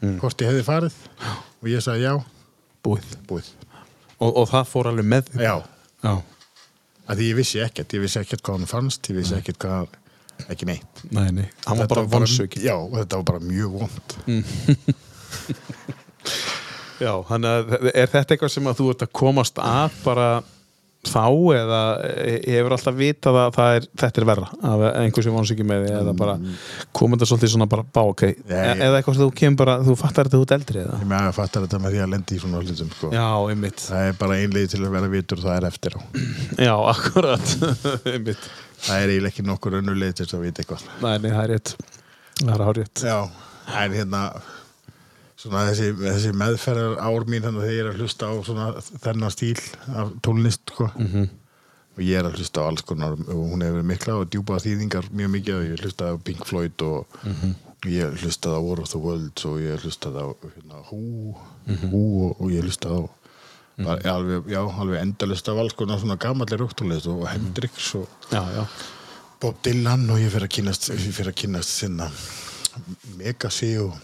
Mm. hvort ég hefði farið. Og ég sagði já, Búið. búið. Og, og það fór alveg með já, Já. að því ég vissi ekkert. Ég vissi ekkert hvað hann fannst, ég vissi ekkert hvað hann ekki neitt. Nei, nei. Hann var bara vonsvikin. já, og þetta var bara mjög vond Já, þannig að er þetta eitthvað sem að þú ert að komast að bara þá eða hefur alltaf vitað að er, þetta er verra að einhver sem vons ekki með því eða bara komið þetta svolítið svona bara bá ok. Nei. eða eitthvað sem þú kemur bara, þú fattar þetta út eldri eða? Ég með að fattar þetta með því að lendi í svona hlutum sko. Já, einmitt. Það er bara einlega til að vera vitur og það er eftir á. Já, akkurat. Einmitt. Það er eiginlega ekki nokkur önnulegi til að vita eitthvað. Nei, nei, það er rétt. Það er hárétt Já, en hérna svona þessi, þessi meðferðar ár mín þannig að ég er að hlusta á svona þennan stíl af tónlist sko. Mhm. og ég er að hlusta á alls konar og hún hefur mikla og djúpa þýðingar mjög mikið og ég hlusta á Pink Floyd og Mhm. ég hlusta á War of the Worlds og ég hlusta á hérna, Who, Mhm. Who og, og ég hlusta á bara, alveg, já, alveg endalist af alls konar svona gamallir rúktónlist og Hendrix og Já, já, Bob Dylan og ég fyrir að kynast fyrir að kynast sinna Megasi og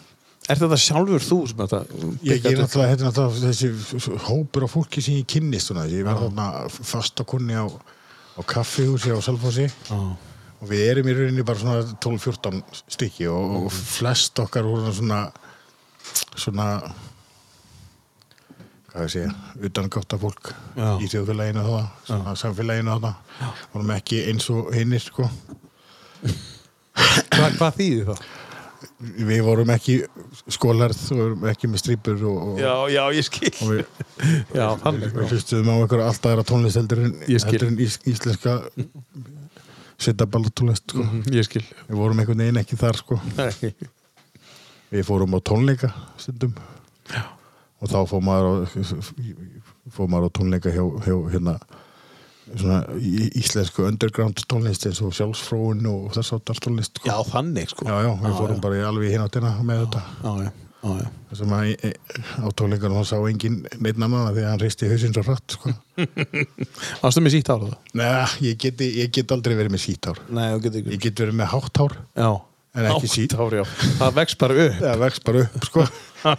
Er þetta sjálfur þú sem þetta ég er náttúrulega, náttúrulega þessi hópur af fólki sem ég kynnist svona. ég var þarna fast að kunni á, á kaffihúsi á Salfossi Já, og við erum í rauninni bara svona 12-14 stykki og, og flest okkar voru svona svona hvað ég segja, utangátta fólk Já. í þjóðfélaginu svona samfélaginu það vorum ekki eins og hinnir sko. Hva, Hvað þýðir það? Við vorum ekki skólarð og vorum ekki með strýpur og, og, Já, já, ég skil og við, Já, við hlustuðum á einhverja alltaf aðra tónlist heldur en, Ég skil. heldur en ís, íslenska setjaballa tónlist sko. Mhm, Ég skil við vorum einhvern veginn ekki þar sko. Við fórum á tónleika stundum Já. og þá fór maður á, fór maður á tónleika hjá, hjá hérna svona íslensku underground tónlist eins og sjálfsfróun og þess áttar tónlist sko. Já, þannig sko já, já, við fórum bara í alveg í hináttina með þetta Já, já, já, já. þess að maður e, á tónleikanum þá sá engin neitt því að hann hristi hausinn svo hratt sko. Varstu með sítt ára það? Nei, ég get, ég get aldrei verið með síthár Nei, þú getur ég get verið með hátthár Já En ekki sítt. Átt ár, já Það vex bara upp það vex bara upp sko.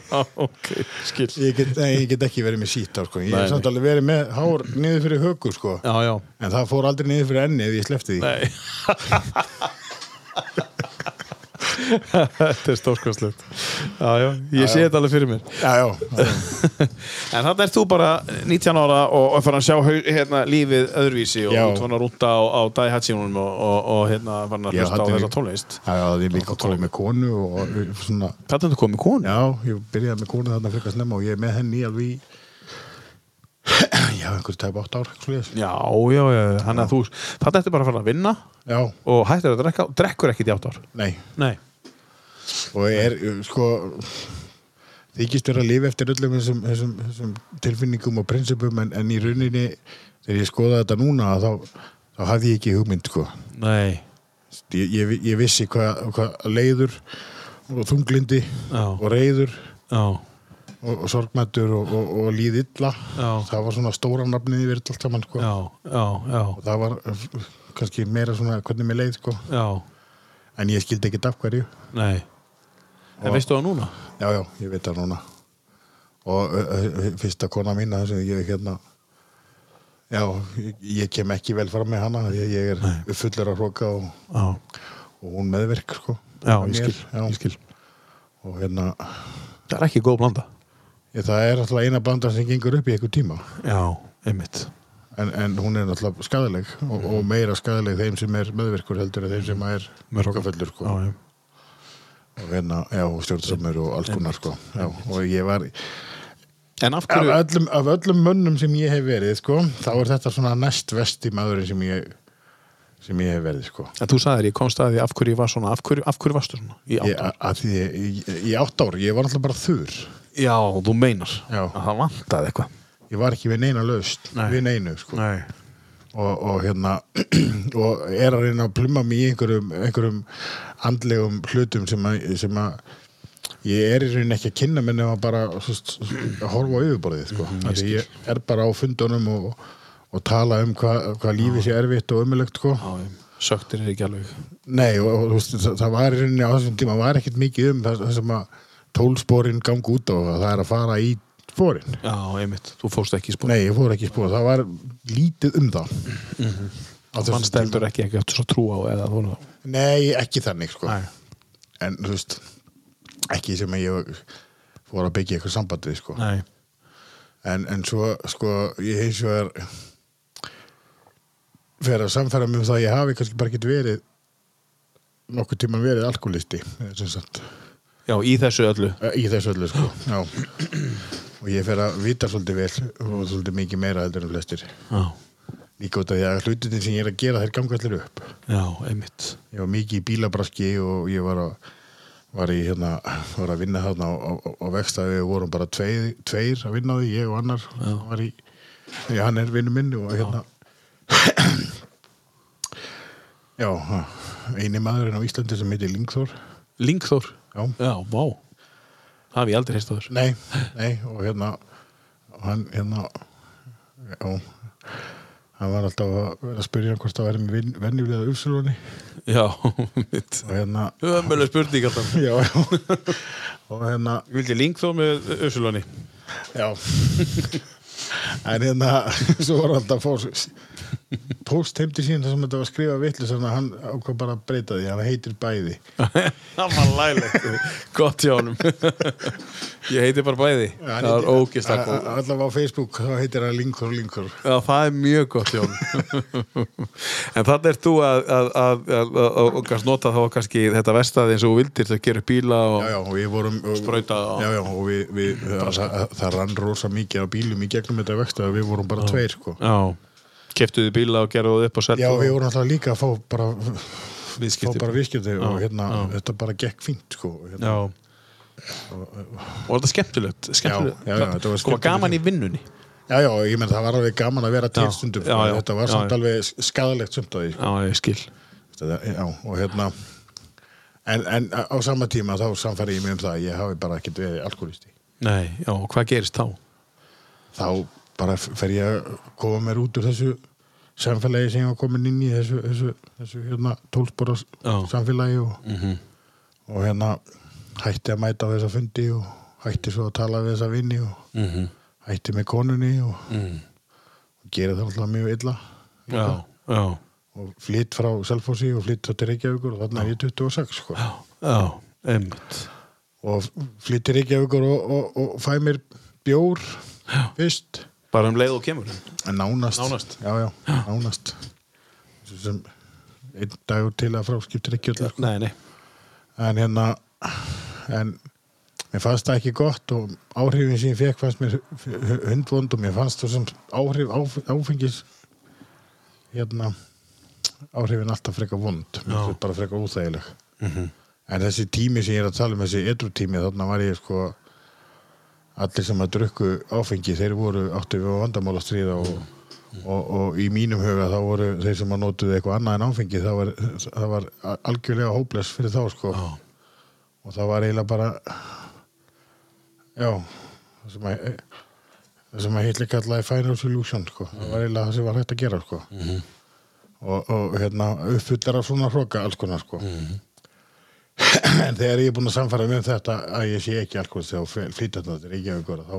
Ok, skil. Ég, get, ég get ekki verið með síthár sko. ég hef samt alveg verið með hár niður fyrir höku sko. Já, já. En það fór aldrei niður fyrir enni ef ég slefti því. Nei Þetta er já, ég sé þetta alveg fyrir mér. Já, já, já. En þannig er þú bara 19 ára og, fann að sjá hérna, lífið öðruvísi og fann að rúta á, á Daihatsunum og, og, og hérna fann að hlusta á er- þessa tónlist. Já, já, ég líka komið með konu Þetta er þú komið konu? já, ég byrjaði með konu þarna frekar snemma og ég er með henni alveg í já, einhver tæp átt ár svoleiðis. Já, já, já, þannig að þú þetta ertu bara að fara að vinna Já, og hættir að drekka, drekkur ekkit í átt ár? Nei. Nei og er, sko þykist vera að lifa eftir öllum þessum, þessum, þessum tilfinningum og prinsipum en, en í rauninni þegar ég skoða þetta núna þá, þá hafði ég ekki hugmynd sko. Nei ég, ég, ég vissi hvað hva leiður og þunglindi Já. og reyður Já, og, og sorgmættur og, og, og líð illa Já. það var svona stóra nafnið yfir þetta allt saman sko. og það var uh, kannski meira svona hvernig mér leið sko. en ég skildi ekki af hverju Nei En veistu það núna? já já, ég veit það núna. Og fyrsta kona mín það sem ég hérna já, ég, kem ekki vel fram með hana. Ég, ég er fullur að hróka og, og hún meðverk sko, já, ég skil, já. ég skil. Og hérna Það er ekki góð blanda. Ég, það er alltaf eina blanda sem gengur upp í einhver tíma. Já, einmitt. En, en hún er náttúrulega skadaleg og, og meira skadaleg þeim sem er meðverkur heldur en þeim sem er Með hrókafullur sko. Já, já hérna, já, og stjórnsamur og alls konar sko. já, og ég var En af af hverju öllum, af öllum mönnum sem ég hef verið sko, þá er þetta svona næst vesti maðurinn sem ég sem ég hef verið sko. En þú sagðir, ég komst að því af hverju ég var svona Af hverju, af hverju varstu svona? Í átt ég, í, átt ár, ég var alltaf bara þurr Já, þú meinar Já. að það vantaði eitthvað ég var ekki við neina löst Nei. við neinu sko. Nei og, og hérna og er að reyna að plumma mig í einhverjum, einhverjum andlegum hlutum sem að, sem að ég er í rauninni ekki að kynna minn ef að bara svo, að horfa á yfirborðið sko. mm, ég, ég er bara á fundunum og, og tala um hvað hva lífið sé erfitt og umulegt sko. Söktir er ekki alveg nei og, veist, það, það var í rauninni á þessum tíma var ekkert mikið um það, það sem að tólsporin gangi út og það er að fara í sporin Já, einmitt, þú fórst ekki í spór nei, ég fór ekki í spor, það var lítið um það mm Það fannst heldur ekki eftir svo trú á eða þú Nei, ekki þannig sko. En þú veist ekki sem ég fór að byggja eitthvað sambandið sko. Nei. En, en svo sko ég hins vegar fyrir að samfæra mig um það að ég hafi kannski bara ekki verið nokkuð tíman verið alkoholisti Já, í þessu öllu. Í þessu öllu sko. Já. Og ég fer að vita svolítið vel og svolítið mikið meira heldur en flestir. Já, líka út af því að hlutin sem ég er að gera þær ganga allir upp. Já, einmitt. Ég var mikið í bílabraski og ég var að var, í, hérna, var að vinna þarna á, vextaði við vorum bara tveir, tveir að vinna á því, ég og annar var í, já, hann er vinnu minn og hérna. Já, eini maðurinn á Íslandi sem heitir Lingþór Lingþór já, Já, vá Hef ég aldrei heist á þér nei, nei og hérna hann hérna já hann var alltaf að að spyrja hvort það væri með venjulega uppsölunni. Já, mitt og hérna Ömmuleg spurning alltaf. Já, já. Og hérna Vildi Lingþór með Össulunni Já En hérna, svo var alltaf að fá post heim til síðan þar sem þetta var skrifað vitlu þannig að hann ákvað bara að breyta því. Hann heitir bæði. Það var lælegt Gott hjá honum. Ég heiti bara bæði. Það var ógislega góð Allavega á Facebook þá heitir hann Linkur Linkur. Já, það er mjög gott hjá honum. En þannig er þú að, að, að, að, að, að kannski nota þá kannski þetta vestað eins og vildir það gera upp bíla og Já, já, og við vorum Sprauta á- Já, já, og við, við það, það, það rann rosa mikið á bílum í gegnum þetta vextu að við vorum bara tveir sko. Já, keftuðu bíla og gerðu það upp og seldu Já, og við vorum alltaf líka að fá bara fá viðskipti bara viðskipti og Já, hérna, já. þetta bara gekk fínt sko. hérna. Já Og þetta er skemmtilegt Skemmtilegt Já, já, já, þetta var Koma gaman í vinnunni Já, já, ég menn það var alveg gaman að vera til Já, stundum já, sko. já, þetta var já, samt já. alveg skadalegt sumt að því sko. Já, ég skil Þetta- já, og hérna en, en á sama tíma þá samfæri ég mig um það að ég hafi bara ekkert verið alkoholisti Nei, já, og hvað gerist þá? Þá bara fer ég að koma mér út úr þessu samfélagi sem ég var komin inn í þessu, þessu, þessu hérna, tólspora Já. samfélagi og, og hérna hætti að mæta á þessa fundi og hætti svo að tala við þessa vinni og Mm -hmm. hætti með konunni og, mm. og gera það alltaf mjög illa Já, já, og flytt frá Selfossi og flytt til Reykjavíkur og þarna er ég 26 sko. já Já, einmitt og af ykkur og, og, og fæ mér bjór fyrst. Bara um leið og kemur? Nánast, Nánast? já, já, nánast. Sem einn dagur til að frá skiptir ekki sko. Nei, nei. En hérna en mér fannst það ekki gott og áhrifin sem ég fekk fannst mér hundvond og mér fannst það sem áhrif áf, áfengis hérna áhrifin alltaf frekar vond. Mér finnst bara frekar úþægileg en þessi tími sem ég er að tala um þessi edru tími þarna var ég sko allir sem að drukku áfengi þeir voru áttu við vandamál að stríða og, og, og í mínum huga þá voru þeir sem að notuðu eitthvað annað en áfengi það var, það var algjörlega hópless fyrir þá sko og það var eiginlega bara já það sem að það sem að hitli kallaði final solution sko. það var eiginlega það sem var hægt að gera sko. og, og hérna uppfullar af svona hróka alls konar sko. En þegar ég er búin að samfæra með þetta að ég sé ekki alkohol þegar flytja þetta til Reykjavíkur þá,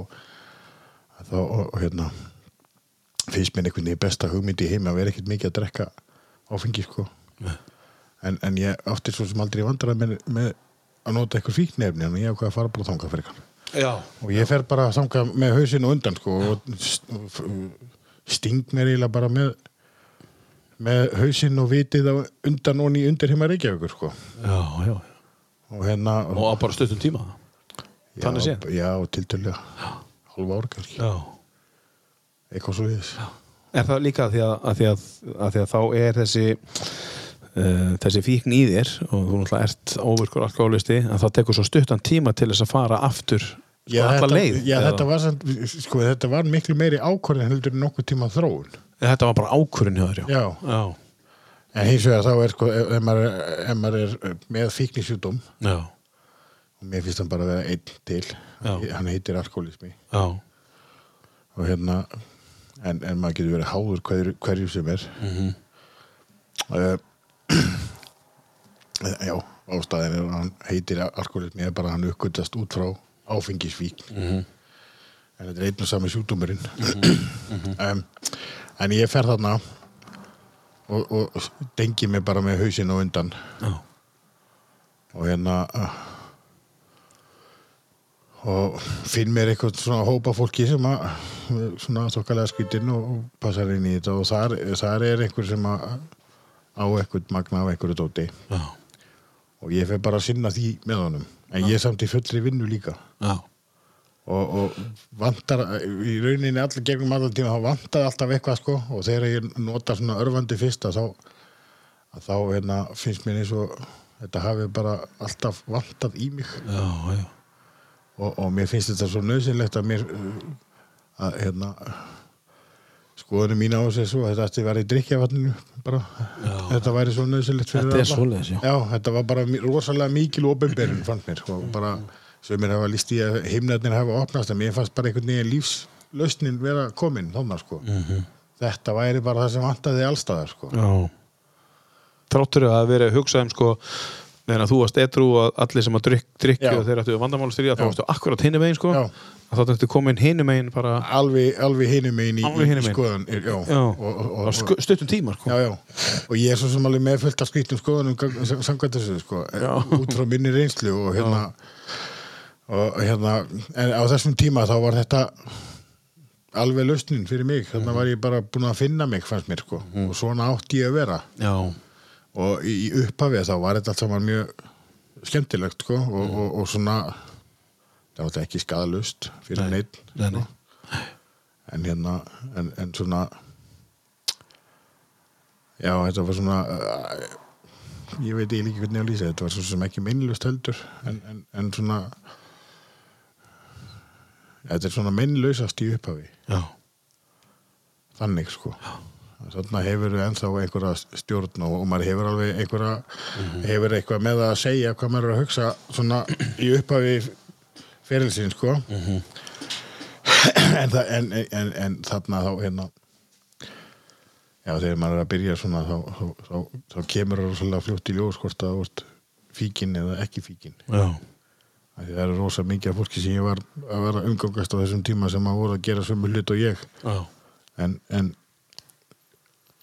þá og, og hérna finnst mér einhvern veginn besta hugmynd í heimi að vera ekkert mikið að drekka áfengi sko. En, en ég átti svo sem aldrei vandrað með, með að nota eitthvað fíknefni en ég ákvað að fara bara þangað fyrir Já. Og ég fer bara þangað með hausinu undan sko og sting mér eiginlega bara með með hausinn og vitið undan og ný undir heima Reykjavíkur sko. Já, já. Og hérna Og bara stuttum tíma? Þannig já, séð. já, tiltölulega. Hálfa ár kannski, Já. Eitthvað svo viðis Er það líka því að, að, því að, að, því að þá er þessi uh, þessi fíkn í þér og þú náttúrulega ert óvirkur alkoholisti að það tekur svo stuttan tíma til þess að fara aftur sko, Já, þetta, leið já þetta, var, sko, þetta var miklu meiri ákvörðin heldur en nokkuð tíma þróun Þetta var bara ákurinn hjá þér, já. Já. Já. en hins vegar þá er sko ef maður, ef maður er með fíknisjúdóm Já. og mér finnst hann bara að vera einn til Já. hann heitir alkoholismi Já. og hérna en, en maður getur verið háður hverju, hverju sem er mm Mhm. já, ástæðin er að hann heitir alkoholismi er bara að hann uppgötast út frá áfengisvík Mhm. en þetta er einn og sami sjúkdómurinn um, en ég fer þarna og, og dengi mig bara með hausinn og undan Já. og hérna uh, og finn mér eitthvað svona hópa fólki sem að svona þokkalega skýtin og, passar inn í þetta og þar, þar er einhver sem að á eitthvað magna af einhverju dóti Já. og ég fer bara að sinna því með honum en ég er samt í fullri vinnu líka Já. Og, og vantar í rauninni allir gegnum allan tíma þá vantar alltaf eitthvað sko og þegar ég nota svona örfandi fyrsta þá, þá hérna, finnst mér eins og þetta hafi bara alltaf vantað í mig Já. Já. og, og mér finnst þetta svo nöðsynlegt að mér að hérna skoðunum mín á þessu svo að þetta ætti að vera í drikkjavatninu bara, þetta væri svo nöðsynlegt Þetta er svoleiðis, já. já, þetta var bara rosalega mikil ofinberinn fannst mér og bara, sem mér hafa líst í að heimnarnir hafa opnast en mér fannst bara einhvern veginn lífslausnin vera komin þannig sko. Mhm. þetta væri bara það sem vantaði allstaðar sko. Já. Þráttur að vera hugsað um sko meðan að þú varst edru og allir sem að Já. og þeir ættu vandamál styrja þá varstu akkurat hinum megin sko. Já. að þá ættu komin hinum megin bara alveg, alveg hinum megin í, í skoðan já, já, og, og, og, sku- stuttum tíma sko. Já, já, og ég er svo sem alveg með fullt af skrítum skoðunum gang- sam- samkvæmt þessu, sko, út frá minni reynslu og hérna, og hérna, en á þessum tíma þá var þetta alveg lausnin fyrir mig, þannig var ég bara búin að finna mig, fannst mér, sko, og svona átti ég að vera, Já. og í, upphafið þá var þetta allt saman mjög skemmtilegt, sko, og, og, og svona, það var þetta ekki skadalust fyrir Nei. neitt, Nei, nei. sko, en hérna, en, en svona, Já, þetta var svona ég veit líka hvernig að lýsa þetta. Var svo sem ekki minnlust heldur. En, en, en svona þetta er svona minnlausast í upphafi. Já. þannig sko. Þannig hefur við ennþá einhverja stjórn og, og maður hefur alveg einhverja hefur eitthvað með að segja hvað maður er að hugsa svona í upphafi ferilsinn sko. En, það, en, en, en þarna þá hérna já þegar maður er að byrja svona þá, þá, þá, þá kemur það rosalega fljótt í ljós hvort að þú ert fíkin eða ekki fíkin Já. Það er rosa mikið af fólki sem ég var að vera umgangast á þessum tíma sem að voru að gera sömu hlut og ég. Já. en, en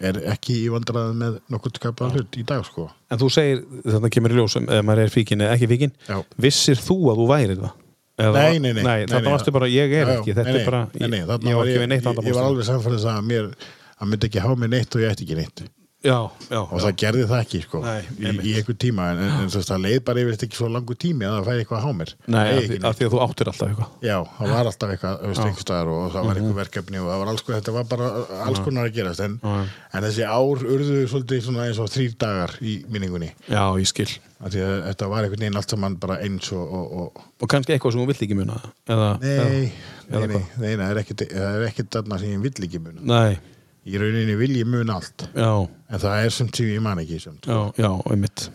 er ekki í vandræðum með nokkuð skapaðan hlut í dag sko? En þú segir, þetta kemur í ljós ef maður er fíkin eða ekki fíkin Já. Vissir þú að þú værið það? Eða, Nei, nei, nei, þetta varstu bara, ég er ekki Þetta er bara, nei, nei, ég, var ekki við neitt ég, ég var alveg samfæðis að mér að myndi ekki há mig neitt og ég ætti ekki neitt Já, já, og það gerði það ekki sko Nei, í, í einhver tíma en, en, svo, það leið bara yfir ekki svo langu tími að það fæði eitthvað að há mér. Nei, af því, því að þú áttir alltaf eitthvað. Já, það var alltaf eitthvað veist, Já. og það var einhver verkefni og var alls þetta var bara alls konar að gerast en, Já. en þessi ár urðu svolítið eins og þrýr dagar í minningunni. Já, ég skil. Því að þetta var einhvern veginn allt saman bara eins og, og, og Og kannski eitthvað sem þú vilt ekki muna eða, Nei, eða, nei, eða nei, nei, það er ekkert það er ekkert þarna sem ég vill ekki muna. Nei, í rauninni vil ég muna allt. Já, en það er sumt sem ég man ekki sumt. Já, já, einmitt.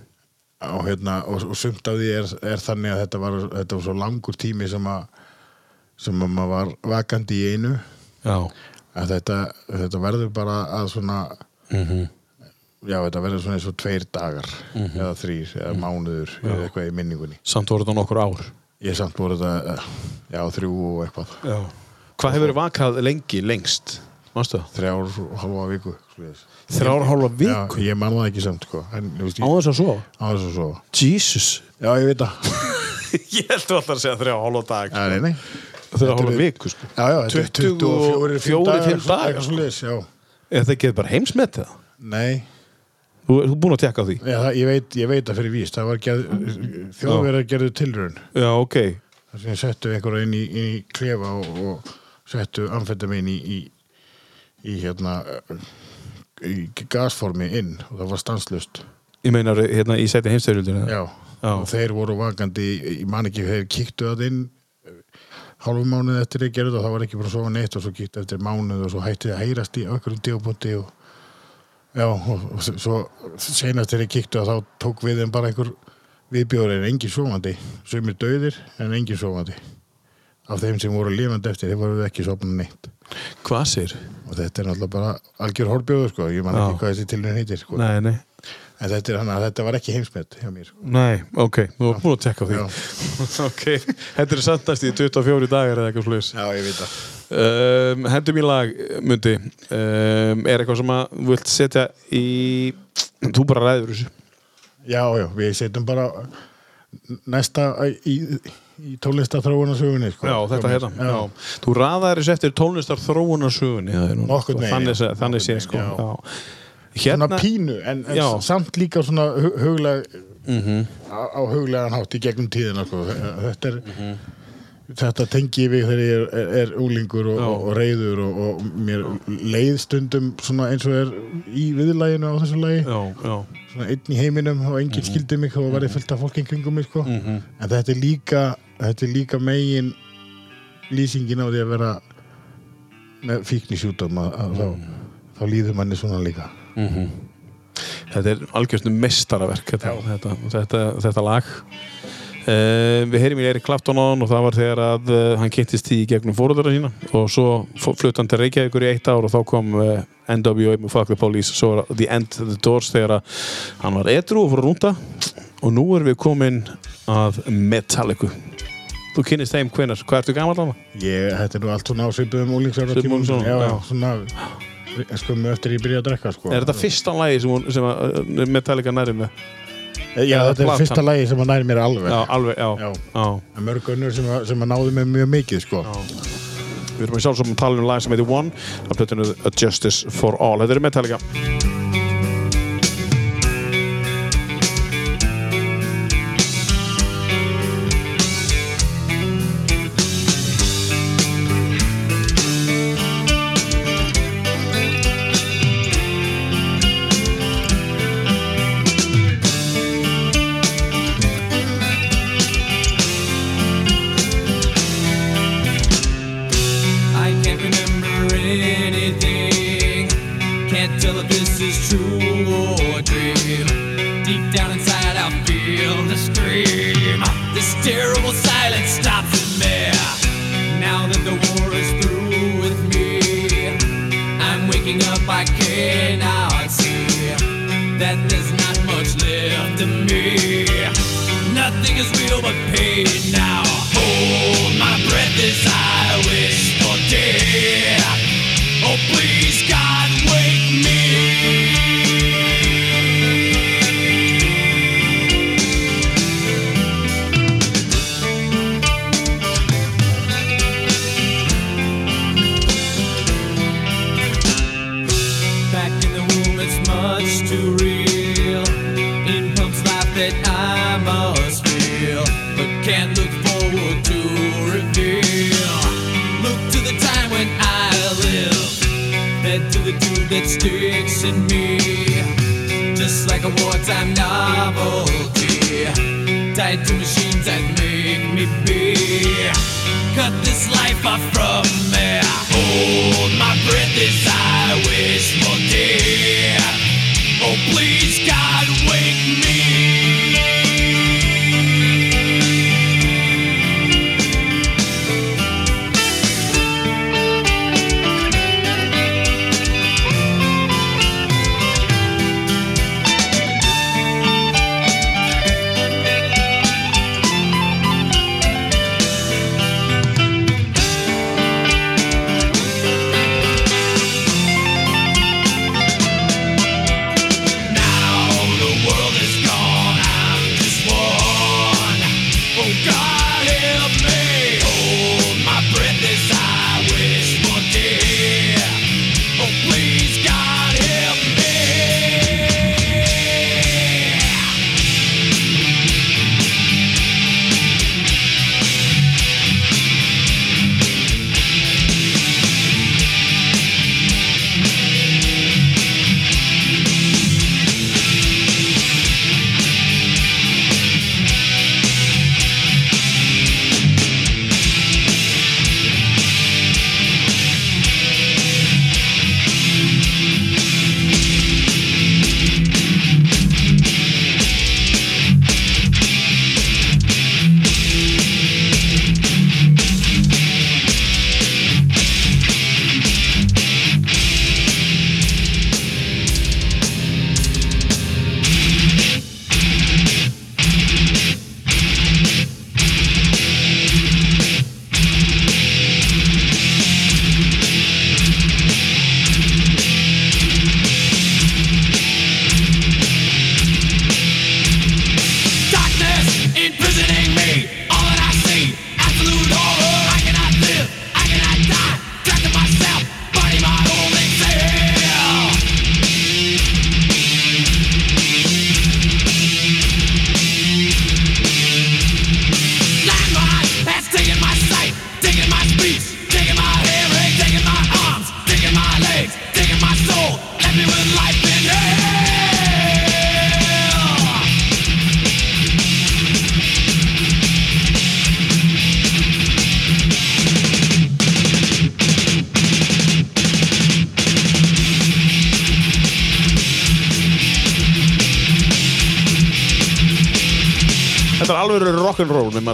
Og, hérna, og, og sumt af því er, er þannig að þetta var, þetta var svo langur tími sem að sem að maður var vakandi í einu. Já, að þetta, þetta verður bara að svona mhm. já, þetta verður svona eins og tveir dagar Mhm. eða þrýr, eða mánuður eða eitthvað í minningunni. Samt voru þetta nokkur ár. Ég samt voru þetta, já, þrjú og eitthvað. Já. Hvað hefur vakað lengi, lengst? Mástu það? þrjár og halva viku. Þrjár og hálfa já, viku? ég man það ekki samt sko. á þess að svo á þess að svo Jesus. Já, ég veit það. Ég held þú alltaf að segja þrjá og hálfa dag já, nei, nei. Þrjá og hálfa er- viku sko. Já, já, þetta er 24, 24, fjórir, fimm svona- dagar, eitthvað svoleiðis, já. Er það ekki bara heimsmetið það? nei, Þú þú er búin að tekka á því? Já, það, ég, veit, ég veit það fyrir víst. Það var þjóðverðar gerðu tilraun. Já, ok. Sem settu einhverja inn í, í klefa og, og settu amfetamin í, í, í hérna í gasformi inn. Og það var stanslust Ég meinar hérna í seti heimstyrjöldinu já. Já. og þeir voru vakandi ég man ekki, þeir kíktu það inn hálfum mánuð eftir þeir gerðu það og það var ekki bara sofa neitt og svo kíktu eftir mánuð og svo hætti það að heyrast í einhverjum díapunkti og já, og, svo senast þegar þeir kíktu að þá tók við þeim bara einhver viðbjóður en engin sofandi. Sumir döðir en engin sofandi. Af þeim sem voru lifandi eftir þeir voru ekki sofnað neitt Hvað sér? og þetta er náttúrulega bara algjör horfbjóður sko, ég man ekki hvað þessi tilraun heitir sko. Nei, nei. En þetta, er, hana, þetta var ekki heimsmet hjá mér sko. Nei, ok, þú var búin að tekka því. Ok, þetta er sandast í 24 dagar eða eitthvað slúðis já, ég veit það. Um, Hendum í lag, Mundi. Um, Er eitthvað sem að vilt setja í Þú bara ræður þessu. Já, já, við setjum bara næsta í, í tónlistaþróunarsögunni sko. Já, þetta hérna Já. já. Þú raðar þessu eftir tónlistar þróunarsögunni það nú, Nokkurn veginn, Þannig, þannig sé sko já. Svona Hérna pínu, en, en samt líka svona hu- hugleg Mhm. á, á huglegan hátt í gegnum tíðina sko. þetta er Mhm. þetta tengi ég við þegar ég er, er, er úlingur og, og, og reyður og, og mér leið stundum eins og er í viðlæginu á þessu lagi einn í heiminum og enginn skildi mig og var ég fullt af fólki kringum mig sko. Mhm. en þetta er líka þetta er líka megin lýsingin á því að vera með fíknisjúdum að, að þá, þá líður manni svona líka. Þetta er algjörstu mestaraverk þetta, þetta, þetta, þetta lag. Uh, Við heyrim í Erik Clapton á hann og það var þegar að uh, hann kynntist í gegnum fóröldara sína. Og svo flutt hann til Reykjavíkur í eitt ár og þá kom uh, NWA með Fuck the Police. Svo var The End of the Doors þegar hann var edru og fór að rúnda og nú erum við komin að Metallica Þú kynnist þeim hvenar, hvað ertu á það? ég, þetta er nú allt svona á svipuðum úlingsára Svipuðum svona, já, já, já. svona skömmu eftir ég byrja að drekka sko. Er þetta fyrsta lagi sem, sem að, uh, Metallica næri með? já, þetta er platan? fyrsta lagi sem að næri mér alveg Já, alveg, já, Já. já. mörg önnur sem, sem að náðu mig mjög mikið sko. Við erum í sjálfsögum að tala um lag sem heitir One af plötinu A Justice for All Þetta er Metallica that sticks in me. Just like a wartime novelty. Tied to machines that make me be. Cut this life off from me. Hold my breath as I wish for death. Oh, please,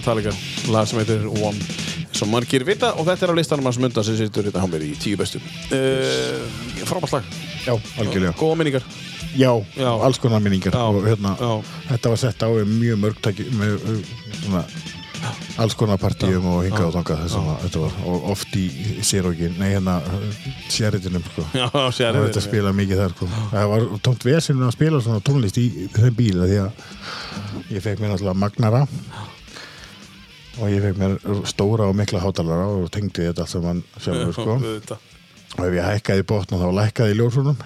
Metallica lag sem heitir One sem margir vita og þetta er á listanum hans munda sem situr þetta hann verið í tíu bestum uh, frábært lag, Já, algjörlega. góða minningar. Já, Já. alls konar minningar. Já, og hérna, já. þetta var sett á mjög mörg tæki með svona alls konar partíum og hingað og þangað þessum að þetta var og oft í sérógin, nei hérna séritinum sko. Já, og þetta spila mikið þar sko. það var tómt vesinn að spila svona tónlist í þeim bíl af því að ég fekk mér náttúrulega magnara og ég fekk mér stóra og mikla hátalara og tengdi þetta allt saman sjálfur sko og ef ég hækkaði í botn þá lækkaði ljósunum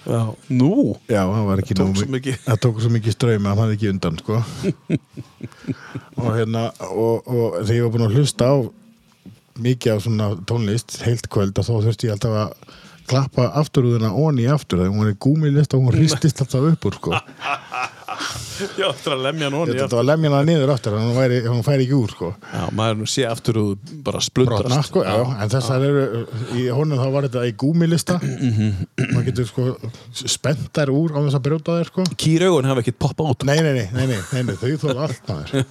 Já, nú Já, það var ekki mi- mikið. Það tók svo mikið ströym að hann hafði ekki undan, sko. og hérna, og, og þegar ég var búinn að hlusta á mikið af svona tónlist, heilt kvöld, að þá þurfti ég alltaf að klappa afturúðuna onni aftur, þegar hún var í gúmilist og hún hristist alltaf upp úr, sko. Já, þetta er að lemja hann Þetta var lemjana niður aftur, hann, væri, hann færi ekki úr, sko. Já, maður sé aftur og bara splundrast. Sko, já, en þessar eru, í honum þá var þetta í gúmilista, maður getur, sko, spennt þær úr á þess að brjóta þær, sko. Kýraugun hafa ekkert poppa út. Nei, nei, nei, nei, nei, nei, þau þóla allt maður.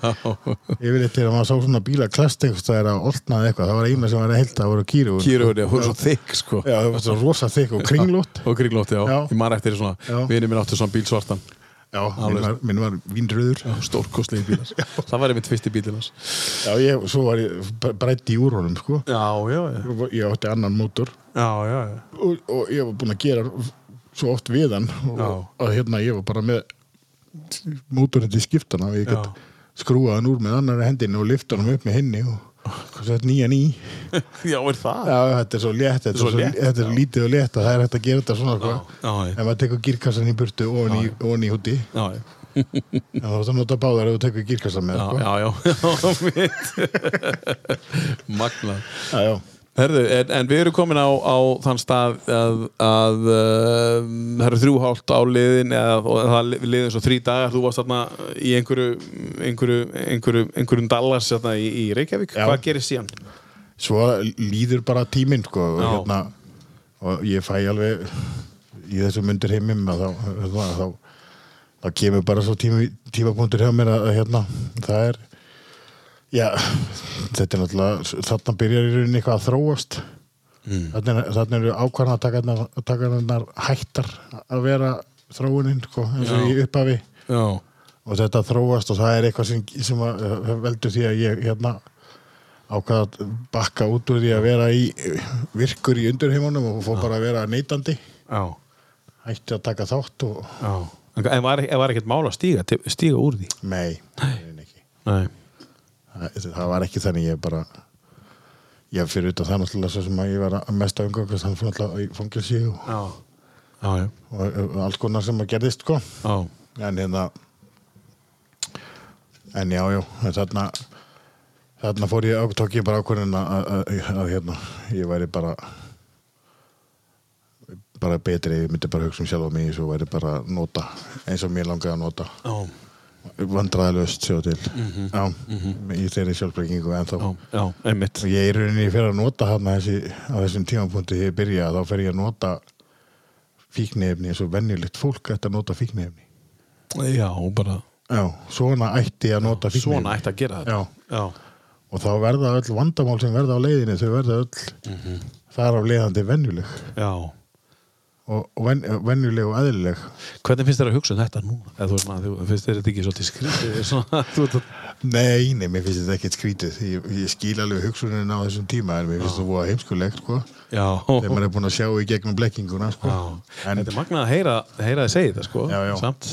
Ég vil eitthvað að maður sá svona bíla klast er að oltnaði eitthvað, það var eina sem var að heilta það voru kýru Kýraugun, já, hún er svo þykk sko. Já, það var svo rosa þykk og kringlót Og kringlótt, já, Já. ég man eftir svona Já. Vinið minn áttu svona bíl svartan Já, minn var, minn var vínröður Stórkostlegi bílar. Það var einmitt fyrsti bílinn hans. Já, ég, svo var ég brætti í úr honum, sko. Já, já, já. Ég átti annan mótor. Já, já, já. Og, og ég var búinn að gera svo oft við hann. Að hérna ég var bara með mótorinn til skiptana og ég gætt skrúað hann úr með annari hendinni og lyfta hann upp með henni og nýjan í Já, er það? Já, þetta er svo létt, þetta er Svo létt, þetta er lítið og létt og það er hægt að gera þetta svona sko. já, já. ef maður tekur gírkassan í burtu í, ofan í húti Já, já en þá er það nota báðar ef þú tekur gírkassan með Já, sko. já, já, já, Magnað já, já. Herðu, en, en við erum komin á, á þann stað að, að uh, það eru þrjú hálft á liðin eða og það li- liðin svo þrý dagar þú varst þarna í einhverju einhverju, einhverju, einhverjum Dallas þarna í, í Reykjavík, Já. hvað gerir síðan? svo líður bara tíminn sko, og, hérna, og ég fæ alveg í þessu myndir heimim að þá, hérna, þá, þá kemur bara svo tími, tímapunktur hjá mér að, að hérna, það er já, þetta er náttúrulega þarna byrjar í rauninni eitthvað að þróast. Mm. þarna, þarna eru ákvarðan að taka hennar hættar að vera þróunin sko, eins og Já. í upphafi. Já, og þetta þróast og það er eitthvað sem, sem að, uh, veldur því að ég hérna ákvað að bakka út úr því að vera í virkur í undurheimunum og fór bara að vera neytandi já, hætti að taka þátt og já. En var, var ekkert mál að stíga, stíga úr því? nei, nei. Nei Það, var ekki þannig ég bara ég fyrir utan það náttúrulega svo sem að ég var mest að umgangast hann fyrir náttúrulega í fangilsi og, og, og alls konar sem að gerðist sko. En hérna en já, já þarna þarna fór ég, á- tók ég bara ákvörðin að, hérna, ég væri bara bara betri, ég myndi bara hugsa um sjálf á mig svo væri bara nota eins og mér langaði að nota. Já, vandræðalöst sjá til. Já, í þeirri sjálfbreikingu en þá ég er rauninni fyrir að nota þarna þessi, á þessum tímapunkti þegar ég byrja þá fer ég að nota fíknefni eins og venjulegt fólk ætti að nota fíknefni Já, bara Já, svona ætti að nota fíknefni Svona ætti að gera þetta. Já, Já, og þá verða öll vandamál sem verða á leiðinni þau verða öll þar af leiðandi venjuleg. Já og, ven, venjuleg og eðlileg Hvernig finnst þér að hugsa um þetta nú? Eða þú, svona, þú finnst þér þetta ekki svolítið skrítið? Nei, nei, mér finnst þetta ekkert skrítið ég, ég skil alveg hugsunin á þessum tíma en mér finnst þetta búið heimskulegt sko þegar maður er búin að sjá í gegnum blekkinguna sko. en Þetta er magnað að heyra, heyra þið segja þetta, sko. Já, já. Samt.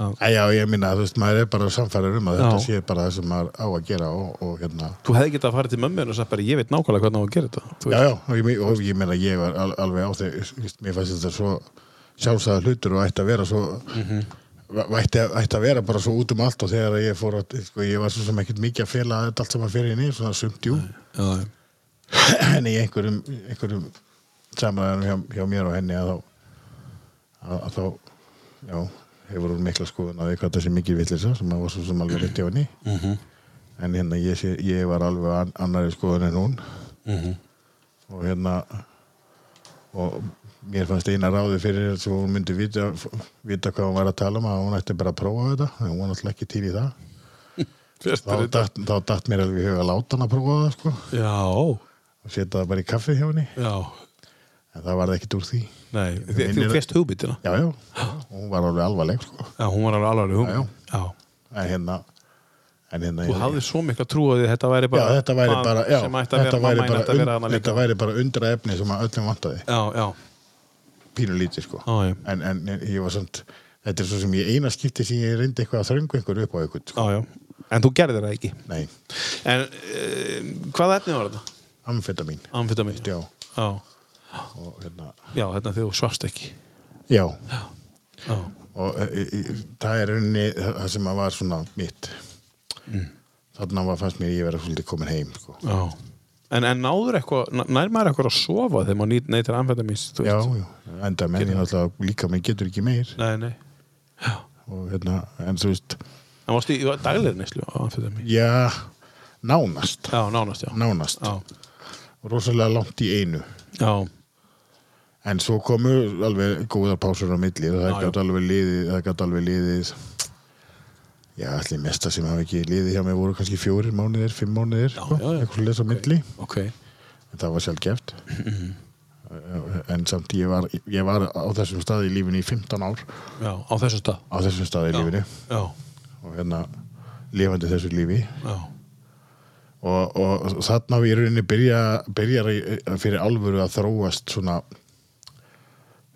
Æ, já, ég minna, þú veist, maður er bara samfæður um að þetta Já. sé bara það sem maður á að gera og, og hérna. Þú hefði getað að fara til mömmu og sagt bara, ég veit nákvæmlega hvernig á að gera þetta. Já, já, og ég, og ég meina ég var al, alveg á víst, mér fannst þetta svo sjálfsæða hlutur og ætti að vera svo mm ætti, að- ætti að vera bara svo út um allt og þegar ég fór að, sko, ég var svo sem ekkert mikið að fela þetta allt saman fyrir henni, svona sumt jú. En í einhverjum, einhverjum hefur hún mikla skoðun að því hvað þessi mikið villisa sem að var svo sem alveg rétti á henni. Mhm. en hérna ég, sé, ég var alveg an, annari skoðun en hún. Mhm. og hérna og mér fannst eina ráði fyrir þess að hún myndi vita, vita hvað hún var að tala um að hún ætti bara að prófa þetta en hún var náttúrulega ekki til í það. Þá datt, þá datt mér alveg að láta hann að prófa það sko. Já, og setja það bara í kaffi hjá henni. Já. En það var ekkit úr því Nei, þi- þú fyrst hugbyttina. já, já, og hún var alveg alvarleg sko Já, hún var alveg alveg hugmynd. Já, já. en hérna en hérna Þú hafði svo mikla trú að því þetta væri já, bara þetta væri barn bara, já, sem ætti að þetta vera, væri mamma bara, ætti að vera hana þetta líka. væri bara undra efni sem að öllum vantaði Já, já. pínu lítið sko Já, já. en, en ég var samt þetta er svo sem ég eina skipti sem ég reyndi eitthvað að þröngu einhver upp á eitthvað sko. Já, já. En þú gerðir það ekki. nei, En uh, hvaða efni var þetta? amfetamin Amfetamin. já, Já. Og hérna Já, þetta þegar þú svast ekki. já, Já. og e, e, það er rauninni það sem að var svona mitt Mm. þarna var fannst mér ég vera svolítið komin heim sko. Já. En, en náður eitthvað, nær maður eitthvað að sofa þegar maður neytir amfetamins, þú já, já, enda menn ég náttúrulega líka mig getur ekki meir Nei, nei. og hérna, en þú veist En varstu í á amfetamin? já, nánast Já, nánast, já. nánast, Já. rosalega langt í einu Já. En svo komu alveg góðar pásur á milli og það gæti alveg liðið það gæti alveg liðið já, allir mesta sem hafa ekki liðið hjá mig voru kannski fjórir mánuðir, fimm mánuðir eitthvað lesa á milli Ok. en það var sjálf geft Mhm. en samt ég var, ég var á þessum staði í lífinu í 15 ár Já, á þessu stað. á þessum staði í Já. lífinu Já. og hérna lifandi þessu lífi Já. og, og þarna í rauninni byrja, byrjar í- fyrir alvöru að þróast svona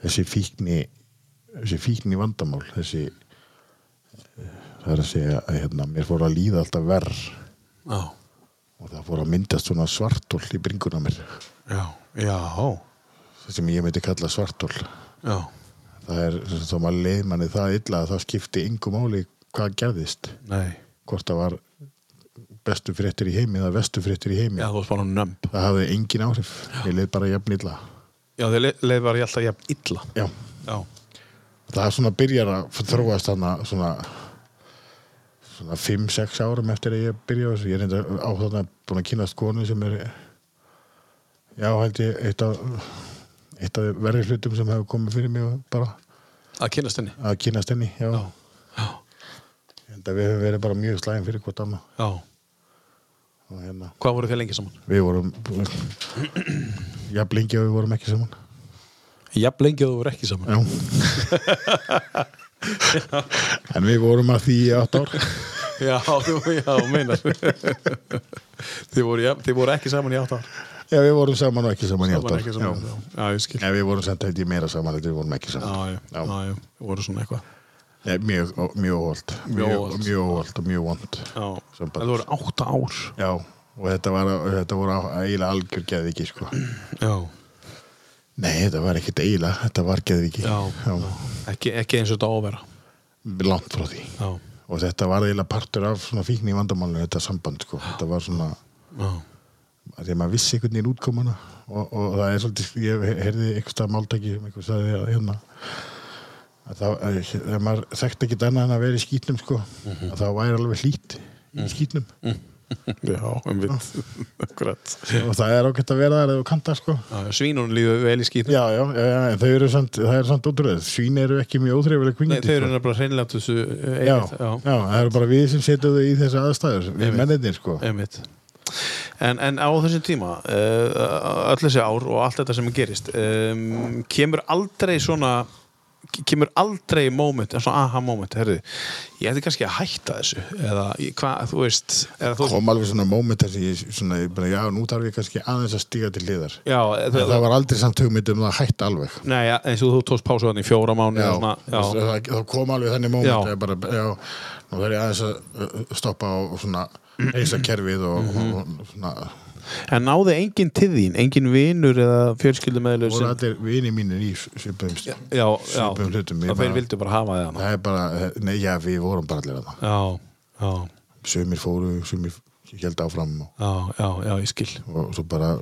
þessi fíkni þessi fíkni vandamál þessi það er að segja að hérna, mér fór að líða alltaf verð Já. og það fór að myndast svona svartól í bringuna mér Já. Já. það sem ég myndi kalla svartól Já. það er þá maður leið manni það illa að það skipti yngu máli hvað gerðist Nei. hvort það var bestu fréttir í heimi eða vestu fréttir í heimi Já, það hafði engin áhrif ég leið bara jafn illa Já, le- leið var ég alltaf jafn illa. Já, Já, það er svona byrjar að þróast þarna svona svona 5-6 árum eftir að ég byrja ég er reynda á þarna búin að kynast konu sem er já held ég eitt af eitt af verri hlutum sem hefur komið fyrir mig bara. Að kynast henni? Að kynast henni já, Já, já, við hefum verið bara mjög slægin fyrir hvort annað. Hérna. Hvað voru þið lengi saman? við vorum jafn lengi og við vorum ekki saman. Jafn lengi að þú voru ekki saman. Já. En við vorum að því átt ár. Já, þú, já, meinar. Þið, voru, voru ekki saman í átt ár. Já við vorum saman og ekki saman í átt ár. saman Já, já. Ég skil. Já, við vorum samt held ég meira saman þetta við vorum ekki saman. Já, já, já, Þið voru svona eitthvað. Nei, mjög, óholt. Mjög óholt. og mjög vond. En það voru átta ár. Já, og þetta var þetta voru eiginlega algjör geðviki sko. Já, nei, þetta var ekkit eiginlega, þetta var geðviki já, Ekki, ekki eins og þetta vera. Langt frá því. Já, og þetta var eiginlega partur af fíkni í vandamálinu þetta samband, sko. þetta var svona já, því að maður vissi einhvern veginn útkomuna og, og það er svolítið, ég heyrði einhvers stað máltæki sem einhvers staði að hérna. Að þá, að, að maður þekkti ekki annað en að vera í skýtnum sko, að það væri alveg hlýtt í skýtnum já, um vitt Akkurat. Og það er ágætt að vera þar eða þú kanta sko. Já, Svínunum líður vel í skýtum já, já, já, eru það er samt ótrúið svín eru ekki mjög óþreyfileg Nei, þau eru sko. nefnilega hreinlega þessu eh, já, já, það eru bara við sem setjum þau í þessu aðstæður við menninir sko. Einmitt. En, en á þessum tíma uh, öll þessi ár og allt þetta sem gerist um, kemur aldrei svona kemur aldrei moment, svona aha moment herri, ég ætti kannski að hætta þessu eða hvað, þú veist þú, kom alveg svona moment þessi, ég, svona, já, nú þarf ég kannski aðeins að stíga til liðar já, það, það var aldrei samt hugmynd um það hætt alveg nei, ja, eins og þú tókst pásu þannig í fjóra mánu já, svona, já, Það, það kom alveg þannig moment Já. að ég bara, já, nú þarf ég aðeins að uh, stoppa og svona eisa kerfið og, Mhm. og, og svona en náði enginn til þín enginn vinur eða fjölskyldumeðlur voru sem, allir vini mínir í svipum já, já, hlutum. Ég og þeir bara- vildu bara hafa hana það er bara, nei, já, við vorum bara allir að það já, já, sumir fóru, sumir held áfram og, já, já, já, ég skil. Og svo bara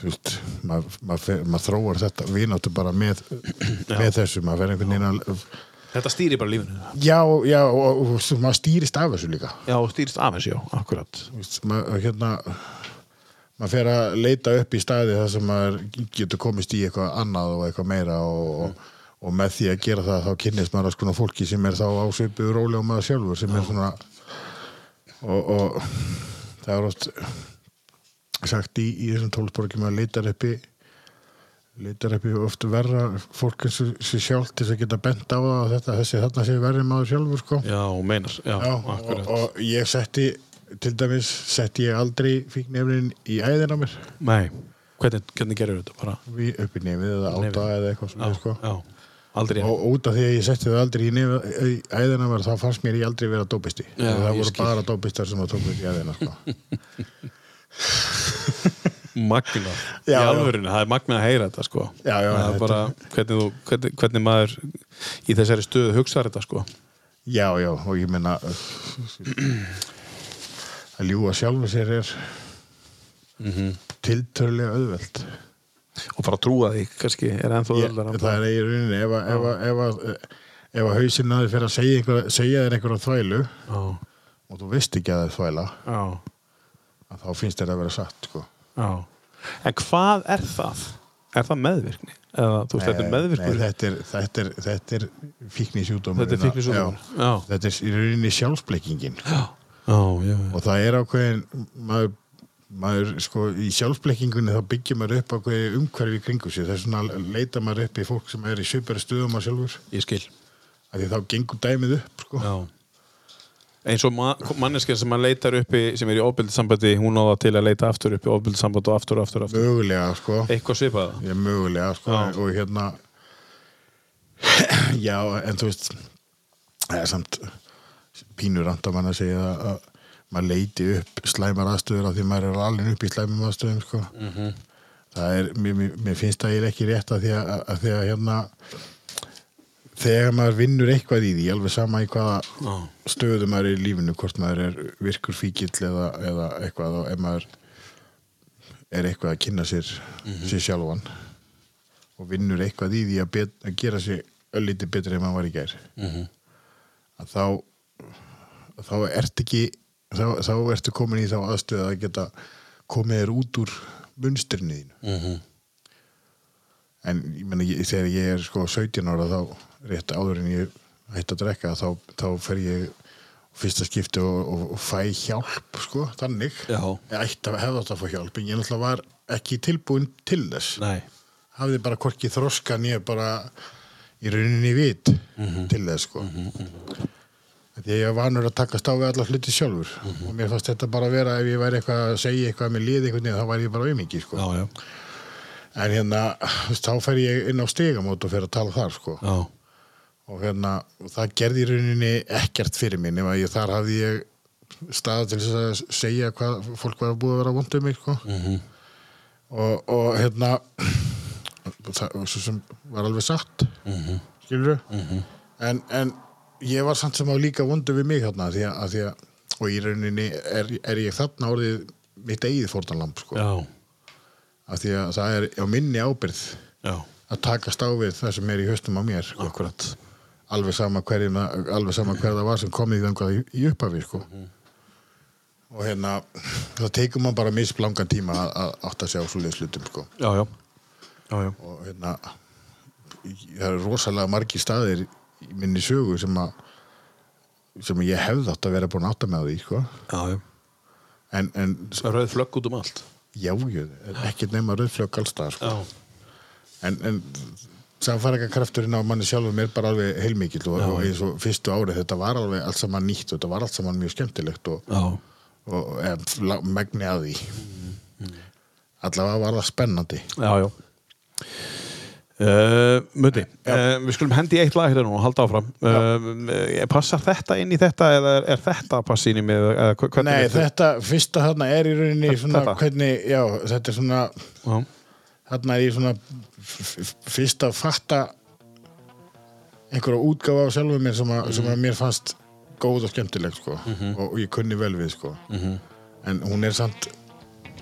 þú veist, maður mað, maður þróar þetta. Vináttu bara með, með þessu, maður fer einhvern veginn að þetta stýri bara lífinu. Já, já, og, og, maður stýrist af þessu líka. Já, stýrist af þessu, já, akkurat. Þú veist, maður, hérna maður fer að leita upp í staði þar sem maður getur komist í eitthvað annað og eitthvað meira og, og, og með því að gera það þá kynnist maður að skona fólki sem er þá á svipuðu róli og maður sjálfur sem er svona og, og það er oft sagt í, í þessum tólsporgjum að leitar uppi leitar uppi oft verra fólk eins og sér sjálf til þess að geta bent á það að þetta þessi þarna sé verri maður sjálfur sko. Já, og meinar, já, Já, og, akkurat og ég setti til dæmis setti ég aldrei fíknefnin í æðina mér Nei, hvernig, hvernig gerir þetta bara? við upp í nefið eða átta eða eitthvað svona sko. já, aldrei og út af því að ég setti það aldrei í, nefið, í æðina mér þá fannst mér ég aldrei vera dópisti Já, það voru skil. bara dópistar sem að tóku í æðina sko. Magna Í Já, já. alvörinu, það er magna að heyra þetta sko Já, já, Það er bara, hvernig, þú, hvernig, hvernig maður í þessari stöðu hugsaður þetta sko já, já, og ég meina að ljúga sjálfu sér er Mhm. tiltörlega auðvelt Og bara trúa því, kannski, er ennþá öðlar það er í rauninni ef að, að, að, að hausinn að þið fyrir að segja, einhver, segja þér einhverja þvælu Já, og þú veist ekki að það er þvæla þá finnst þér að vera satt sko. En hvað er það? Er það meðvirkni? Eða, veist, þetta er meðvirkur Nei, þetta er, þetta er, þetta er fíkni sjúdómur Þetta er fíknisjúkdómur, já. þetta er í rauninni sjálfsblekkingin Já, já, já, og það er ákveðin maður, maður sko í sjálfsblekkingunni þá byggir maður upp ákveði umhverfi í kringu sér þess vegna leita maður upp í fólk sem er í svipari stöðum að sjálfur ég skil af því þá gengur dæmið upp sko. Já eins og ma manneskja sem maður leitar uppi sem er í ofbildssambandi, hún á það til að leita aftur uppi ofbildssamband og aftur og aftur, aftur. mögulega sko. eitthvað svipað ég mögulega sko. Já. og hérna já en þú veist það er samt pínur rand að segja að, að maður leiti upp slæmar aðstöður af því maður er alveg upp í slæmum aðstöðum sko. Mhm. það er, mér, mér- mér finnst það ekki rétt að því að, að, því að hérna þegar maður vinnur eitthvað í því alveg sama í hvaða Já. stöðu maður er í lífinu hvort maður er virkur fíkill eða, eða eitthvað og ef maður er eitthvað að kynna sér sér sjálfan og vinnur eitthvað í því að, bet, að gera sér öllítið betur en maður var í gær að þá þá ert ekki þá, þá ertu komin í þá aðstöðu að geta komið þér út úr munstrinni þínu. En ég meina ég, þegar ég er sko 17 ára þá rétt áður en ég hætti að drekka þá, þá fer ég fyrsta skipti og, og, og fæ hjálp sko, þannig. Ég ætti að hefða þetta að fá hjálp en ég náttúrulega var ekki tilbúin til þess. Nei. hafði bara hvorki þroska nýja bara í rauninni vit til þess sko því að ég var vanur að takast á við alla hluti sjálfur. Og mér fannst þetta bara að vera ef ég væri eitthvað að segja eitthvað með liði einhvern veginn þá væri ég bara auðmiki sko. En hérna þú þá fer ég inn á stigamót og fer að tala þar sko. Og hérna það gerði í rauninni ekkert fyrir mig nema ég þar hafði ég stað til þess að segja hvað fólk var búið að vera vondið mig sko. Og, og hérna það var alveg satt mm skilur en, en ég var samt sem á líka vondu við mig þarna því að, að því að og í rauninni er, er ég þarna orðið mitt eigið fórtanlamb sko af því að það er á minni ábyrð Já. að takast á við það sem er í höstum á mér sko. Akkurat. alveg sama hverjina, alveg sama hver það var sem kom í þangað í, upphafi sko. og hérna það tekur maður bara misblangan tíma að, að átta sig á svoleiðis hlutum sko. Já, já. Já, já. og hérna það eru rosalega margir staðir minni sögu sem að sem ég hefði átt að vera búin að átta með því sko. Já, já. en, en Rauð flögg út um allt. já, ekkert nema rauðflögg allstað sko. Já. en, en samfæringarkrafturinn á manni sjálfum er bara alveg heilmikill og, og eins og fyrstu árið þetta var alveg allt saman nýtt og þetta var allt saman mjög skemmtilegt og, og megni að því allavega var það spennandi Já, já. Uh, Mundi, uh, við skulum hendi í eitt lag hérna nú og halda áfram uh, Passar þetta inn í þetta eða er, er þetta í hva- hvernig Nei, þetta fyrsta þarna er í rauninni svona Þetta? hvernig, já, þetta er svona Já. þarna er ég svona f- f- fyrst að fatta einhverja útgáfa á sjálfum mér sem, að, sem að mér fannst góð og skemmtileg sko. og, og ég kunni vel við sko. en hún er samt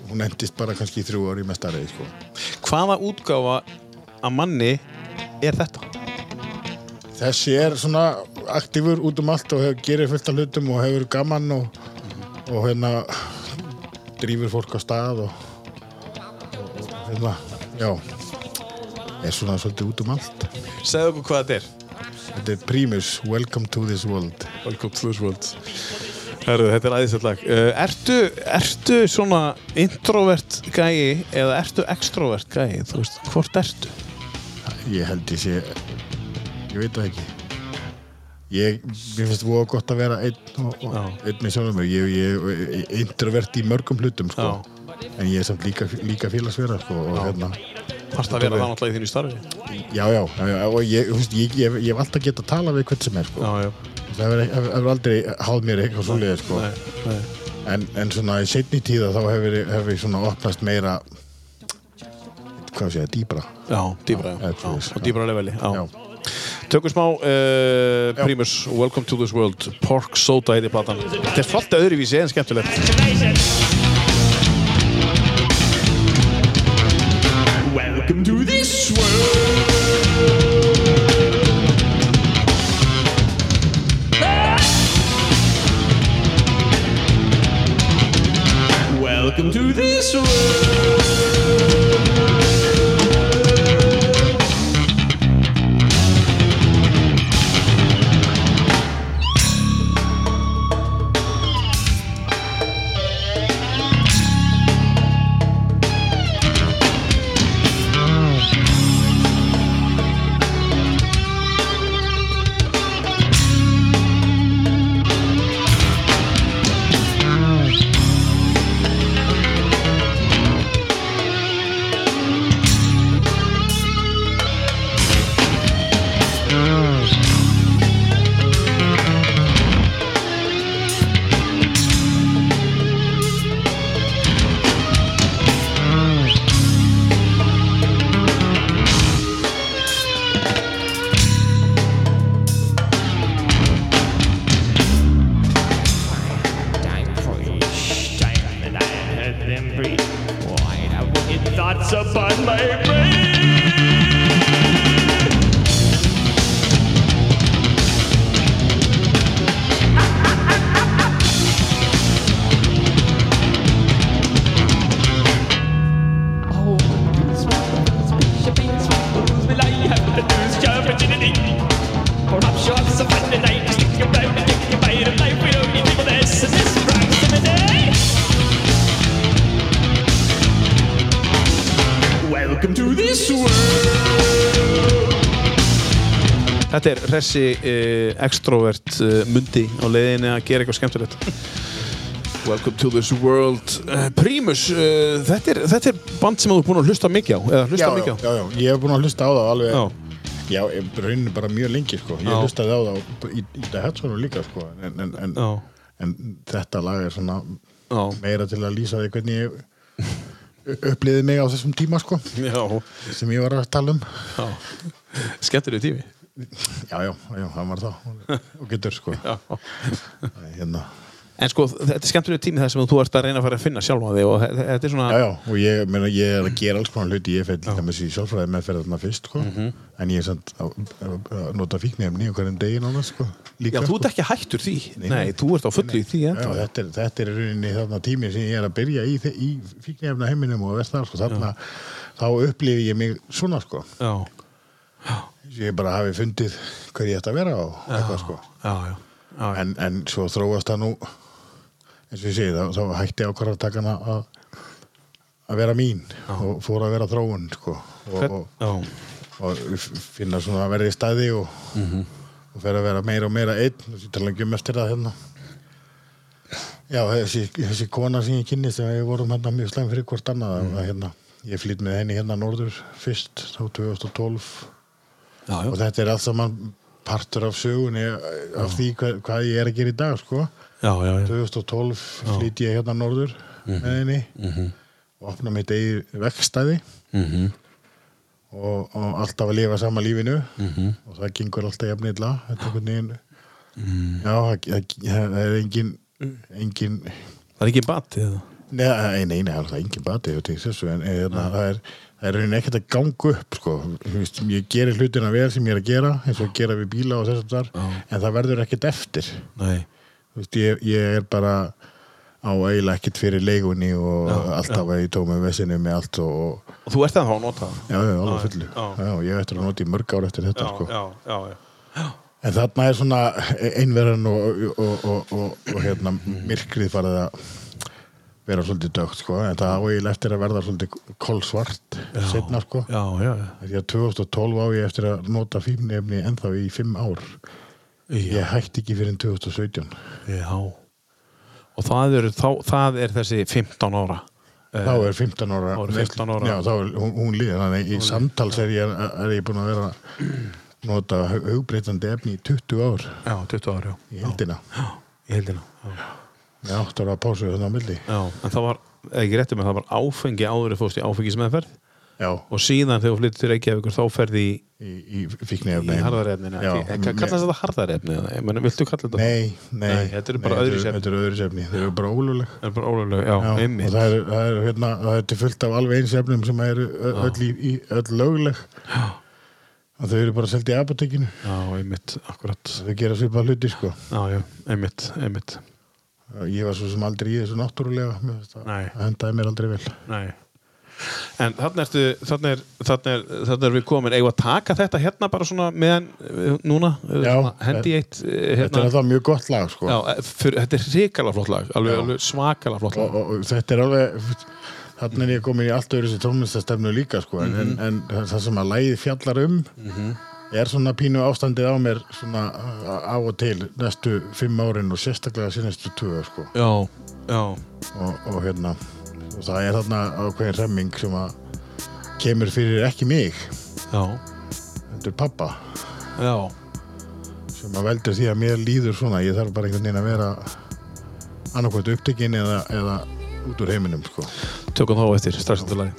hún endist bara kannski í þrjú ári með starrið sko. Hvaða útgáfa að manni er þetta? þessi er svona aktífur út um allt og hefur, gerir fullt af hlutum og hefur gaman og, og hérna drýfur fólk á stað og, og, hérna, já er svona svolítið út um allt Segðu okkur hvað þetta er þetta er Primus, Welcome to this world Welcome to this world Herru, þetta er æðisett lag uh, ertu, ertu svona introvert gæi eða ertu extrovert gæi? Þú veist, hvort ertu? Ég held ég sé ég veit það ekki ég, mér finnst það gott að vera einn og, og einn með sjálfum ég, ég, ég introvert í mörgum hlutum sko. en ég er samt líka, líka félagsverða sko, og hérna Fast að vera það náttúrulega í þínu starfi Já, já, já, og ég, veist, ég, ég, ég hef alltaf getað að tala við hvern sem er sko. Já, já það hefur, aldrei háð mér eitthvað svoleiði sko. Nei, nei. en, en svona í setni tíða þá hefur, hefur svona opnast meira hvað sé ég, dýbra Já, dýbra, Já, já. já. Og dýbra leveli. Tökum smá uh, Primus, Welcome to this world Pork Soda heiti platan Þetta er svolítið öðruvísi en skemmtilegt Hressi uh, extrovert uh, mundi á leiðinni að gera eitthvað skemmtilegt Welcome to this world uh, Primus, uh, þetta, er, þetta er band sem þú er búin að hlusta mikið á eða hlusta já, mikið á já, já, ég hef búin að hlusta á það alveg Já. já, ég raunin bara mjög lengi sko. ég Já. hlustaði á það í, í The Headsonu líka sko. en, en, en, Já. en þetta lag er svona Já. meira til að lýsa því hvernig ég uppliði mig á þessum tíma sko, Já, sem ég var að tala um já. Skemmtilegu tími já, já, já, það var það og getur sko Já. hérna. En sko, þetta er skemmtilegu tími þar sem þú ert að reyna að fara að finna sjálfa þig og þe- þetta er svona já, já, og ég, meina, ég er að gera alls konar hluti ég fyrir til dæmis í sjálfræði meðferð þarna fyrst sko. Mhm. en ég er samt að, nota fíknefni og hverjum degi nána sko. líka, Já, þú sko. ert ekki hættur því Nei, nei. þú ert á fullu í því Já, þetta, er, þetta er í rauninni þarna tími sem ég er að byrja í, í fíknefna heiminum og verð þar sko, þarna þá upplifi ég mig svona sko Já, ég bara hafi fundið hver ég ætti að vera og eitthvað sko. já, já, já. en, en svo þróast það nú eins og ég segi, þá, þá hætti ákvarðartakana að að vera mín og fór að vera þróun sko. Og, og, já. og finna svona að vera í staði og, og fer að vera meira og meira einn. Og ég tala ekki um eftir það hérna. Já, þessi, þessi kona sem ég kynnist þegar við vorum hérna mjög slæm fyrir hvort annað mm. hérna, ég flýtt með henni hérna norður fyrst, þá 2012 já, og þetta er allt saman partur af sögunni af því hvað, hvað ég er að gera í dag sko. Já, já, já. 2012 flýtt ég hérna norður með henni og opna mitt eigi vekstæði og, og alltaf að lifa sama lífinu. Og það gengur alltaf jafn illa þetta einhvern veginn. Já, það, er engin engin Það er ekki batið Nei, nei, nei, það er engin bati og til þessu, en eða, það er það er raunin ekkert að ganga upp sko. Þú veist, ég gerir hlutina vel sem ég er að gera eins og að gera við bíla og þess að þar en það verður ekkert eftir veist, ég, ég er bara á eiginlega ekkert fyrir leigunni og alltaf að ég tók með vesinu með allt og, og þú ert það að nota já, já, alveg fullu já. já, ég ættir að nota í mörg ár eftir þetta sko. já, já, já. en þarna er svona einverðan og, og, og, og, og hérna, myrkrið farið að vera svolítið dögt sko. en það á eiginlega eftir að verða svolítið kolsvart setna sko. Já, já, já. því að 2012 á ég eftir að nota fímnefni ennþá í 5 ár ég hætti ekki fyrir 2017 Já. Og það er, þá, það er þessi 15 ára. Eh, þá er 15 ára, er 15 ára. Já, þá er hún, hún líður þannig í samtals er ég, er ég búin að vera nota hugbreytandi efni í 20 ár Já, 20 ára, já. í heldina Já, í heldina. Já. Ég átti að pásu þannig á milli já. En það var, ekki réttum, það var áfengi áður að fóst í áfengismeðferð já, og síðan þegar þú flyttir til Reykjavíkur þá ferði í, í, í fíknefni í harðarefninu. Já, Kallast þetta harðarefni? Viltu kalla þetta? Nei, nei, Nei, þetta eru bara öðru þetta eru-. Þetta bara óluleg já, Já, og það er, það, er, hérna, það er til fullt af alveg eins efnum sem eru öll, í, í, öll lögleg Já. og þau eru bara seldi í apotekinu Já, einmitt, akkurat. þau gera svipað hluti sko Já, já, einmitt, einmitt. Ég var svo sem aldrei í þessu náttúrulega það það hendaði mér aldrei vel. Nei. En þannig er, er, þannig er við komin, eigum að taka þetta hérna bara svona meðan, eh, núna, eh, Já, hendi eitt, eh, þetta er hérna, alltaf mjög gott lag sko. Já, fyrir, þetta er hrikalega flott lag, alveg, alveg svakalega flott lag. og, og þetta er alveg þannig er ég komin í allt öðru sér tónlistastefnu líka sko en, Mhm. en, en það sem að lægið fjallar um er svona pínu ástandið á mér svona uh, á og til næstu fimm árin og sérstaklega sínastu tvö sko. Já, já, og, og hérna og það er þarna ákveðin remming sem að kemur fyrir ekki mig. Já, þetta er pappa já, sem að veldur því að mér líður svona. Ég þarf bara einhvern veginn að vera annarkvæmt upptekinn eða, eða út úr heiminum sko. Tökum þá eftir, strax eftir lagi.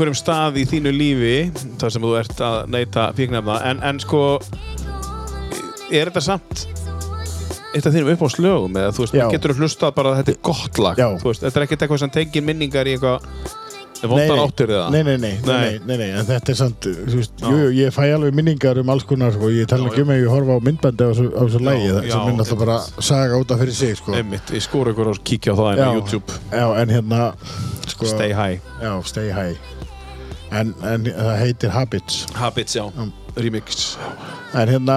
Einhverjum stað í þínu lífi þar sem þú ert að neyta fíknefna en, en sko er þetta samt eitt af þínum uppáhaldslögum eða þú veist, Já. getur þú hlustað bara að þetta er gott lag Já. þú veist, þetta er ekkert eitthvað sem tengir minningar í eitthvað vondar áttir eða nei, nei, nei, nei, Nei. nei, en þetta er samt, þú veist, jú, jú, ég fæ alveg minningar um alls konar, sko, ég tala ekki um að ég horfa á myndbandi á þessu, á þessu lægi, það sem er náttúrulega bara saga út af fyrir sig, sko. einmitt, ég skóra ykkur og kíkja á það inn á YouTube Já, en hérna, sko, Stay High Já, Stay High. En, en það heitir Habits. Habits, já, remix. En hérna,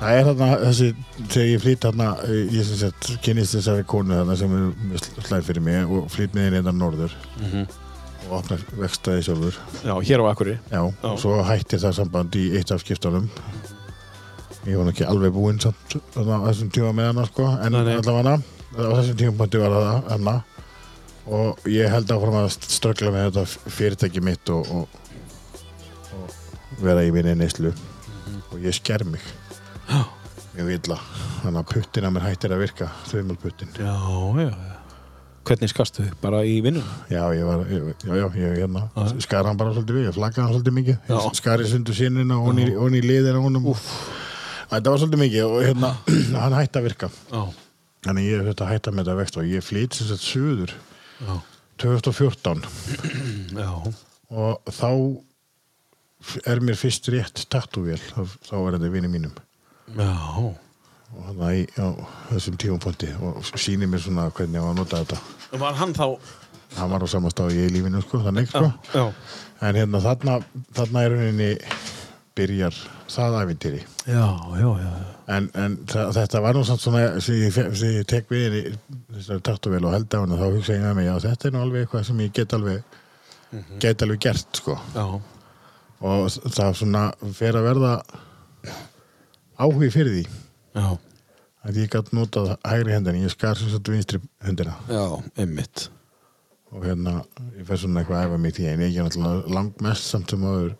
það er þarna, þessi, þegar ég flýt þarna, ég sem sett, kynist þessari konu þarna sem er slæð fyrir mig og flýt með henni hérna norður. Og opna vekstaði sjálfur. já, hér á Akkurri Já, og svo hætti það samband í eitt af skiptunum. Ég var ekki alveg búinn samt þarna þessum tíma með hana sko en allavega á þessum tímapunkti var það hana og ég held áfram að ströggla með þetta fyrirtæki mitt og, og, og vera í minni neyslu og ég sker mig mjög illa þannig að puttin að mér hættir að virka þauðmálputtin hvernig skastu þig? Bara í vinnuna? Já, ég var, ég, ég hérna, skar hann bara svolítið við, ég flaggaði hann svolítið mikið, Já. ég skar í sundu sínina og hann í, og hann liðina honum. Úf. Þetta var svolítið mikið og hérna, hann hætti að virka. Já, Þannig ég hætti að með þetta vext og ég flýt sem sagt suður já, 2014 já og þá er mér fyrst rétt tattúvél, þá, þá er þetta vinni mínum. Já, Og þannig að ég, á þessum tímapunkti og sýnir mér svona hvernig ég á að nota þetta. var hann þá Hann var á sama stáði í lífinu, sko, þannig, sko. Já, En hérna þarna, þarna er rauninni byrjar það æfintýri. já, já, já En, en þetta var nú samt svona sem ég, sem ég tek við þessari taktuvel og held á henni þá hugsa ég með mig, já þetta er nú alveg eitthvað sem ég get alveg get alveg gert sko. Já, og það svona fer að verða áhugi fyrir því. Já, að ég gætt notað hægri hendina, ég skar sem sagt vinstri hendina. Já, einmitt. Og hérna ég fer svona eitthvað að æfa mig því en ég er náttúrulega langmest samt sem áður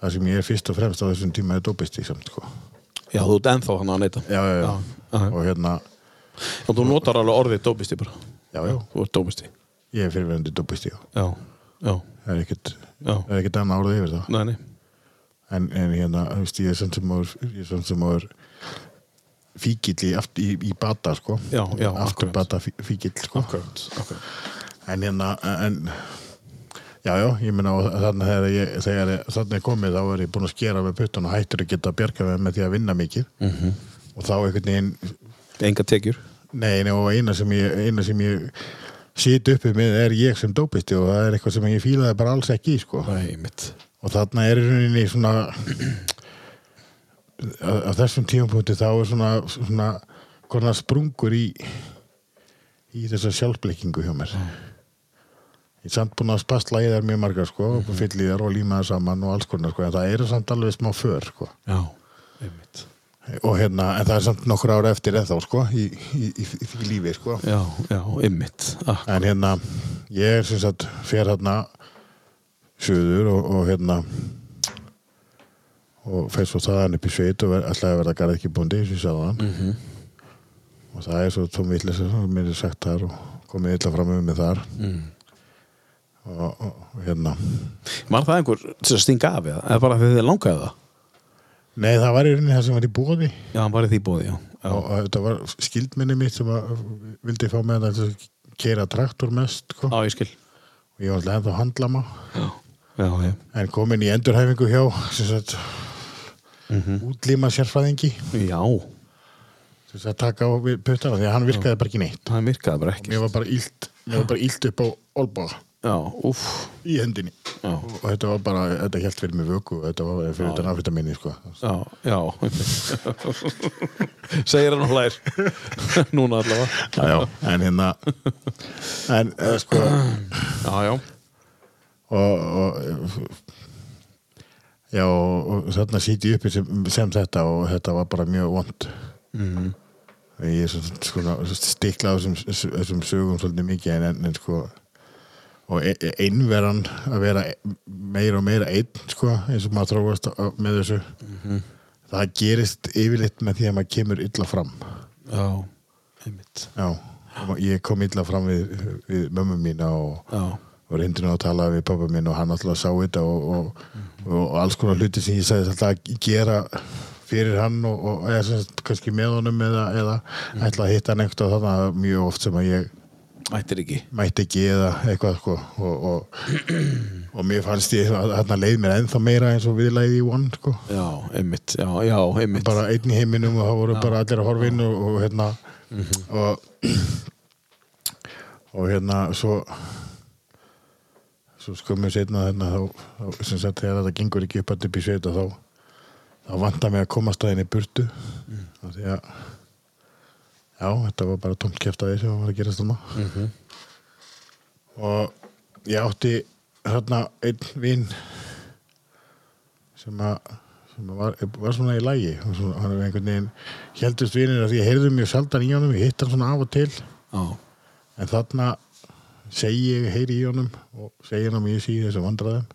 það sem ég er fyrst og fremst á þessum tíma er dópisti samt sko. Já, þú ert ennþá hann að neyta já, já, já. og hérna Og þú notar alveg orðið dópisti bara. Já, já, Þú ert dópisti. Ég er fyrirverandi dópisti já. Já, já, það er ekkert það er ekkert annað orðið yfir það. Nei, nei. En, en hérna, þú veist, ég er samt sem áður ég er samt sem áður fíkill í, í, í bata sko. Já, já, aftur akkurat. bata fí- fíkill sko. Akkurat, akkurat. En hérna, en já, já, ég meina og þannig þegar ég, ég, þannig komið þá er ég búinn að skera með puttan og hættur að geta að bjarga með, með því að vinna mikið. Mhm. -hmm. og þá einhvern veginn Enga tekjur? Nei, nei, og eina sem ég, eina sem ég sit uppi með er ég sem dópisti og það er eitthvað sem ég fílaði bara alls ekki í sko mitt og þarna er svona að, að þessum tímapunkti þá er svona, svona konar sprungur í í þessa sjálfbleikingu hjá mér ég er samt búin að spastla í þær mjög margar sko, mm -hmm. fyll í þær og líma það saman og alls konar sko, en það eru samt alveg smá för sko. Já, einmitt. Og hérna, en það er samt nokkur ára eftir ennþá sko, í, í, í, í lífi sko. Já, já, einmitt. Ah, en hérna, ég er sem sagt fer hérna suður og, og hérna og fer svo þaðan upp í sveit og að verða garðkibúndi sem ég sagði hann -hmm. og það er svo tóm vitlis sem mér er sagt þar og komið illa fram um mig þar. Mm. Og, og, hérna. Var það einhver að stinga af eða? Eða bara þegar þið langaði það? nei það var í rauninni það sem var í bóði Já, hann var í því bóði, já. Já, og, og þetta var skildminni mitt sem að, vildi fá með að keira traktor mest sko. já ég skil. Og ég var alltaf ennþá Já, já, já. En komin í endurhæfingu hjá sem sagt útlíma sérfræðingi. Já, sem sagt taka á puttana því að hann virkaði bara ekki neitt. Það virkaði bara ekki mér var bara mér var bara illt upp á olbá Já, í hendinni. Já. og, og þetta var bara, þetta held fyrir mig vöku og þetta var fyrir þetta náfita minni sko. Já, já. Segir hann og hlær. Núna allavega. Já, já. en hérna en eh, sko. Já, já. Og, og já og, og þarna sýti ég uppi sem, sem þetta og þetta var bara mjög vond. Mm. ég er svona sko, stiklað þessum sögum svolítið mikið en, en, en sko og e- e- einveran að vera meira og meira einn sko, eins og maður þróast á- með þessu. Það gerist yfirleitt með því að maður kemur illa fram. Já, einmitt. Já, og ég kom illa fram við, við mömmu mína og var hindrin að tala við pappa minn og hann alltaf sá þetta og, og, og, og alls konar hluti sem ég sagði alltaf að gera fyrir hann og, og eða sem sagt kannski með honum eða, eða ætla að hitta hann eitthvað þannig mjög oft sem að ég mættir ekki. Mætti ekki eða eitthvað sko og, og, og mér fannst ég að þarna leið mér ennþá meira eins og viðlæði í One sko. Já, einmitt, já, já, einmitt. Bara einn í heiminum og það voru bara allir að horfa inn og, og hérna og og hérna svo svo skömmu setna hérna þá, þá sem sagt þegar þetta gengur ekki upp upp í sveita þá þá vantar mig að komast að henni burtu. Mm. því að já, þetta var bara kæft sem var að gerast þarna. Og ég átti hérna einn vinn sem að sem að var, var svona í lægi svona, hann er einhvern veginn heldust vinir að því ég heyrði mjög sjaldan í honum ég hitt hann svona af og til. Já, en þarna segi ég heyri í honum og segi hann að mér síði þessum vandræðum.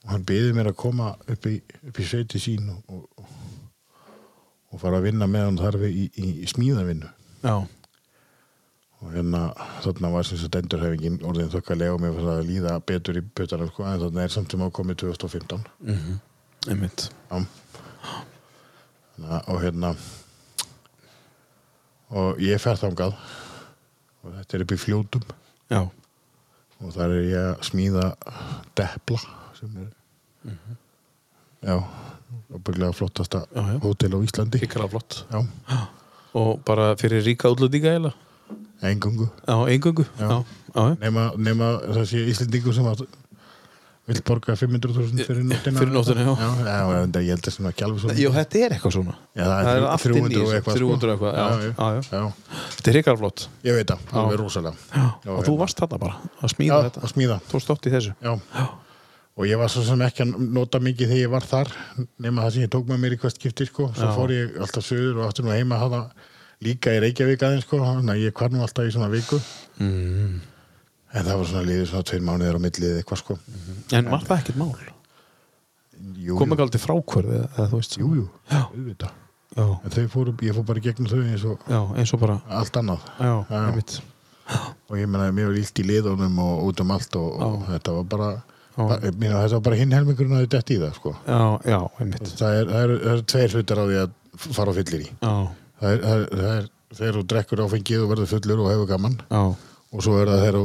Og hann byði mér að koma upp í, upp í sveiti sín og, og, og fara að vinna með hann þar við í, í, í smíðavinnu. Já, og hérna þarna var sem sagt endurhæfingin orðin þokkalega og mér fannst að líða betur í pötana sko, en þarna er samt sem ákomið 2015 einmitt. Já. Að- og hérna og ég fer þangað og þetta er upp í fljótum. Já, og þar er ég að smíða depla sem er já, opurlega flottasta hótel á Íslandi. Ykkurlega flott. Já, Og bara fyrir ríka útlendinga eiginlega? Engungu Já, eingöngu. Já, já, já. nema, nema það sé Íslendingu sem að vill borga 500.000 fyrir nóttina. Fyrir nóttina, já. já, já en það- ég held að sem ekki alveg svona. Jú, þetta er eitthvað svona. Já, það það er er allt inn í 300 og þessu, eitthvað 300 eitthvað, já, já, já, já, já. Þetta er ríkar flott. Ég veit það, alveg rosalega. Já, Og þú hérna. varst þarna bara að já, smíða þetta. að smíða. Þú stótt í þessu. Já. Og ég var svo sem ekki að nota mikið þegar ég var þar nema það sem ég tók með mér í hvert skipti sko. svo Já. fór ég alltaf söður og aftur nú heima hafa líka í Reykjavík aðeins sko. þannig að ég kvar nú alltaf í svona viku Mm. en það var svona liðið svona tveir mánuðir á millið eitthvað sko. En var það ekkert mál? jú, Kom jú, ekki aldrei frákvörð eða, eða þú veist jú, jú, Já. auðvitað en þau fóru, ég fór bara gegnum þau eins og já, eins og bara allt annað Já, og ég meina mér var illt í liðunum og út um allt og, og þetta var bara, Þetta var bara hinn helmingurinn að þetta í það sko. Já, já, einmitt. Það er, það, er, það er tveir hlutar á því að fara á fyllir í Já, það er, það er, það er þegar þú drekkur áfengið og verður fullur og hefur gaman já, og svo er það þegar þú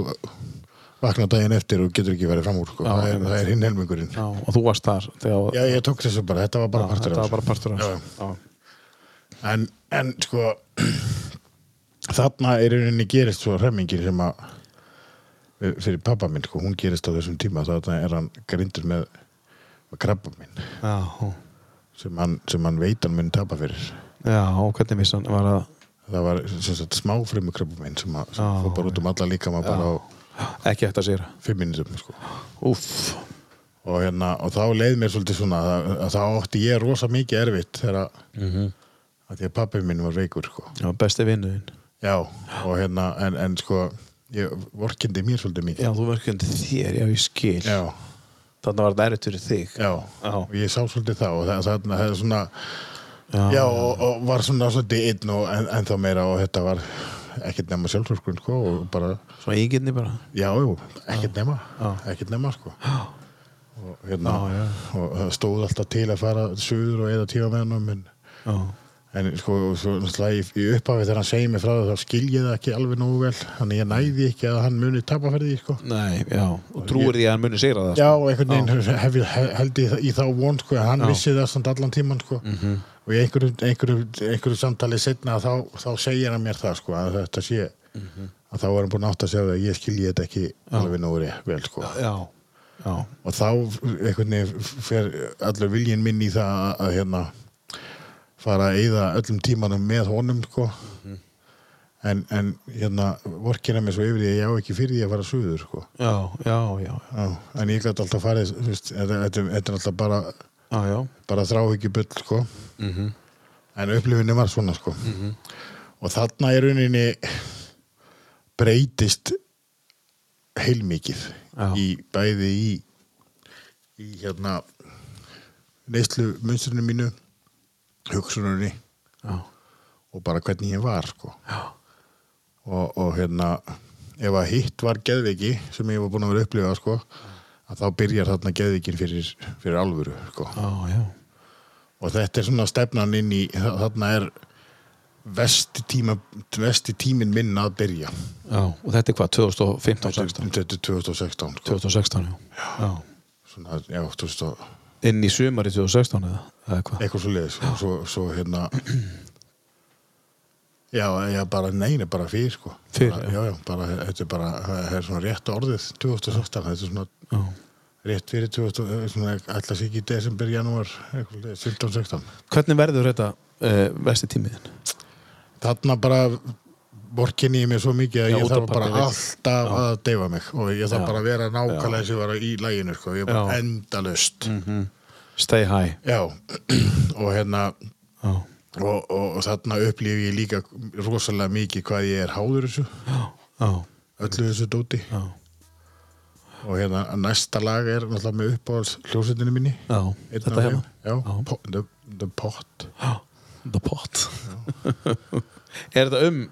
vaknar daginn eftir og getur ekki verið fram úr sko. Það, er, það er hinn helmingurinn. Og þú varst þar já, ég tók þessu bara, þetta var bara partur Þetta var bara partur en, en sko þarna er í rauninni gerist svo hremmingin sem að fyrir pappa minn, sko, hún gerist á þessum tíma þarna er hann grindur með, með krabba minn. Já, sem hann, sem hann veit hann mun tapa fyrir. Já, og hvernig vissi hann var að það var smáfrimu krabba minn sem, að, sem fór bara út um alla líka ekki eftir að sér fimm minnum sko. Og, hérna, og þá leið mér svolítið svona að, að þá átti ég rosa mikið erfitt þegar að, að því að pappi minn var veikur sko. já, besti vinnuðinn já, og hérna en, en sko, ég vorkindi mér svolítið mikið. Já, þú verkandi þér, já, ég skil. Já, Þannig var þetta erfitt fyrir þig. Já, Já. ég sá svolítið það og það, er svona já, já, og, og var svona svolítið einn og en, ennþá meira og þetta var ekkert nema sjálfsvörskun sko, og bara, Svona íginni bara? Já, jú, ekkert nema ekkert nema sko. Og hérna og stóð alltaf til að fara suður og eða tíma með hann en Já, En sko, svo náttúrulega í, upphafi þegar hann segir mig frá það, þá skil ég það ekki alveg nógu vel. Þannig ég næði ekki að hann muni tapa fyrir því, sko. nei, já Og trúir því að hann muni sigra það Já, sko? einhvern veginn hef, held ég í þá von, sko, að hann Já. vissi það samt allan tíman, sko. Mhm. Og í einhverju, einhverju, einhverju samtali setna þá, þá segir hann mér það, sko, að þetta sé, Mhm. að þá er hann búin átt að segja það að ég skilji þetta ekki alveg nógu vel, sko. Já, já, Og þá einhvern veginn fer allur viljinn minn í það að, að hérna fara að eyða öllum tímanum með honum sko. En, en hérna vorkina mig svo yfir því að ég á ekki fyrir því að fara suður sko. Já, já, já, Já, en ég gæti alltaf farið þetta, er alltaf bara, já, já. bara þráhyggju bull sko. Mhm. en upplifinni var svona sko. Og þarna í rauninni breytist heilmikið í bæði í í hérna neyslu munstrinu mínu hugsununni já. og bara hvernig ég var sko. og, og hérna ef að hitt var geðviki sem ég var búin að vera upplifa sko, að þá byrjar þarna geðvikin fyrir, fyrir alvöru sko. Já, já. og þetta er svona stefnan inn í þarna er vesti, tíma, vesti tímin minn að byrja Já, og þetta er hvað, 2015-16? þetta er 2016 sko. 2016, já. já. svona, já, 2000, Inn í sumari 2016 eða, eða hvað? eitthvað svo leiðis og svo, svo hérna já, já, bara neina bara fyrir sko Fyrir, bara, já, já, bara, þetta er bara það er svona rétt orðið 2016 þetta er svona Já. rétt fyrir 2000, eh, svona alltaf sér ekki í desember, janúar 15-16 Hvernig verður þetta uh, vesti tímiðin? þarna bara vorkinni ég mér svo mikið að Já, ég þarf bara alltaf að deyfa mig og ég þarf Já. bara að vera nákvæmlega eins og var í læginu sko. ég er bara Já. endalust Stay high. já, og hérna Já, og, og, og þarna upplifi ég líka rosalega mikið hvað ég er háður þessu já, öllu þessu dóti já. og hérna næsta lag er náttúrulega með uppáhalds hljósendinu minni já. Þetta af hérna? já, Já. the, the Pot Já, The Pot. er þetta um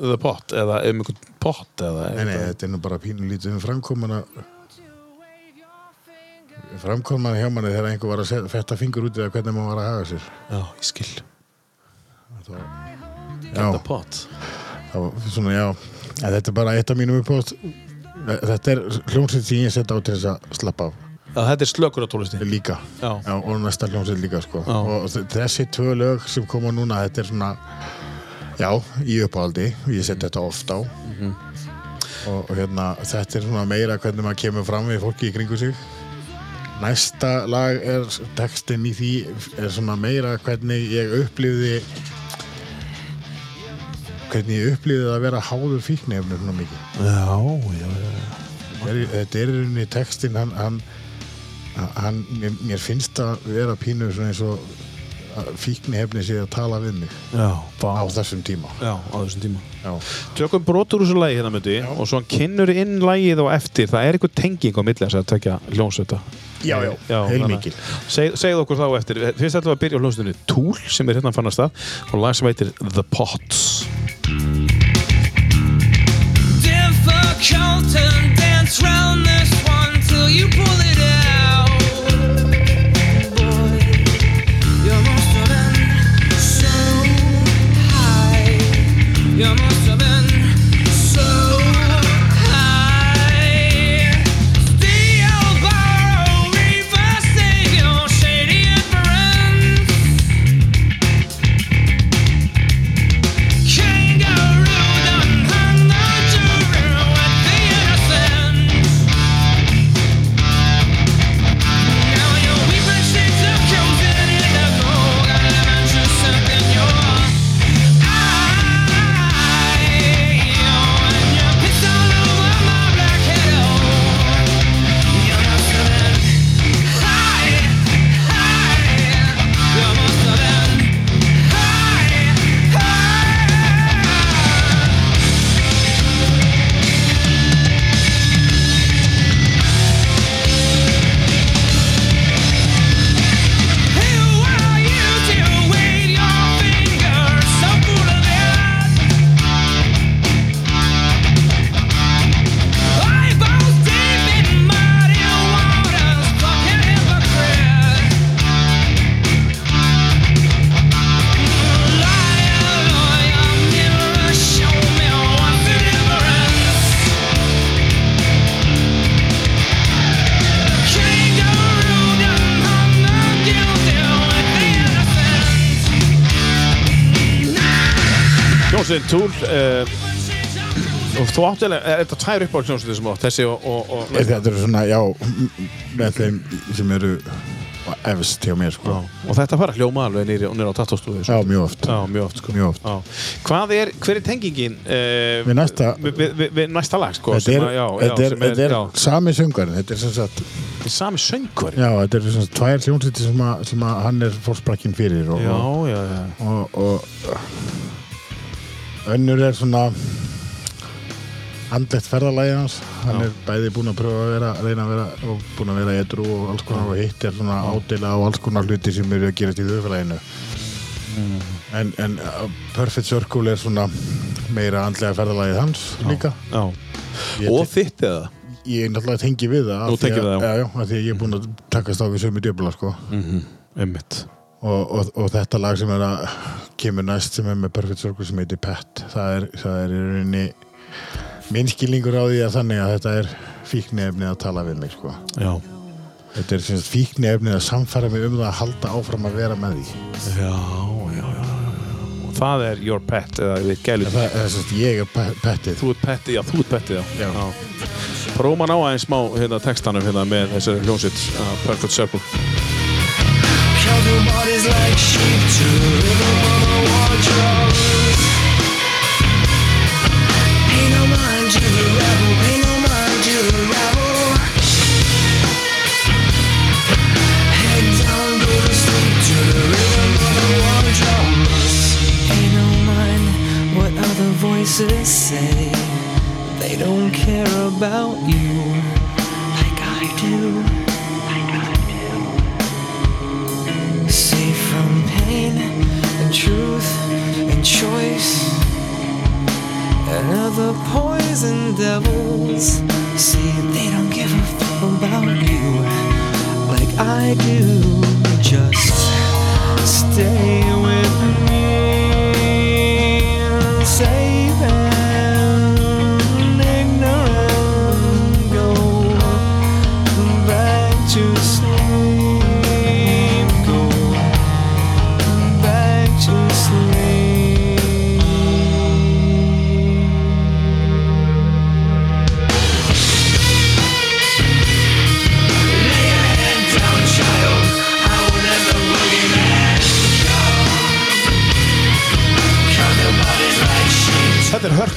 The Pot eða um einhvern pot eða? nei, nei, þetta- er nú bara pínulítið um framkomana framkomana hjá manni þegar einhver var að fetta fingur út það hvernig maður var að haga sér Já, ég skil. já, The Pot. það var svona, já en þetta er bara eitt af mínum uppáhalds þetta er hljómsveit sem ég setja á til þess að slappa af Já, þetta er slökur á tólisti. líka Já. og næsta hljómsveit líka sko. Já. og þessi tvö lög sem koma núna þetta er svona já, í uppáhaldi, ég set þetta oft á Mhm. og, og hérna þetta er svona meira hvernig maður kemur fram við fólki í kringu sig næsta lag er textin í því er svona meira hvernig ég upplifði hvernig ég upplifði að vera háður fíknefnir svona mikið Já, já, já. Þetta er- rauninni textin hann, hann, hann mér, mér finnst að vera pínu svona eins og fíknihefni sé að tala við mig Já, á þessum tíma. Já, á þessum tíma. já, Tökum brotur úr þessu lagi hérna myndi og svo hann kynnur inn lagið og eftir. Það er einhver tenging á milli þess að tökja hljónsveita. já, já, Já, heilmikil. Seg, segð okkur þá eftir. Fyrst ætlum við að byrja á hljómsveitinni Tool sem er hérna að fannast að og lag sem heitir The Pots. Difficult to dance round this one till you pull it You þú áttilega, er þetta tvær upp á hljómsveitin sem átt, þessi og, og, og þetta eru svona, já með þeim sem eru efst hjá mér sko. og þetta fara hljóma alveg nýri, nýri á tattóstúðu já, mjög oft Já, mjög oft, sko. Mjög oft. Já. Hvað er, hver er tengingin uh, Við næsta- við, við, við næsta lag, sko þetta er, já, þetta já, er, þetta er já, sami söngarinn þetta er sem sagt þetta er sami söngur já, þetta er sagt tvær hljómsveitir sem, að- sem að hann er fórsprakkin fyrir og, já, og, já, já. og, og önnur er svona andlegt ferðalagi hans hann Já. er bæði búinn að pröfa að vera reyna að vera og búinn að vera edru og alls konar og hitt er svona ádela á alls konar hluti sem eru að gerast í þauðfélaginu Mm. en, en uh, Perfect Circle er svona meira andlega ferðalagið hans líka Já. Ég Og te- þitt eða? ég náttúrulega tengi við það af Nú því tengir að- við það, já. já, já, af því að ég er búinn að takast á við sömu djöfla sko. Einmitt. og, og, og þetta lag sem er að kemur næst sem er með Perfect Circle sem heitir Pet það er, það er í rauninni minn skilningur á því að þannig að þetta er fíknefnið að tala við mig sko. Já. þetta er fíknefnið að samfæra mig um það að halda áfram að vera með því Já, já, já. Og það er your pet eða við gælum. það er sem sagt ég er pe- pettið Þú ert pettið, já, þú ert pettið, já. Já. Prófum að ná aðeins smá hérna, textanum hérna, með þessari hljónsitt uh, Perfect Circle. Count your bodies like sheep to the rhythm of a wardrobe. About you. Like I do. safe from pain and truth and choice. And other poison devils. See they don't give a fuck about you. Like I do. Just stay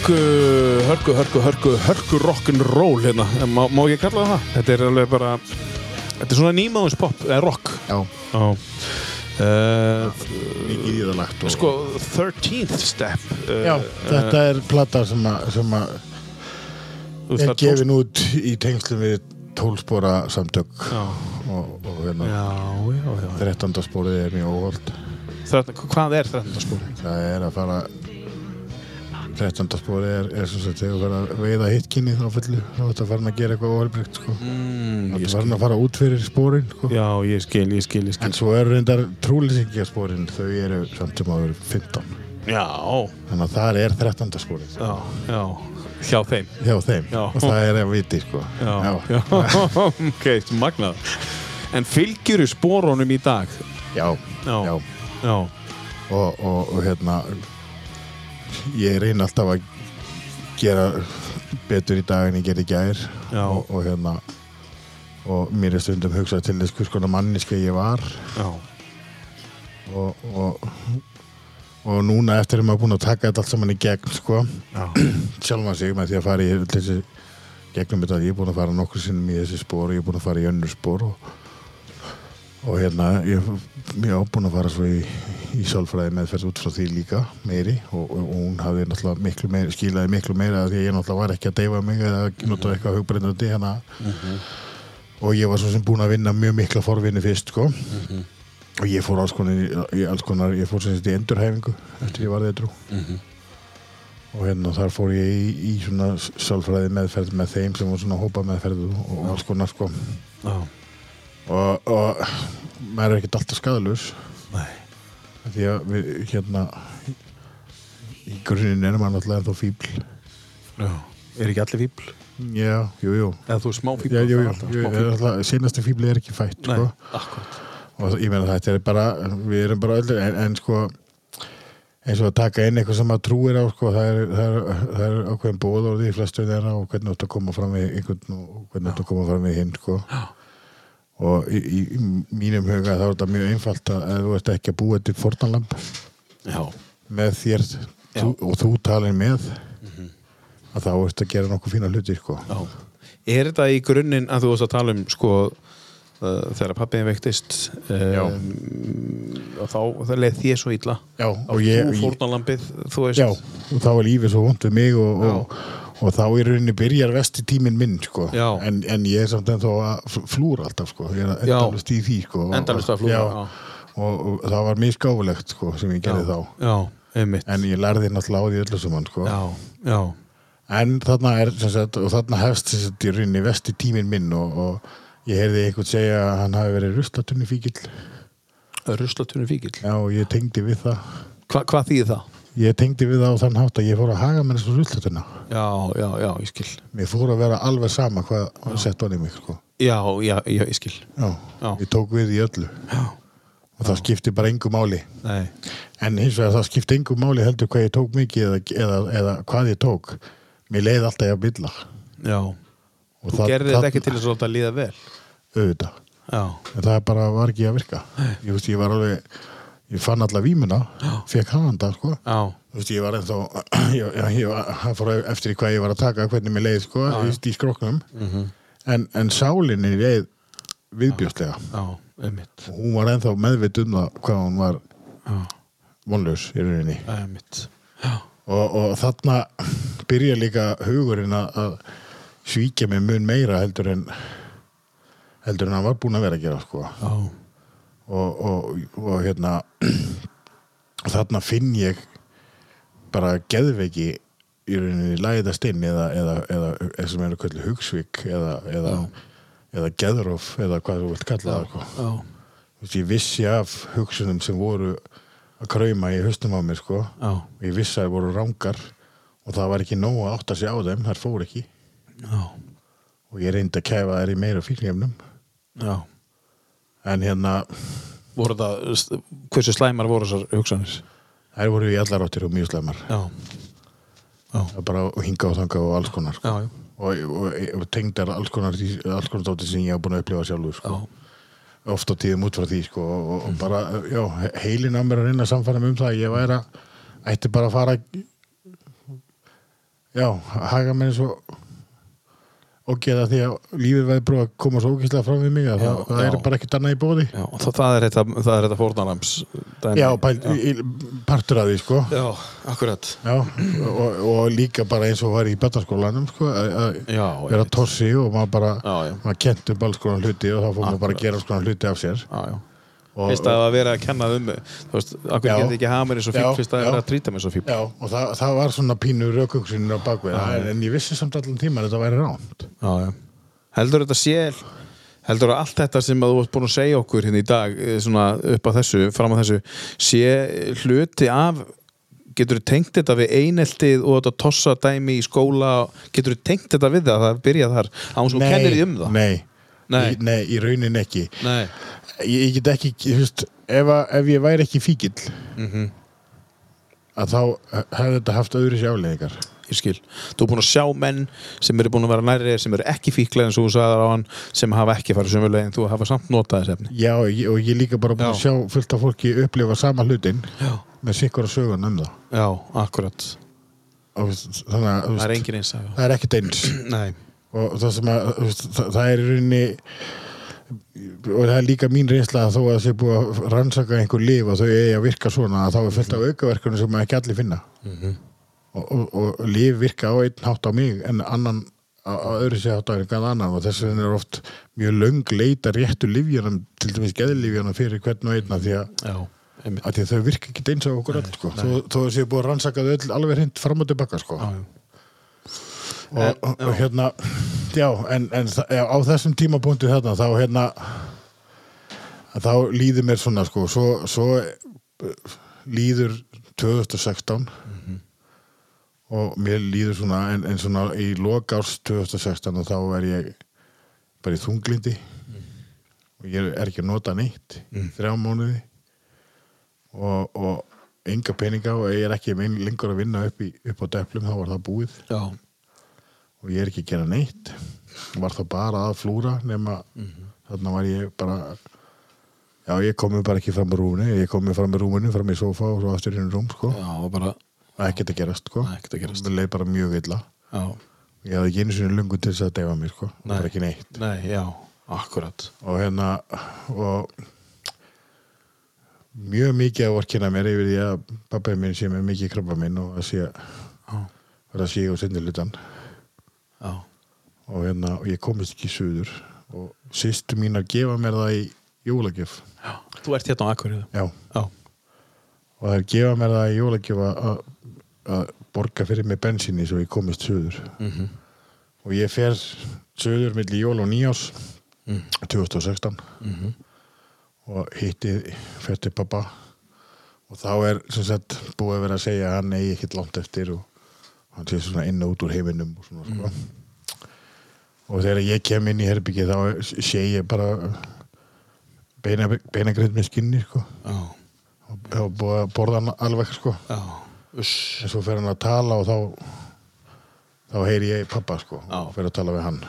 hörku, hörku, hörku, hörku, hörku rock'n'roll hérna. Má, má ég kalla það það? Þetta er alveg bara, þetta er svona nýmáðins pop, eða rock. já, Já. Uh, mikið í það lagt og, sko, 13th step. Uh, já, þetta er plata sem að, sem að er það gefin út í tengslum við tólspora samtök Já. og, og hérna Já, já, já. 13. spórið er mjög Þrettán- Hvað er 13. spóri? það er að fara 13. spórið er, er sem sagt þegar þú fara að veiða hitkinni þá fullu þá ertu að fara að gera eitthvað óheilbrygt sko. Mm, ég ertu skil. farin að fara út fyrir spórin sko. Já, ég skil, ég skil, ég skil. en svo eru reyndar trúlýsingjaspórin þau eru samt sem áður 15 Já, þannig að það er 13. spórið já, já. Hjá þeim. hjá þeim Já. og það er að viti sko. Já, já. ok, magnað. En fylgjur í spórunum í dag? já, Já. já. Já. Og, og, og hérna ég reyna alltaf að gera betur í dag en ég gerði í Já. og, og hérna og mér er stundum hugsað til þess hvers konar manniska ég var og, og, og núna eftir að maður búin að taka þetta allt saman í gegn sko, Já. sjálfan sig með því að fara í þessi gegnum þetta, ég er búin að fara nokkur sinnum í þessi spór og ég er búin að fara í önnur spór og, og hérna ég ég er búin að fara svo í, í sálfræði meðferð út frá því líka meiri. Og, og, hún hafði náttúrulega miklu meiri skilaði miklu meira því að ég náttúrulega var ekki að deyfa mig eða nota eitthvað hugbreyndandi hérna og ég var svo sem búin að vinna mjög mikla forvinni fyrst sko. Og ég fór alls konar, í alls konar ég fór sem sagt í endurhæfingu eftir ég var eitthrú og hérna þar fór ég í, í svona sálfræði meðferð með þeim sem var svona hópa meðferð og, alls konar sko. Og, og maður er ekkert alltaf skadalus Nei. því að við hérna í grunninn er maður náttúrulega ennþá fíbl Já. Er ekki allir fíbl? já, jú, jú Eða þú er smá fíbl? já, jú, jú, alltaf er fíbl. alltaf, er ekki fætt Nei, sko. akkurat. og ég meina þetta er bara við erum bara öll en, en sko eins og að taka inn eitthvað sem maður trúir á sko, það er, það er, það er ákveðin bóðorði í flestu þeirra og hvernig þú átt að koma fram við einhvern og hvernig þú átt að koma fram við hinn sko. Og í, í, í mínum huga þá er þetta mjög einfalt að þú ert ekki að búa til fornalamb Já. með þér þú, og þú talir með að þá ert að gera nokkuð fína hluti sko. Er þetta í grunninn að þú varst að tala um sko uh, þegar pappiðin veiktist um, og þá leið þér svo illa? Já, og ég, þú fórnarlambið, þú Já, og þá var lífið svo vond við mig og, og, og þá í rauninni byrjar vesti tíminn minn sko. En, en ég er samt ennþá að fl- flúra alltaf sko. er endalust í því sko. Og- Endalaust að flúra, já. Og, og það var mjög skáfulegt sko, sem ég gerði þá Já, en ég lærði náttúrulega á því öllu saman sko. Já, já, en þarna er sem sagt, og þarna hefst sem sagt, í rauninni vesti tíminn minn og, og ég heyrði einhvern segja að hann hafi verið ruslatunni fíkil ruslatunni fíkil já og ég tengdi við það Hva, Hvað þýðir það? Ég tengdi við það á þann hátt að ég fór að haga mér þessu ruslatuna Já, já, já, ég skil. Mér fór að vera alveg sama hvað var sett onni mig sko. Já, já, já, ég skil. Já, Já. ég tók við í öllu. Já, og það skipti bara engu máli. Nei, en hins vegar það skipti engu máli heldur hvað ég tók mikið eða, eða, eða hvað ég tók. Mér leið alltaf ég að bylla já. Og Þú gerði þetta ekki til þess að líða vel? Auðvitað. Já, en það bara var ekki að virka. Ég, veist, ég var alveg ég fann alla vímuna, fekk hafanda sko. veist, ég var ennþá ég, ég, var- eftir hvað ég var að taka hvernig mér leið sko, já, í skroknum en, en sálinni leið einmitt. Og hún var ennþá meðvitt um það hvað hún var vonlaus í rauninni. Og, og þarna byrja líka hugurinn að, svíkja mig mun meira heldur en heldur en hann var búinn að vera að gera sko. Já, og, og, og hérna þarna finn ég bara geðveiki í rauninni læðast inn eða, eða, eða, eða sem eru kallið hugsvík eða, eða, eða geðróf eða hvað þú vilt kalla það sko. ég vissi af hugsunum sem voru að krauma í haustum á mér sko. ég vissi að það voru rángar og það var ekki nóg að átta sig á þeim þær fór ekki. Já, og ég reyndi að kæfa þær í meira fíknefnum já en hérna Voru það, hversu slæmar voru þessar hugsanir? þær voru í allar áttir og mjög slæmar Já, Það var bara hinga og þanga og alls konar sko. já, já, og, og, og tengdar alls konar, alls konar dóttir sem ég hef búin að upplifa sjálfur sko. já, oft á tíðum út frá því sko. og, og bara, já, heilin á mér að reyna að samfæra mig um það að ég væri að ætti bara að fara já, haga mér eins og og geða því að lífið væri bara að koma svo ógæslega fram við mig að það, það já. er bara ekkert annað í bóði já það, það er þetta, dæmi. já, partur af því sko. Já, akkurat. Já, og, og líka bara eins og var í bættaskólanum sko, að að Já, vera tossi og maður bara Já, já. maður kent upp alls konar hluti og þá fór maður bara að gera alls konar hluti af sér. Já, já. og, Fyrst að verið að kenna um Þú veist, akkur Já. getið ekki og Já, fíl Fyrst að er verið að trýta mér og fíl Já, og það, það var svona pínu raukugsunir á bakvið. En, en ég vissi samt allan tíma að þetta væri rámt Já, já. Heldur þetta sé heldur að allt þetta sem að þú varst búin að segja okkur hérna í dag eh, svona upp að þessu, fram að þessu sé hluti af getur þú tengt þetta við eineltið og þetta tossa dæmi í skóla? Getur þú tengt þetta við það, það byrja þar. Án svo kennir því um það. Nei, Nei. Í, nei, í raunin ekki. Ég, ég get ekki, þú veist ef, að, ef ég væri ekki fíkil Mhm. að þá hefði þetta haft öðru sjáleðingar ég skil, þú er búin að sjá menn sem eru búin að vera nærri, sem eru ekki fíklega eins og þú sagðar á hann, sem hafa ekki farið sömulegin, þú hafa samt notað þessi efni. Já, og ég, og ég líka bara búin að Já. sjá fullt af fólki upplifa sama hlutin Já, með sikkur að sögun um það. Já, akkurat. Og þannig að það er engin eins að það er ekkert eins. Nei, og það sem að það, það er í rauninni og það er líka mín reynsla að þó að það sé búið að rannsaka einhver líf og þau eigi að virka svona að þá er fullt af aukaverkunum sem ekki allir finna og, og, og líf virka á einn hátt á mig en annan á, á öðru sé hátt á einhvern annan og þess vegna er oft mjög löng leita réttu lífjanum til dæmis geðlífjanum fyrir hvern og einna því að, að, því að þau virka ekki eins á okkur öll sko. þó, þó að sé búið að rannsaka þau öll alveg hreint fram og tilbaka sko. Já. Og, og, og hérna já, en, en á þessum tímapunkti þarna þá hérna þá líður mér svona sko, svo, svo eh, líður 2016 og mér líður svona en, en svona í lokárs 2016 og þá er ég bara í þunglindi og ég er ekki að nota neitt þrjá mánuði. Og, og enga peninga og ég er ekki lengur að vinna upp, í, upp á deplum þá var það búið. Já, og ég er ekki að gera neitt. Var það bara að flúra nema þarna var ég bara já ég kom mér bara ekki fram með rúminu. Ég kom mér fram með rúminu, fram í sofa og svo aftur inn í rúm sko, ekkert að gerast sko. Að það leið bara mjög illa. Já, ég hafði ekki einu sinni lungun til þess að deyfa mér sko, Nei. bara ekki neitt. Nei, já, akkurat. Og hérna og mjög mikið að vorkina mér yfir því að pappið minn sé með mikið krabba minn og að sé vera að sé og Já, og hérna og ég komist ekki suður. Og sýstu mín að gefa mér það í jólagjöf. Þú ert hérna á Akureyri. Já. Já, og þær gefa mér það í jólagjöfa að- borga fyrir mig bensinni svo ég komist söður -hmm. og ég fer söður milli jól og nýjás 2016 og hitti fer til pappa og þá er sem sagt búið vera að segja að hann eigi ekkert langt eftir og hann sé svona inn og út úr heiminum og svona sko. og þegar ég kem inn í herbyggi þá sé ég bara beina, beinagreið með skinni sko. Já, og búið að borða hann alveg sko. uss. en svo fer hann að tala og þá þá heyri ég pappa sko, Já. og fer að tala við hann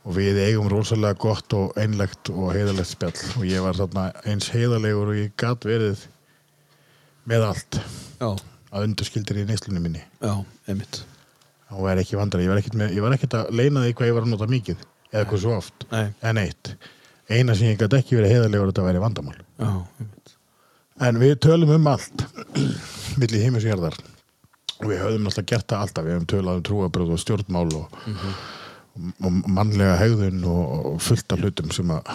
og við eigum rosalega gott og einlegt og heiðalegt spjall og ég var þarna eins heiðalegur og ég gat verið með allt Já, að undarskildir í neyslunum minni. Já, einmitt. og var ekki vandrar, ég var ekkert, með, ég var ekkert að leina því hvað ég var að nota mikið eða hvað svo oft, Nei. en eitt. Eina sem ég gat ekki verið heiðalegur þetta væri vandamál. Já, einmitt. en við tölum um allt milli heimis og við höfum alltaf gert það alltaf. Við höfum tölað um trúabröð og stjórnmál og, og mannlega hegðun og, og fullt af hlutum sem að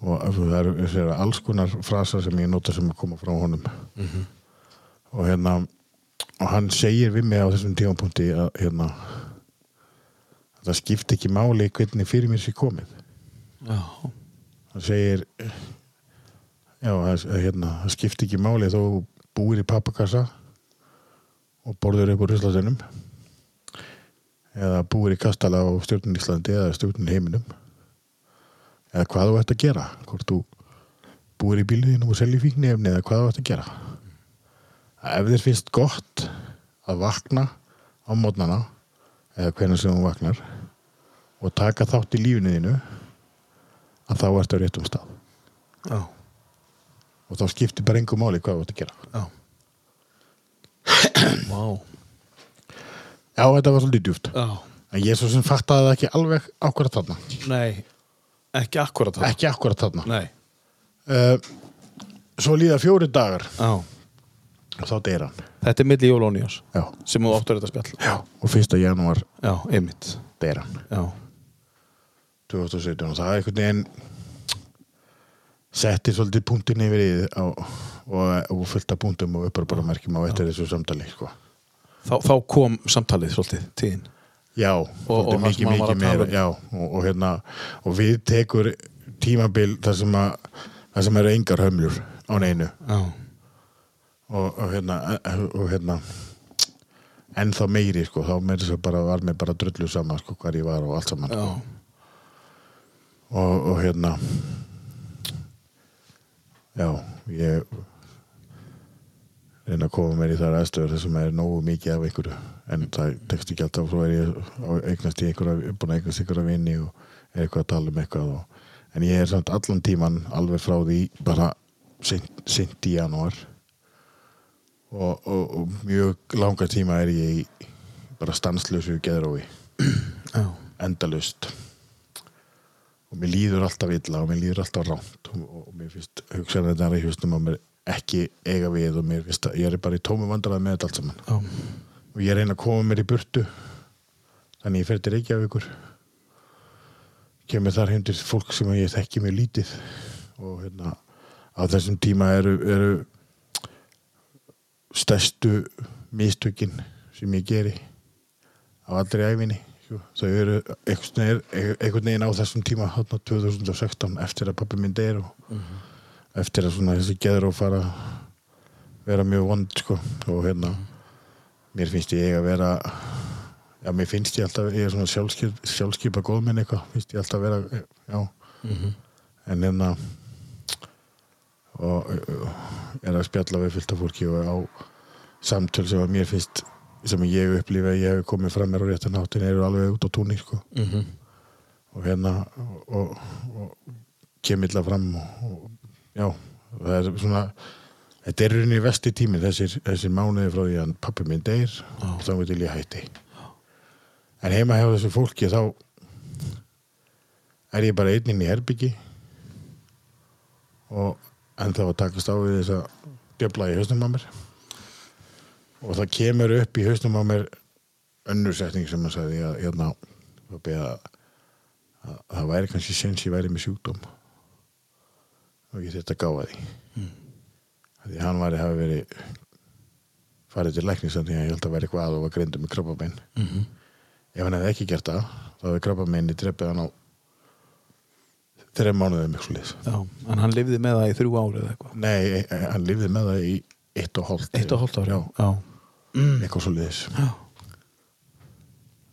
og það eru alls konar frasar sem ég nota sem að koma frá honum og hérna og hann segir við mig á þessum tímapunkti að hérna að það skipti ekki máli hvernig fyrir mér sér komið. Já, hann segir já, það, hérna, það skipti ekki máli þó búir í pappakassa og borður upp úr Íslandinum eða búir í kastala á stjórnun Íslandi eða stjórnun heiminum eða hvað þú ert að gera hvort þú búir í bíliðinu og selji fíknefni eða hvað þú ert að gera ef þér finnst gott að vakna á mótnana eða hvernig sem þú vaknar og taka þátt í lífinu þínu að þá ertu á réttum stað. Já, og þá skiptir bara engu máli hvað þú ert að gera. Já. Vá. já, þetta var svolítið djúft Já, en ég svo sem fattaði það ekki alveg akkurat þarna. Nei, ekki akkurat það. ekki akkurat þarna. Nei, uh, svo líða fjóri dagar. Já. Og þá deyr hann Þetta er milli jól og nýjás já. sem þú áttur þetta spjall. Já. og fyrsta janúar Já, einmitt. deyr hann Já, 2017 og það er einhvern veginn setti svolítið punktin yfir í á, og, og fullt af punktum og uppar bara merkjum á eftir þessu samtali sko. þá, þá kom samtalið svolítið tíðin. Já, og það mikið, mikið meira um. já, og, og, hérna, og við tekur tímabil þar sem, að, þar sem eru engar hömlur á neinu Já, og, og hérna, og hérna ennþá meiri sko, þá þess að bara var mér bara drullu saman sko, hvar ég var og allt saman já, og, og hérna já, ég reyna að koma mér í þar aðstöður þessum er nógu mikið af einhverju. En það tekst ekki alltaf svo er ég eignast í einhverja, búin að eignast einhverja vinni og er eitthvað að tala um eitthvað og, en ég er samt allan tíman alveg frá því bara sint í janúar og, og, og mjög langa tíma er ég í bara stanslösu geðrói já, endalust og mér líður alltaf illa og mér líður alltaf rámt og, og mér finnst hugsanir þetta í húsnum á mér ekki eiga við og mér finnst að ég er bara í tómi vandræði með þetta allt saman. Já, og ég reyna að koma mér í burtu þannig ég fer til Reykjavíkur kemur þar heim til fólk sem ég þekki mjög lítið. Og hérna á þessum tíma eru, eru stærstu mistökin sem ég geri á allri æfinni sko. þau eru einhvern veginn, á þessum tíma hérna 2016 eftir að pappi minn deyr og eftir að svona þessi geður og fara vera mjög vond sko. og hérna mér finnst ég að vera já, mér finnst ég alltaf ég er svona sjálfskip, sjálfskipa góðminn eitthvað finnst ég alltaf að vera já, en hérna og uh, er að spjalla við fylgta fólki og á samtöl sem að mér finnst sem ég upplifa að ég hef komið fram mér á réttan háttin eru alveg út á túnni sko. mhm, og hérna og, og, og kem illa fram og, og já, það er svona þetta er rauninni vesti tími þessir, þessir mánuði frá því að pappi minn deyr og þá vil ég hætti. En heima hjá þessu fólki þá er ég bara einn inn í herbyggi og ennþá að takast á við þess að djöfla í hausnum á mér. Og það kemur upp í hausnum á mér önnur setning sem að sagði að, hérna, að, að, að það væri kannski sens ég væri með sjúkdóm. Og ég þetta gáfa því. Því hann væri hafi verið farið til læknis þannig að ég held að væri eitthvað að og var greindur með krabbamein. Mhm. ef hann hefði ekki gert það þá hefði krabbameinni drefið hann á þreim mánuðum en hann lifði með það í þrjú eitthvað? Nei, e- hann lifði með það í eitt og og hálft ári já, Já, eitthvað svo liðs já,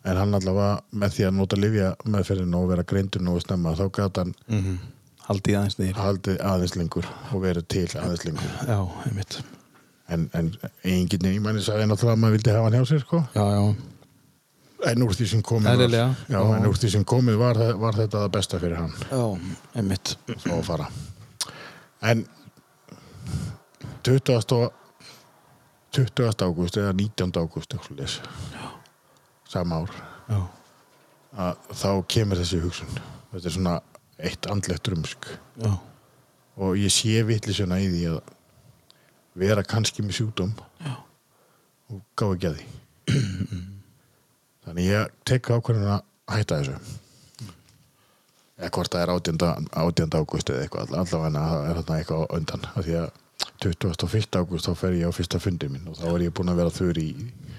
en hann allavega með því að nota livja meðferðin og vera greindur nú snemma þá gæti hann mhm. Haldið aðeins niður. Haldið aðeins lengur og verið til aðeins lengur. Já, einmitt. En, en enginn í manni sagði að maður vildi hafa hann hjá sér sko. Já, já, en úr því sem komið var, já, Já. því sem komið var, var þetta það besta fyrir hann já, einmitt svo að fara en 20. og 20. ágúst eða 19. ágúst sama ár Já, að þá kemur þessi hugsun þetta er svona eitt andlegt rumsk já, og ég sé vitlisuna í því að vera kannski með sjúdóm Já. og gá ekki að því þannig ég tek ákvörðin að hætta þessu eða hvort það er 18. 18. ágúst eða eitthvað allavega það er þarna eitthvað undan af því að 21. ágúst þá fer ég á fyrsta fundi minn og þá er ég búin að vera þurr í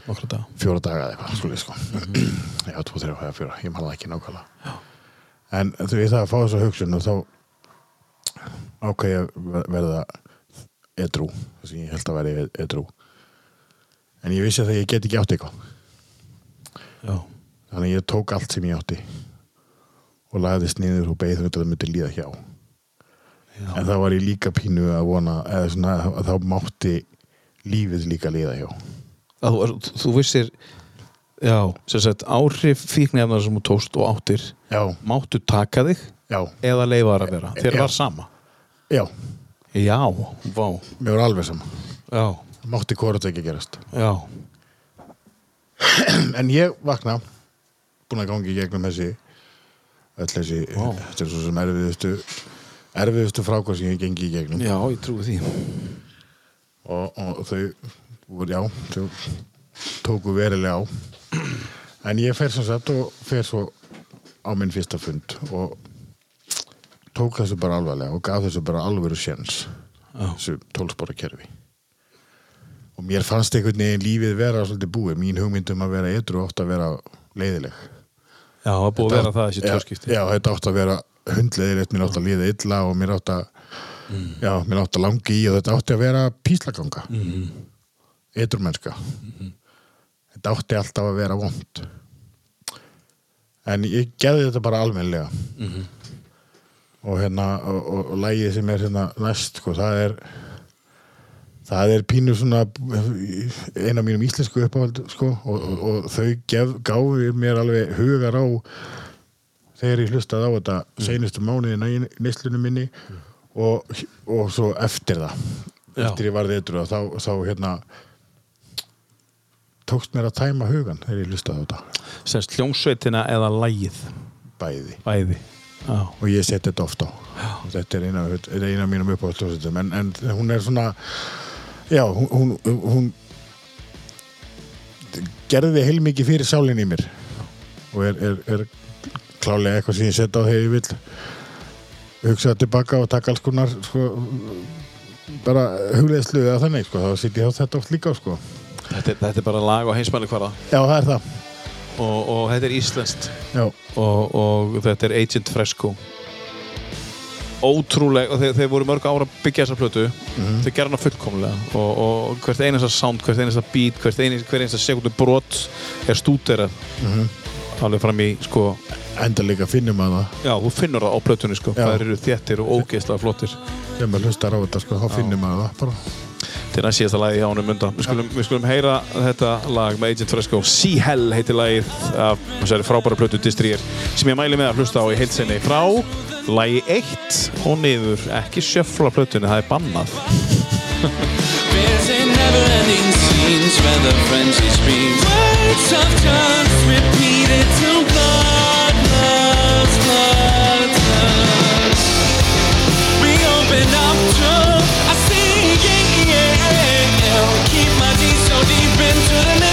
dag fjóra daga eða eitthvað sko já, tvo, þrjá, eða fjóra, ég man það ekki nákvæmlega en þú veist það að fá þessu hugsun og þá ákveð ég að verða edrú þess að ég held að vera edrú en ég vissi að ég get ekki átt eitthvað Já, þannig ég tók allt sem ég átti og lagðist niður og beið þetta að það myndi líða hjá. Já, en þá var ég líka pínu að vona eða svona að þá mátti lífið líka líða hjá. Að þú, þú vissir Já, sem sagt áhrif fíknefnar sem þú tókst og áttir já, máttu taka þig já, eða leifa þar að vera. Þér Já. var sama. Já. Já, vá, mér var alveg sama. Já, mátti hvort ekki gerast. Já en ég vakna búin að gangi gegnum þessi öll þessi Vá. þetta er svo sem erfiðustu erfiðustu frákvæð sem ég gengi í gegnum Já, ég trúi því og, og þau já, þau tóku verilega á en ég fer sem sagt og fer svo á minn fyrsta fund og tók þessu bara alvarlega og gaf þessu bara alvöru sjens Já. þessu tólspora kerfi og mér fannst einhvern veginn lífið vera svolítið búið, mín hugmyndum að vera edru átt að vera leiðileg. Já, er búið að vera það þessi já, tjóðskipti já, þetta átt að vera hundleiðilegt, mér átt að líða illa og mér átt að já, mér átt að langi í og þetta átti að vera píslaganga. Mm Mhm. -hmm. eiturmennska þetta átti alltaf að vera vond en ég gerði þetta bara almennilega. Mhm. og hérna og, og, og lægið sem er hérna næst sko, það er það er pínu svona eina af mínum íslensku uppáhald sko, og, og, og þau gef, gáfi mér alveg hugar á þegar ég hlustaði á þetta seinustu mánuðina í neyslunum minni og, og svo eftir það Já. eftir ég varði eitthvað þá, þá hérna tókst mér að tæma hugan þegar ég hlustaði á þetta. Semst hljómsveitina eða lægið bæði. Bæði Já, og ég seti þetta oft á. Þetta er eina, af mínum uppáhaldsljósetum en, en hún er svona já, hún, hún, hún gerði heilmikið fyrir sálinn í mér og er, er, er klálega eitthvað sem ég set á þegar ég vil hugsa tilbaka og taka alls konar sko, bara hugleðslu eða þannig sko, þá sitt ég á þetta oft líka sko. þetta, þetta er bara lag á heimsmanni hvaða já, það er það. Og, og þetta er íslenskt. Og, og þetta er Agent Fresco ótrúleg og þeir, þeir voru mörg ára að byggja þessa plötu. Þeir gera hana fullkomlega. Og, og hvert einasta sound, hvert einasta beat hvert einasta, sekundu brot er stúderað. Alveg fram í sko, enda líka finnum að það. Já þú finnur það á plötunni sko, Já. það eru þéttir og ógeðslega flottir. Þegar maður hlustar á þetta sko, þá finnum að það bara til að síðasta lagi hjá honum undan við skulum, við skulum heyra þetta lag með Agent Fresco. Sea Hell heitir lagið af þessari frábæra plötu Distrier sem ég mæli með að hlusta á í heilsinni frá lagi 1 og niður ekki sjöfla plötunni, það er bannað. There's a never-ending scenes where the frenzy screams Words of just repeated till deep into the mist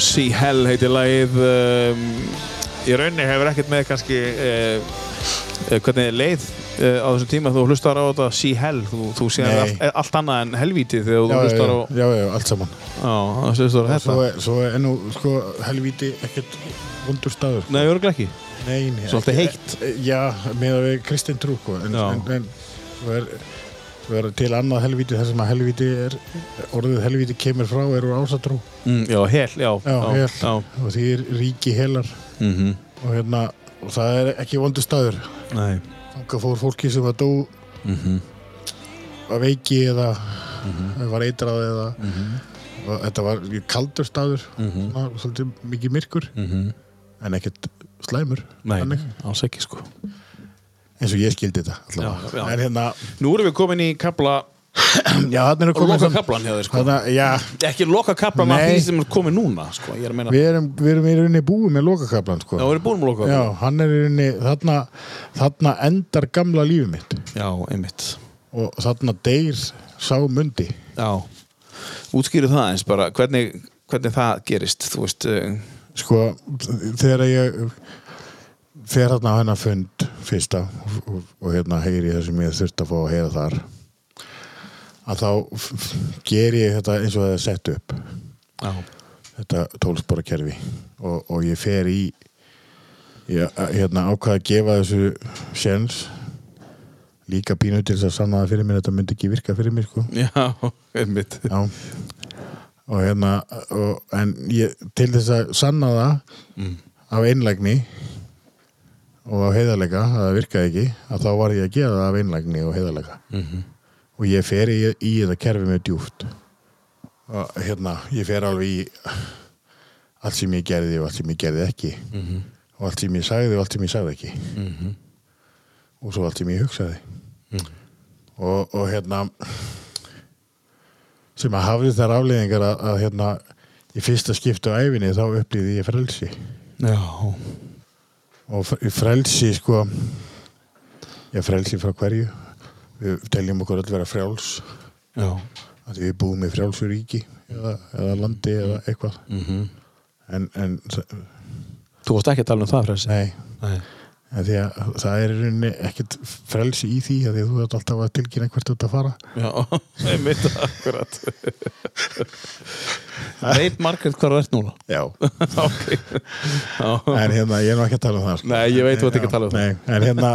See Hell heitir lagið um, í rauninni hefur ekkert með kannski uh, uh, hvernig leið uh, á þessum tíma þú hlustar á þetta See Hell þú, þú Nei. allt, allt annað en helvíti þegar þú Já, hlustar á já, já, allt saman já, þetta Svo er, svo er nú, sko, helvíti ekkert vondur staður sko. Nei, örgulega ekki Nei, nei, Svolítið heitt. Já, með að við Kristinn trú sko. en, Já. en, en er, er til annað helvíti þar sem að helvíti er orðið helvíti kemur frá er úr ásatrú. Mm, Já, hel, já Já, hel. já. og því er ríki helar. Mm og hérna og það er ekki vondur staður. Nei. Þangað fór fólki sem að dó mm að veiki eða var eitrað eða og þetta var kaldur staður. Svona, svolítið mikið myrkur. En ekkert slæmur. Nei, alls ekki sko eins og ég skildi þetta Já, já. en hérna, Nú erum við komin í kapla já þannig komin Loka kaplan hjá þér sko. Þarna, Ekki loka kaplan af því sem er komið núna sko er að meina við erum, við erum í rauninni búið með lokakablan sko. Já, loka já, hann er í rauninni þarna, þarna endar gamla lífið mitt. Já, einmitt. Og þarna deyr sá mundi. Já, útskýru það eins bara hvernig, hvernig það gerist þú veist, uh, sko, þegar ég fer þarna á hennar fund fyrsta og, og, hérna heyri það sem ég þurfti að fá að heyra þar. Að þá ger ég þetta eins og það er sett upp. Já, þetta tólspora kerfi og, og ég fer í ég hérna ákvað að gefa þessu séns líka pínu til þess að sanna það fyrir mér þetta myndi ekki virka fyrir mér sko. Já, einmitt. Já. og hérna og, en ég, til þess að sanna það af einlægni og af heiðarleika að það virkaði ekki að þá var ég að gera það af einlægni og heiðarleika. -hmm. og ég fer í, í þetta kerfi með djúft og hérna ég fer alveg í allt sem ég gerði og allt sem ég gerði ekki. -hmm. og allt sem ég sagði og allt sem ég sagði ekki. -hmm. og svo allt sem ég hugsaði. Og, og hérna sem að hafði þær afleiðingar að, að hérna í fyrsta skiptu á æfinni þá upplýði ég frelsi. Já, og fr- frelsi sko. Ég frelsi frá hverju? Við teljum okkur öll vera frjáls. Já, að við búum í frjálsur ríki eða, eða landi eða eitthvað. Mhm. en, en þú varst ekki að tala um það frelsi? Nei. Nei. Því að það er ekkert frelsi í því að því að þú ert alltaf að tilkynna hvert ert að fara. Já, einmitt, akkurat. Veit Margrét hvað þú ert núna? Já. Ok. Já, en hérna ég er nú ekki að tala um það sko. Nei, ég veit þú ert ekki að tala um það. Nei, en hérna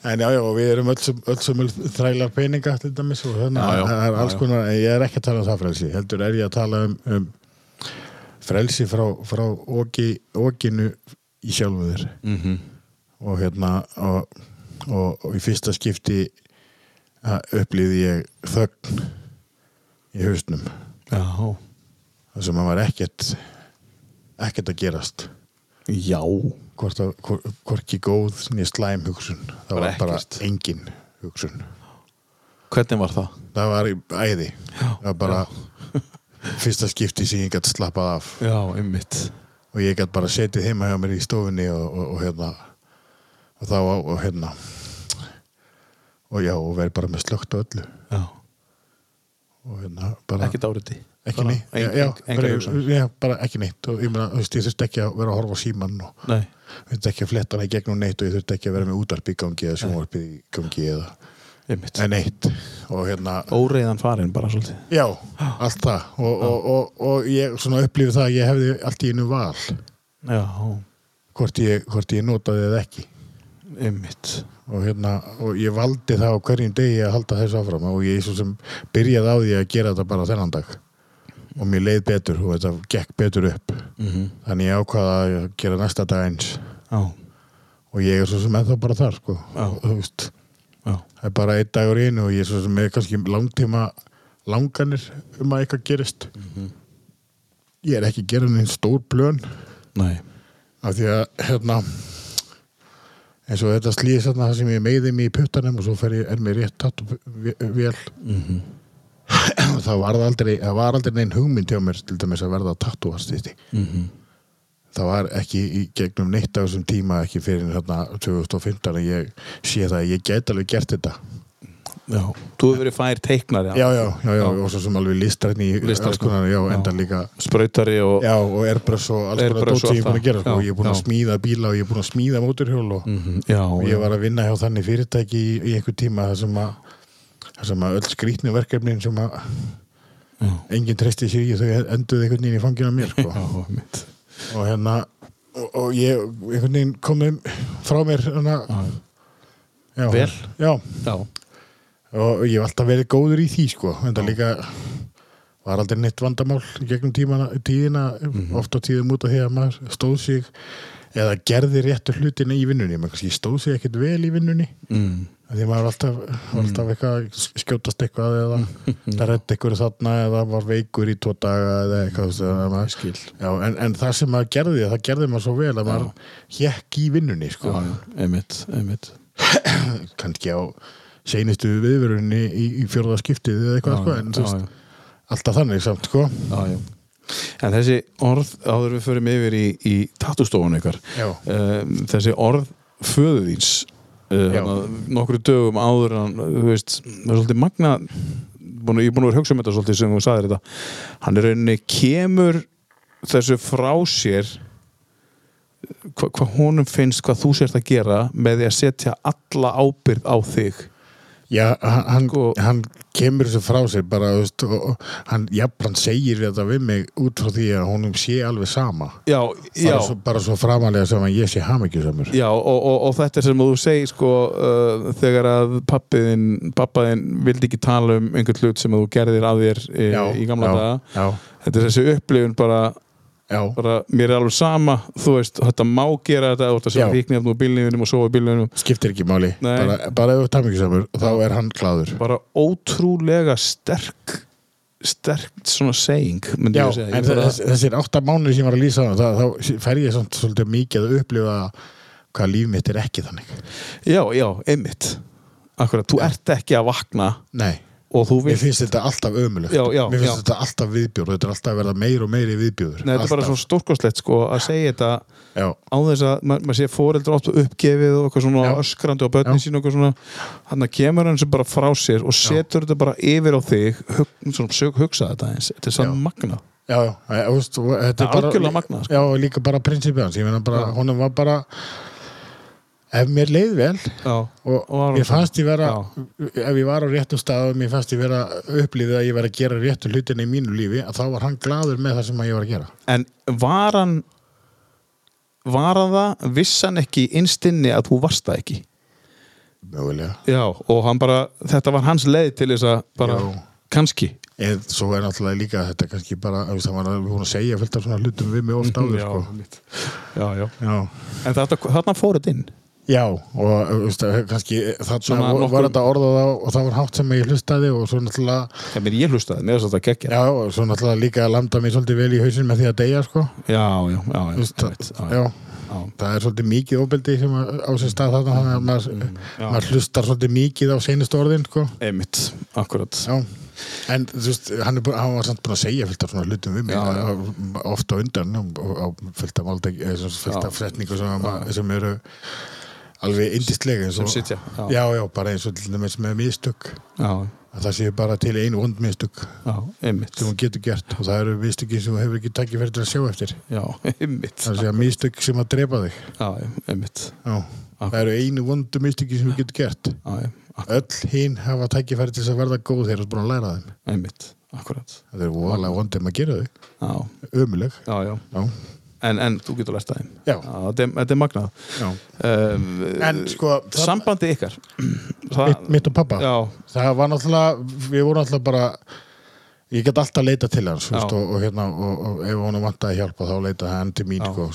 en já, já, við erum öll sem, þrælar peninga til dæmis og þannig Já, það er alls konar, en ég er ekki að tala um það frelsi heldur er ég að tala um, um frelsi frá, frá okinu í sjálfu þér. Mhm. Og hérna og, og, og í fyrsta skipti að upplýði ég þögn í hausnum. Þar sem að var ekkert ekkert að gerast. Já. Hvort að hvor- hvorki góð nýja slæm hugsun. Það Bara var bara engin hugsun. Hvernig var það? það var í æði. Já, það var bara fyrsta skipti sem ég gætt slappað af. Já, einmitt. Og ég gætt bara setið heima hjá mér í stofunni og, og, og hérna og þá og, og hérna. Og já og verið bara með slögt á öllu. Já, og hérna bara ekki dáriti ekki neitt. Já, já, bara, bara ekki neitt. Og ég meina, þú veist, ég þurfti ekki að vera að horfa á síman og nei, þurfti ekki að fletta hana í gegnum neitt og ég þurfti ekki að vera með útarp í gangi eða sjónvarpið í gangi eða einmitt. En eitt og hérna, Óreiðan farin bara svolítið. Já, allt það. Og, og, og, og ég svona upplifið það að ég hefði allt í einu val. Já, hvort ég, hvort ég notaði eða ekki einmitt. Og hérna, og ég valdi það á hverjum degi að halda þessu áfram og ég svo sem byrjaði á því að gera þetta bara þennan dag. Og mér leið betur og þetta gekk betur upp. Mhm. þannig ég ákvaða að gera næsta dag eins. Já, og ég er svo sem ennþá bara þar sko. Veist já, það er bara einn dagur í einu og ég er svo sem með kannski langtíma langanir um að eitthvað gerist. Mhm. ég er ekki að gera neinn stór blön af því að hérna eins og þetta slýðis þarna það sem ég meiði mig í puttanum og svo fer ég, er mér rétt tatt vel Mhm. það var aldrei, það var aldrei neinn hugmynd hjá mér til dæmis að verða tattúastisti Mhm. það var ekki í gegnum neitt af þessum tíma ekki fyrir hérna 2015 að ég sé það að ég get alveg gert þetta Já, þú hefur verið fær teiknari já, já, já, já, og svo sem alveg listrætni í konar, já, enda líka Sprautari og já, og Airbrush og alls konar Airbrush dót sem ég er og búin að gera, það. sko, og ég er búin að smíða bíla og ég er búin að smíða móturhjól og Mhm, og ég var að vinna hjá þannig fyrirtæki í, í einhver tíma þar sem að þar sem að öll skrýtni verkefnin sem að enginn treysti sér í þau enduði einhvern veginn í fangina mér sko. og hérna og, og ég einhvern veginn komið frá mér hérna, já, Vel. já, Já, og ég hef alltaf verið góður í því sko, en það líka var aldrei neitt vandamál gegnum tímana, tíðina Mhm. oft á tíðum út af því að maður stóð sig eða gerði réttu hlutina í vinnunni. Maður kannski stóð sig ekkert vel í vinnunni. Mm. Því maður var alltaf, var alltaf eitthvað að skjótast eitthvað eða það reddi eitthvað þarna eða var veikur í tvo daga eða eitthvað þú veist, að maður skil. Já, en, en það sem maður gerði, það gerði maður svo vel að maður hjekk í vinnunni sko. einmitt, einmitt. Kannski á seinustu viðverunni í, í fjórða skiptið eða eitthvað sko, en já, já. alltaf þannig samt sko. Já. En þessi orð, áður við förum yfir í, í tattústofun ykkar um, þessi orð föðuðins uh, Já. nokkru dögum áður en þú veist, það er svolítið magna búin, ég er búin að vera hugsa um þetta svolítið sem þú sagðir þetta hann er rauninni kemur þessu frá sér hvað hva honum finnst hvað þú sért að gera með því að setja alla ábyrgð á þig Já, hann, Sko- hann kemur þessu frá sér bara, veist, og, hann, jafn, segir þetta við mig út frá því að honum sé alveg sama. Já, já. bara svo, bara svo framalega sem að ég sé hamingjusamur Já, og, og, og þetta er sem þú segir sko, uh, þegar að pappiðin pappaðin vildi ekki tala um einhvern hlut sem þú gerðir að þér í, Já, í gamla já, daga. já, þetta er þessi upplifun bara, já, bara mér er alveg sama, þú veist, þetta má gera þetta, þú ert að Já. segja fíknefnum og sofa í bílnefnum, skiptir ekki máli. Nei. bara, bara ef þú ert hamingjusamur, þá er hann gladur bara ótrúlega sterk sterk svona myndi Já, en þessir átta mánuði sem ég var að lýsa það, þá fer ég samt svolítið mikið að upplifa hvað líf mitt er ekki þannig. Já, já, einmitt. Akkurat, þú ert ekki að vakna Nei, og þú mér vilt finnst þetta alltaf ömulegt Já, já, Mér finnst já. þetta alltaf viðbjór og þetta er alltaf að verða meir og meiri viðbjóður. Nei, þetta er bara svo stórkostlegt sko að segja þetta Já, á þess að ma maður sé oft uppgefið og eitthvað svona Já. öskrandi á börnin sín og eitthvað svona. Hann kemur hann sem bara frá sér og setur þetta bara yfir á þig hug, svona, sög, hugsa þetta eins þetta er sann magna og þetta er algjörlega magnað, sko. Já, og líka bara prinsipið hans, honum var bara ef mér leið vel já, og, Og mér fannst ég vera Já. ef ég var á réttum stað og mér fannst ég vera upplýðið að ég var að gera réttu hlutina í mínu lífi að þá var hann gladur með það sem að ég var að gera en var hann var hann það, viss hann ekki innstinni að þú varst það ekki mögulega já, og hann bara, þetta var hans leið til þess að bara, kannski eða svo er náttúrulega líka þetta kannski bara, veist, það var alveg búin að segja fullt af svona hlutum við mig oft áður sko. já, já. já. en þetta, þarna fór þetta inn já, og þú veist, kannski þarna Svona var nokkur- þetta orðað á og það var hátt sem ég hlustaði og svo náttúrulega ég, mér, ég hlustaði, mér er þetta geggja já, og svo náttúrulega líka að landa mér svolítið vel í hausin með því að deyja sko. já, já, já, veist, einmitt, það, já, já. það er svolítið mikið ofbeldi sem að- á sér stað þarna þannig að maður, Mm, já. maður hlustar svolítið mikið á seinustu orðin sko. einmitt, akkurat Já, en þú veist, hann, er búin, hann var samt búin að segja fullt af svona hlutum við mig Já, já. já, oft á undan fullt af Já. fretningu sem, að- sem eru alveg indistlega eins og, sitja já, já, já, bara eins og til dæmis með mistök. Já, að það séu bara til einu vond mistök. Já, einmitt. Sem hún getur gert. Og það eru mistökin sem þú hefur ekki takkifæri til að sjá eftir. Já, einmitt. Það séu mistök sem að drepa þig. Já, einmitt. Já. það eru einu vondu mistökin sem þú getur gert. Já, öll hinn hafa tækifæri til þess að verða góð þegar þú ert búin að læra þeim. Einmitt, akkurat. Það er voðalega vondum að gera þau. Já, ömuleg já, já, já, en, en þú getur lært það þeim. Þetta er, magnað. Um, en sko sambandi ykkar. Það, mitt, og pappa já, það var náttúrulega, við vorum náttúrulega bara ég get alltaf leita til hans veist, og, og, hérna, og, og ef hún vantaði hjálpa þá leita hann til mín sko,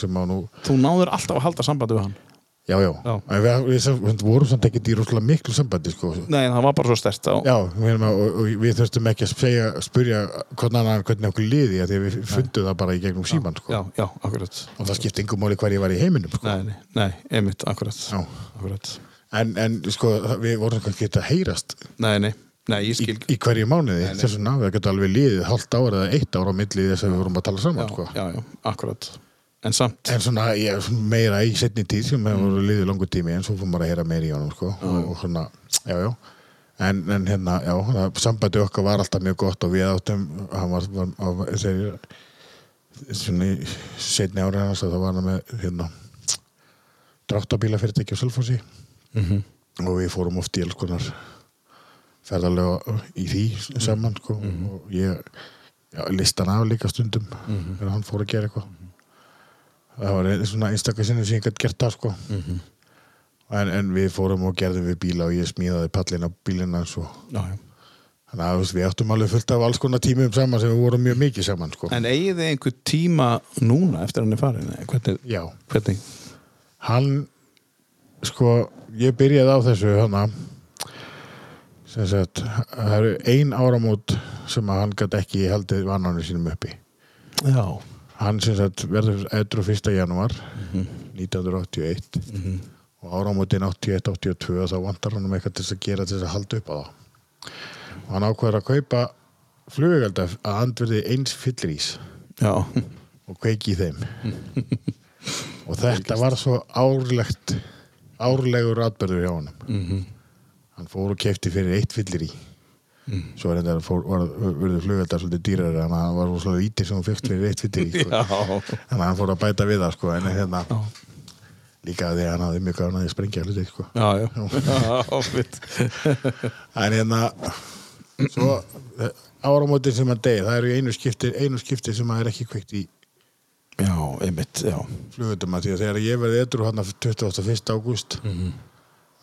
þú náður alltaf að halda sambandi við hann Já, já, Já. Við, við, við, við vorum samt ekki í rosalega miklu sambandi sko. nei, það var bara svo stert á, Já, við, og, og við þurftum ekki að segja, spurja hvernig annan hvernig okkur liði því við fundum það bara í gegnum síman sko. já, já, akkurat. Og það skipti engum máli hvar ég var í heiminum sko. nei, nei, nei, einmitt, akkurat. Akkurat, en, en sko, við vorum kannski ekki að heyrast nei, nei, nei, ég í, skil í hverju mánuði þess vegna, það getur alveg liðið hálft ára eða eitt ára á milli þess að við vorum að tala saman sko. já, já, akkurat en samt, En svona, ég, svona meira í setni tíð sem hefur voru liðið langur tími en svo fór maður að heyra meira í honum sko. og, og svona, já, já. En, en hérna, já, sambandi okkar var alltaf mjög gott og við áttum hann var, var, segir, svona í setni ára það var hann með hérna dráttabílafyrirtæki á Selfossi. Og við fórum oft í alls konar ferðarlega í því saman sko, og ég já, listan af líka stundum þegar hann fór að gera eitthvað það var svona einstaklega sinni sem ég gætt gert það sko en, en við fórum og gerðum við bíla og ég smíðaði pallin á bílina hans og þannig að veist, við áttum alveg fullt af alls konar tímum saman sem við vorum mjög mikið saman sko. En eigið þið einhver tíma núna eftir hann er farin? Hvernig, já, hvernig? hann sko, ég byrjaði á þessu hana sem sagt, það eru ein áramót sem að hann gæti ekki haldið vannanum sínum uppi Já. Hann sem sagt verður edru 1. januar 1981 og áramótin 81-82 þá vantar hann um eitthvað til þess að gera til þess að halda upp á það og hann ákveður að kaupa flugvelda að andverði eins fyllirís Já. og kveiki í þeim. Og þetta var svo árlegt árlegur atbyrður hjá honum. Hann fór og kefti fyrir eitt fyllir í svo er þetta fór, var, verður flugveldar svolítið dýrari en hann var svo lítið sem hún fyrst fyrir eitt fyllir í sko. Hann fór að bæta við það sko, en hérna líka því að hann hafði mjög gafan að sprengja hluti sko. Já, já. En hérna svo áramótin sem hann degi það eru einu skipti, einu skipti sem hann er ekki kveikt í Já, einmitt, já. flugvöldum að því að þegar ég verði edru hann 21. ágúst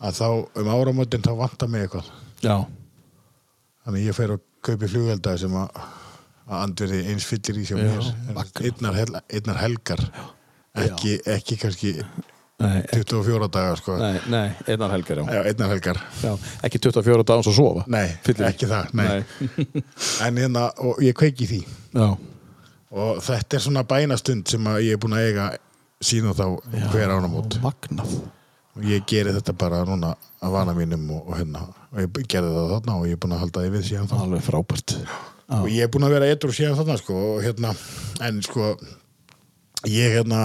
að þá um áramótin þá vantar mig eitthvað Já. Þannig ég fer og kaupi flugvelda sem að andverði eins fyllir í Já, mér einnar, hel, einnar helgar ekki, ekki kannski Nei, 24 dagar sko nei, nei, einnar helgar, já. Já, einnar helgar já. Ekki 24 dagans að sofa. Nei, Fyllir ekki það nei. Nei. En hérna, og ég kveiki því Já. og þetta er svona bænastund sem að ég er búin að eiga síðan þá hver ánamót Magnað. Og ég geri þetta bara núna að vana mínum og, og hérna. Og ég gerði það þarna og ég er búin að halda því við síðan þá. Alveg frábært. og ég er búin að vera eitthvað síðan þarna sko og hérna, en sko ég hérna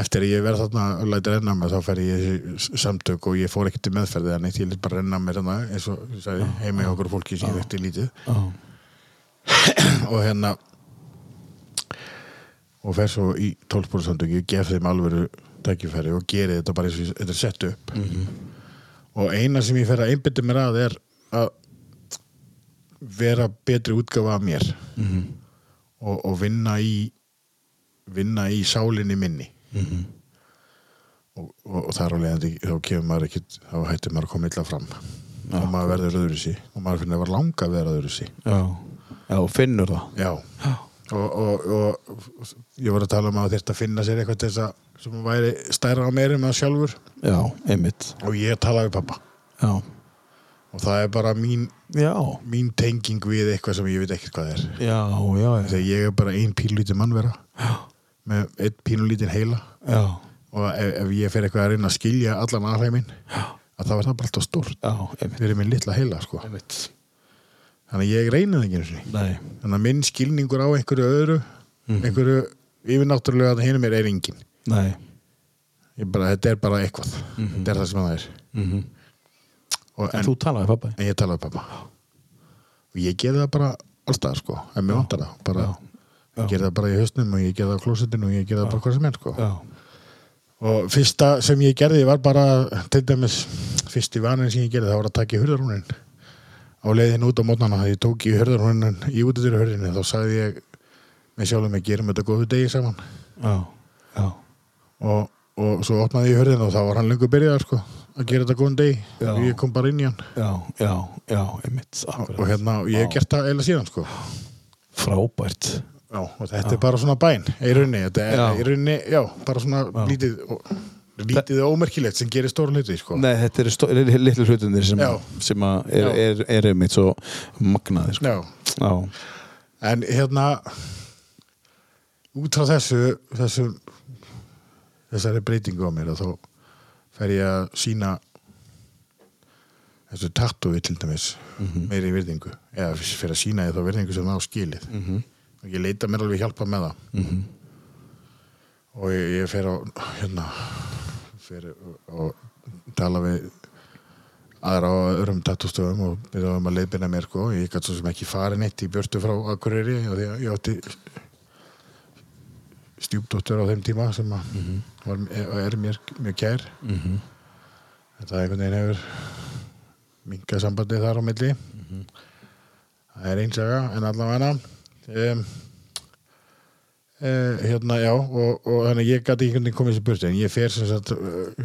eftir að ég verð þarna og læti renna mig þá fer ég í samtök og ég fór ekkert til meðferði en eitt ég lít bara renna mér hérna eins og sagði, heima í okkur fólki sem ég vekti lítið. Og hérna og fer svo í 12 samtök. Ég gef þeim alvöru tækifæri og geri þetta bara eins og þetta er sett upp. Og eina sem ég fer að einbytta mér að er að vera betri útgafa af mér. Og, og vinna í vinna í sálinni minni. Og, og, og þar á leiðandi þá kemur maður ekkit þá hættir maður að koma illa fram. Og maður verður öðru sí og maður finnir að vera langa að vera öðru sí Já. Já, finnur það. Já, og, og, og ég var að tala um að þetta finna sér eitthvað til þess að sem væri stærra á meiri með sjálfur. Já, einmitt. og ég tala við pappa Já. og það er bara mín, Já. mín tenging við eitthvað sem ég veit ekkert hvað er. Já, ég er bara ein pínlítið mannvera með einn pínlítið heila. Já. og ef, ef ég fer eitthvað að reyna að skilja allan aðheimin að það var það bara alltaf einmitt. fyrir minn litla heila sko. Þannig að ég reyni það ekki þannig að minn skilningur á einhverju öðru einhverju yfirnáttúrulega að hinum er er engin Nei. Ég bara, þetta er bara eitthvað. Þetta er það sem það er. Mhm. og, En en, þú talaði pappa? en ég talaði pappa og ég gerði það bara allstað sko, en mér vantar það. Bara, ég gerði það bara í hausnum og ég gerði það á klósettinu og ég gerði það bara hvað sem er sko. Já. og fyrsta sem ég gerði var bara til dæmis fyrsti vanin sem ég gerði það var að taka í hurðarhúnin á leiðin út á mótnana þegar ég tók í hurðarhúnin í útidyru hurðinni þá sagði ég með sjálfum að gerum þetta góðu degi saman. Já, já, og, og svo opnaði ég hurðin og þá var hann lengur byrjað sko, að gera þetta góðan degi Já. og ég kom bara inn í hann já, já, já, einmitt, og akkurat. hérna, og ég hef gert það eða síðan sko Frábært. Já, og þetta er bara svona bæn í rauninni, þetta er í rauninni, já, bara svona lítið og, lítið og ómerkilegt sem gerir stóra hluti, sko. Nei, þetta eru eru litlu hlutunir sem, sem er, er, er, einmitt svo magnaði, sko. Já, Já, en hérna út frá þessu, þessu þessari breytingu á mér og þá fer ég að sína þessu tattúi til dæmis meiri virðingu. Eða fyrir að sína ég þá virðingu sem á skilið. -hmm. og ég leita mér alveg hjálpa með það. -hmm. og ég, ég fer á hérna fer og tala við aðra á öðrum tattústofum og byrja um að leiðbina mér sko. Ég gæti svo sem ekki farin eitt í björtu frá Akureyri og því að ég átti stjúpdóttur á þeim tíma sem að var, er, er mér mjög kær. Mhm. þetta einhvern veginn hefur minkað sambandi þar á milli. Það er einsaga en allavega um, uh, hérna já og, og þannig ég gæti einhvern veginn komið þessi burti en ég fer sem sagt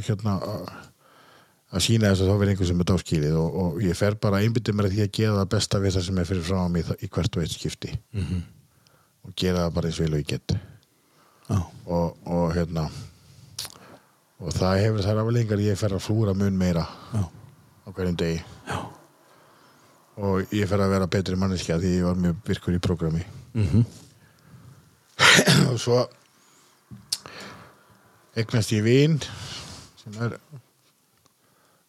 hérna að- sína þess að þá verður einhver sem er dáskilið og, og ég fer bara að einbytta mér að því að gera það besta við það sem er fyrir frá mig í, hvert og eitt skipti. -hmm. og gera það bara eins og ég get. Já, og, og hérna og það hefur þær aflengar ég fer að flúra mun meira Já. á hverjum degi Já. og ég fer að vera betri manneskja því ég var mjög virkur í prógrami Mhm. og svo eignast ég vin sem er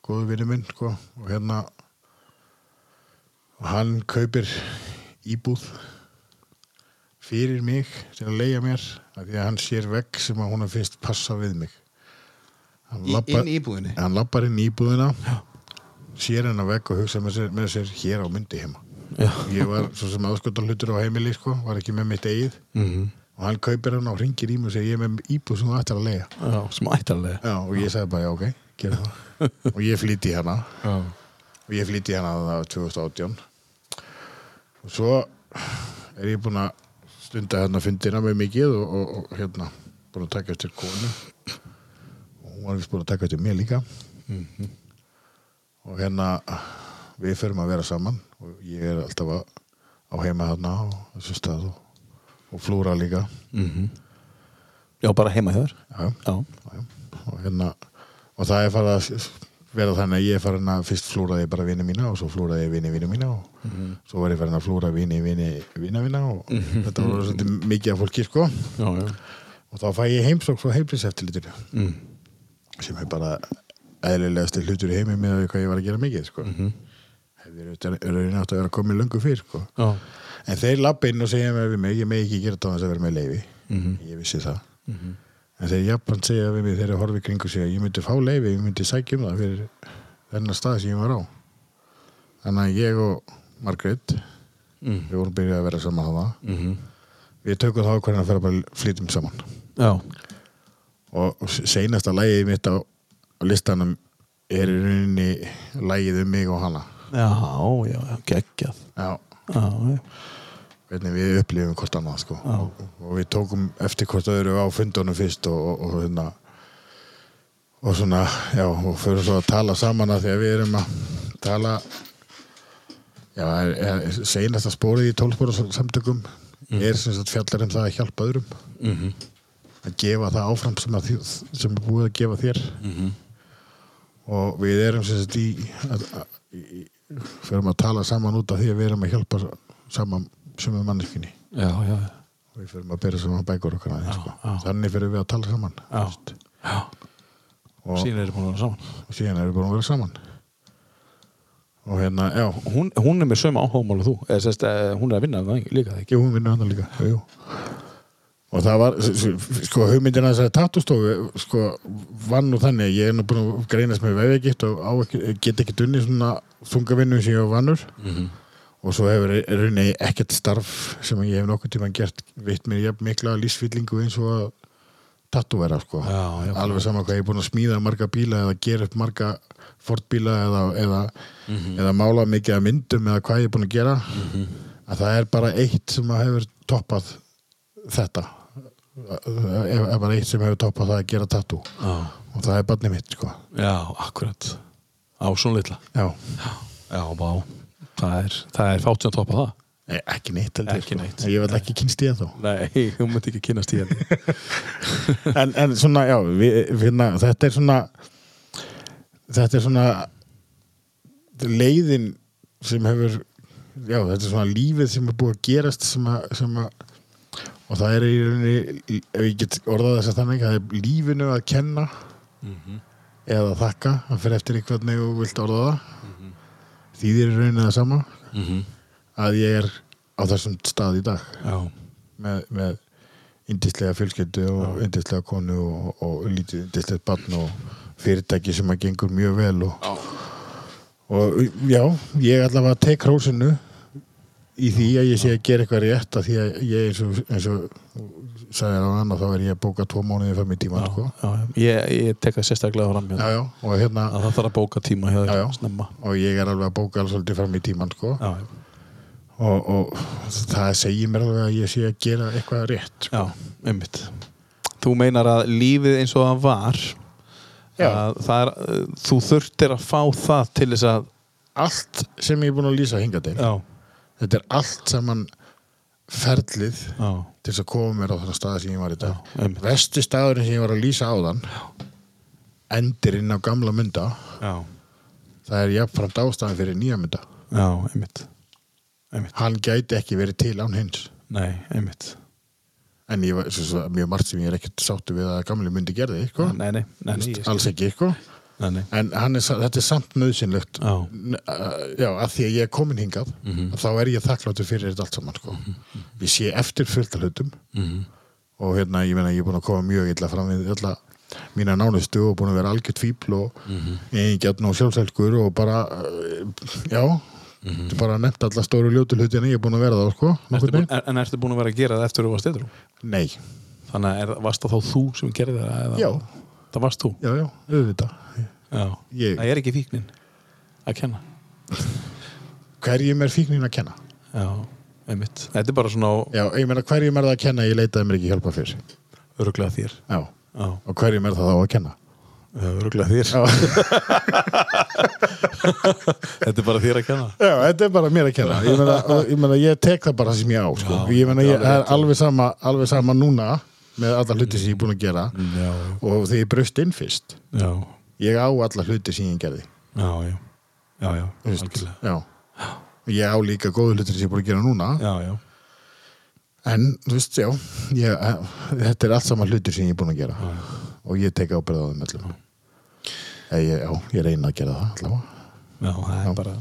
góðu vinur minn sko, og hérna og hann kaupir íbúð fyrir mig til að leia mér af því að hann sér vegg sem að hún finnst passa við mig lappar- inn í íbúðinni? hann lappar inn í íbúðina. Sér hennar vegg og hugsa með sér, með sér hér á myndi heima. Já, ég var svo sem aðskotan hlutur á heimili sko, var ekki með mitt eigið. Mhm. og hann kaupir hann og ringir í mig og segir ég er með íbúð sem þú ættir að leia já, sem ættarlega. já, og ég sagði bara já ok, gera það. Og ég flýti í hana. Já, og ég flýti í hana var 2018 og svo er ég búinn að stunda hérna fundina með mikið og, og, og hérna búinn að taka eftir konu hún var vist búinn að taka eftir mér líka. Og hérna við förum að vera saman og ég er alltaf að, á heima hérna á þessum stað og, og flúra líka. Já bara heima hjá þér. já, Já, já, og hérna og það er farið að vera þannig að ég er farin að fyrst flúraði ég bara vini mína og svo flúraði ég vini vini mína og svo var ég farin að flúra vini vini vina vina og þetta var svolítið mikið af fólki sko. Já, já. og þá fæ ég heimsók frá heilbríseftilitinu Mm. Sem er bara eðlilegasti hlutur í heimi með hvað ég var að gera mikið sko. Hefði raunin átt að vera komið löngu fyrr sko. En þeir lappa inn og segja mér við mig ég megi ekki gera á þess að vera með leifi ég vissi það. En þeir jafnbrann segja við mig þegar ég horfi kringu sig að ég myndi fá leifi, ég myndi sækja um það fyrir þennan stað sem ég var á. Þannig að ég og Margrét við vorum byrjað að vera saman hafa Mhm. við tökum þá hvernig að flytum saman. Já, og seinasta lægið mitt á, listanum er í rauninni lægið um mig og hana. Já, já, geggjað. já, Já, hvernig við upplifum hvort annað sko. og, og við tókum eftir hvort öðru á fundunum fyrst og, og, og hérna og svona, já, og fyrir svo að tala saman að því að við erum að tala já, er, er, seinasta spórið í tólspóra samtökum er sem sagt fjallar um það að hjálpa öðrum að gefa það áfram sem, að, sem er búið að gefa þér og við erum sem sagt í, fyrir að tala saman út af því að við erum að hjálpa saman sem er já, og við fyrir að bera saman bækur okkar aðeins sko. þannig fyrir við að tala saman já, já. og, Síðan er búin að vera saman. og síðan erum við búin að vera saman og hérna, já Hún, hún er með sömu áhugamál og þú, eða sérst, eh, hún er að vinna líka, það ekki? Jú, hún vinnur hann líka jú. Og það var sko hugmyndina þessari tattustofu sko vann nú þannig að ég er nú búin að greinast með veðegitt og á get ekki dunni svona þungavinnu sem ég var vannur. Og svo hefur rauninni ekkert starf sem ég hef nokkuð tíma gert veitt mér jafn mikla lífsfyllingu eins og að tattúvera sko. Já, já. alveg sama hvað ég er búin að smíða marga bíla eða gera upp marga fortbíla eða, eða, eða mála mikið að myndum eða hvað ég er búin að gera. Að það er bara eitt sem að hefur toppað þetta. Er, er bara eitt sem hefur toppað það að gera tattoo. Já, og það er barnið mitt sko. Já akkurat. Á svona litla. Já, Já, vá. Það er, það er fátt sem að toppa það. Nei, ekki neitt Ekki neitt. ég vil ekki kynst í það þó Nei, þú myndi ekki kynast í henni en, en svona, já, við, finna, þetta er svona þetta er svona leiðin sem hefur já, þetta er svona lífið sem er búið að gerast sem að, sem að og það er í rauninni ef ég get orðað þess að þannig það er lífinu að kenna eða þakka, það fyrir eftir í hvernig þú vilt orða það. Þýðir í rauninni það sama. Að ég er á þessum stað í dag. Með, með indislega fjölskyldu og indislega konu og, og lítið indislegt barn og fyrirtæki sem að gengur mjög vel og, og já, ég allavega tek hrósinu í því að ég sé að gera eitthvað rétt að því að ég eins og, eins og sagði á annar þá er ég að bóka tvo mánuði fram í tíma já, sko. já, ég, ég tek það sérstaklega fram já, hjá já, og hérna að það þarf að bóka tíma hjá Já, já. þér snemma og ég er alveg að bóka alveg svolítið fram í tíman sko. Já, og, og það segir mér alveg að ég sé að gera eitthvað rétt sko. já, einmitt Þú meinar að lífið eins og það var að það er, þú þurftir að fá það til þess að allt sem ég er búin að lýsa hinga til Já, þetta er allt saman ferlið já, til þess að koma mér á þannig staði sem ég var í dag. Einmitt. vesti staðurinn sem ég var að lýsa áðan endir inn á gamla mynda. Já, það er jafnframt ástæðan fyrir nýja mynda. Já, einmitt. Einmitt, hann gæti ekki verið til án hins. Nei, einmitt. En ég var svo, svo, mjög margt sem ég er ekkert sáttu við að gamli myndi gerði sko. Nei, nei, nei, alls ekki sko. Nei, en er, þetta er samt nöðsynlegt Já. Að því að ég er komin hingað þá er ég þakkláttur fyrir þetta allt saman sko. ég sé eftir fullt af hlutum og hérna, ég meina, ég er búin að koma mjög illa fram við alla mína nánustu og búin að vera algjört fíbl og mm -hmm. og sjálfsælskur og bara, uh, já þetta er bara nefnt alla stóru ljótu hlutina ég er búin að vera það, sko Ertu búin, veginn. en, ertu búin að vera að gera það eftir að þú varst eitthvað? Nei, Þannig að er, varst það þá þú sem gerði það? Já. Það varst þú? já, já, auðvitað Já. Ég- Það er ekki fíknin að kenna. hverjum er fíknin að kenna? Já, einmitt. Þetta er bara svona Já, ég meina hverjum er það að kenna ég leitaði mér ekki hjálpa fyrir öruglega þér. Já, Já, og hverjum er það þá að kenna? öruglega þér. Þetta er bara þér að kenna. Já, þetta er bara mér að kenna Ég meina, og, ég, meina, ég tek það bara sem ég á sko. Já, Ég meina, ég, er alveg sama, alveg sama núna með alla hluti sem ég er búin að gera Já, og þegar ég braust inn fyrst. Já, ég á alla hluti sem ég gerði. Já, já. Já, já. Ég á líka góðu hluti sem ég er búin að gera núna. En, þú veist, já ég, eh, þetta er allt sama hluti sem ég er búin að gera. Og ég tek ábyrð á þeim Ég, ég- já, ég reyna að gera það allavega. Já, það er bara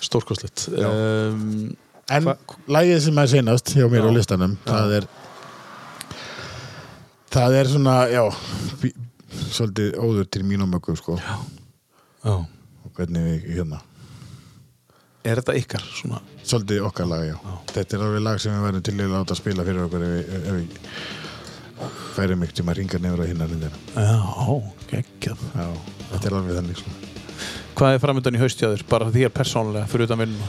stórkostlegt. Um, En Hva- lagið sem er senast hjá mér á listanum það er það er svona, já svolítið óður til mín og möggu sko já. og hvernig við hérna Er þetta ykkar svona? svolítið okkar lag, já. þetta er alveg lag sem við verðum til að láta spila fyrir okkur ef við, ef við færum ykkur tíma að ringa nefnir á hinnar hindina Já, geggjað. já, þetta er alveg þannig sko. Hvað er framöndan í haustjáður? Bara þér persónulega, fyrir utan vinnuna?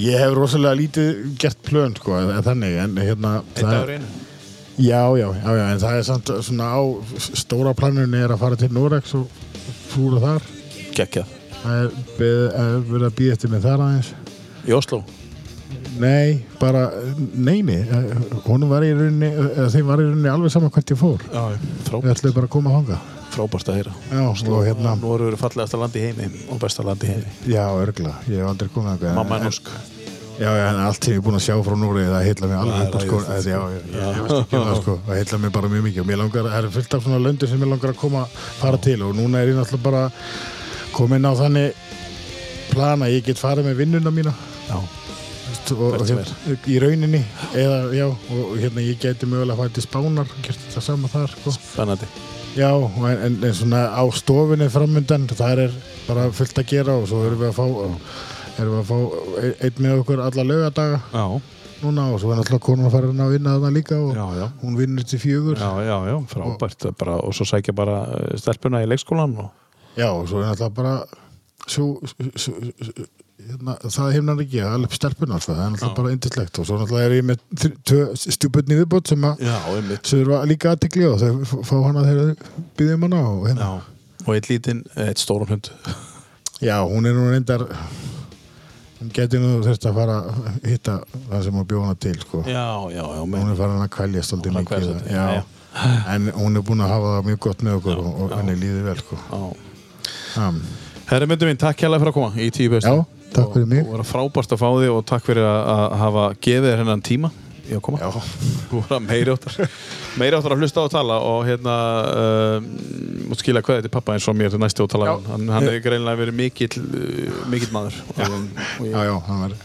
Ég hef rosalega lítið gert plön sko, eða þannig en hérna það- dagur einu? Já, já, já, já, en það er samt svona á stóra planinu er að fara til Norex og fúra þar. Geggjað. Það er, er verið að býða eftir mig þar aðeins. Í Oslo? Nei, bara, neini, honum var í rauninni, eða þeim var í rauninni alveg saman hvert ég fór. Við ætlum bara að koma að hanga. Frábært að heyra. Já, og hérna, Nú eru verið fallegasta land í heimi og besta land í heimi. já, örgla, ég hef aldrei komið að. Mamma er norsk. Já, en allt sem ég er búin að sjá frá Núri, það heitla mig alveg upp sko. Já, ég veist ekki um sko. Það heitla mig bara mjög mikið og mér langar, það er fullt af svona löndur sem mér langar að koma, fara til og núna er ég náttúrulega bara komin á þannig plana, ég get farið með vinnuna mína Já. Og, og hérna, í rauninni eða, já, og hérna ég geti mögulega farið til Spánar, gert það sama þar sko. Spennandi. Já, og en, en, en svona á stofunni framundan, það er bara fullt að gera og svo erum við að fá erum við að fá e- einn með okkur alla laugadaga Já, núna og svo er náttúrulega konan að fara að vinna þarna líka og já, já. hún vinnur til fjögur Já, já, já, frábært. Og, bara, og svo sækja bara eh, stelpuna í leikskólan og Já, og svo er náttúrulega bara svo, svo hérna, það hefnar ekki að alveg stelpuna sko. það er náttúrulega bara indislegt og svo náttúrulega er ég með stjúbutni viðbót sem að sem eru líka aðtekli og þau f- fá hana þegar byggjum hana og hérna. Já, og eitt lítinn, eitt stórum hund. Já, hún er nú reyndar hún geti nú þurft að fara að hitta það sem hún bjóð hana til sko. Já, já, já, hún er farin að kvæljast er kveljast mikið en hún er búin að hafa það mjög gott með okkur og, henni líður vel sko. Já, Herri myndum mín, takk hérlega fyrir að koma í tíu bestu Já, takk fyrir mig. Og það var frábært að fá þig og takk fyrir að, að hafa gefið þér hennan tíma í að koma Já. Þú var meiri áttar meiri áttar að hlusta á að tala og hérna uh, mútt skilja hvað þetta er pappa eins og mér til næstu að tala Já. hann, hann er greinlega verið mikill uh, mikill maður og, og ég, já, já, hann var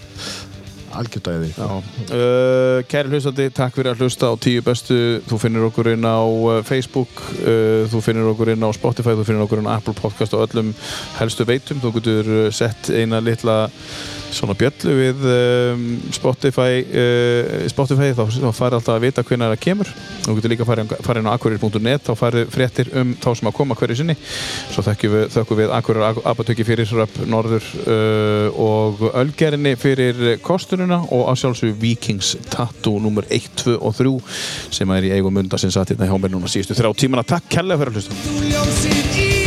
algjördaði Já. Uh, kæri hlustandi, takk fyrir að hlusta á tíu bestu. Þú finnir okkur inn á uh, Facebook uh, þú finnir okkur inn á Spotify þú finnir okkur inn á Apple Podcast og öllum helstu veitum, þú getur sett eina litla svona bjöllu við um, Spotify uh, Spotify, þá, þá færi alltaf að vita hvernig það kemur. Þú getur líka farið fari inn á akkurir.net þá færi fréttir um þá sem að koma hverju sinni. Svo þökkum við, þökkum við akkurir abatöki fyrir Röp Norður uh, og Ölgerinni fyrir kostununa og að sjálfsög Vikings Tattoo nummer 1, 2 og 3 sem er í eigum munda sem satt hérna hjá mér núna síðustu þrjá tímana. Takk kærlega fyrir að hlusta. Í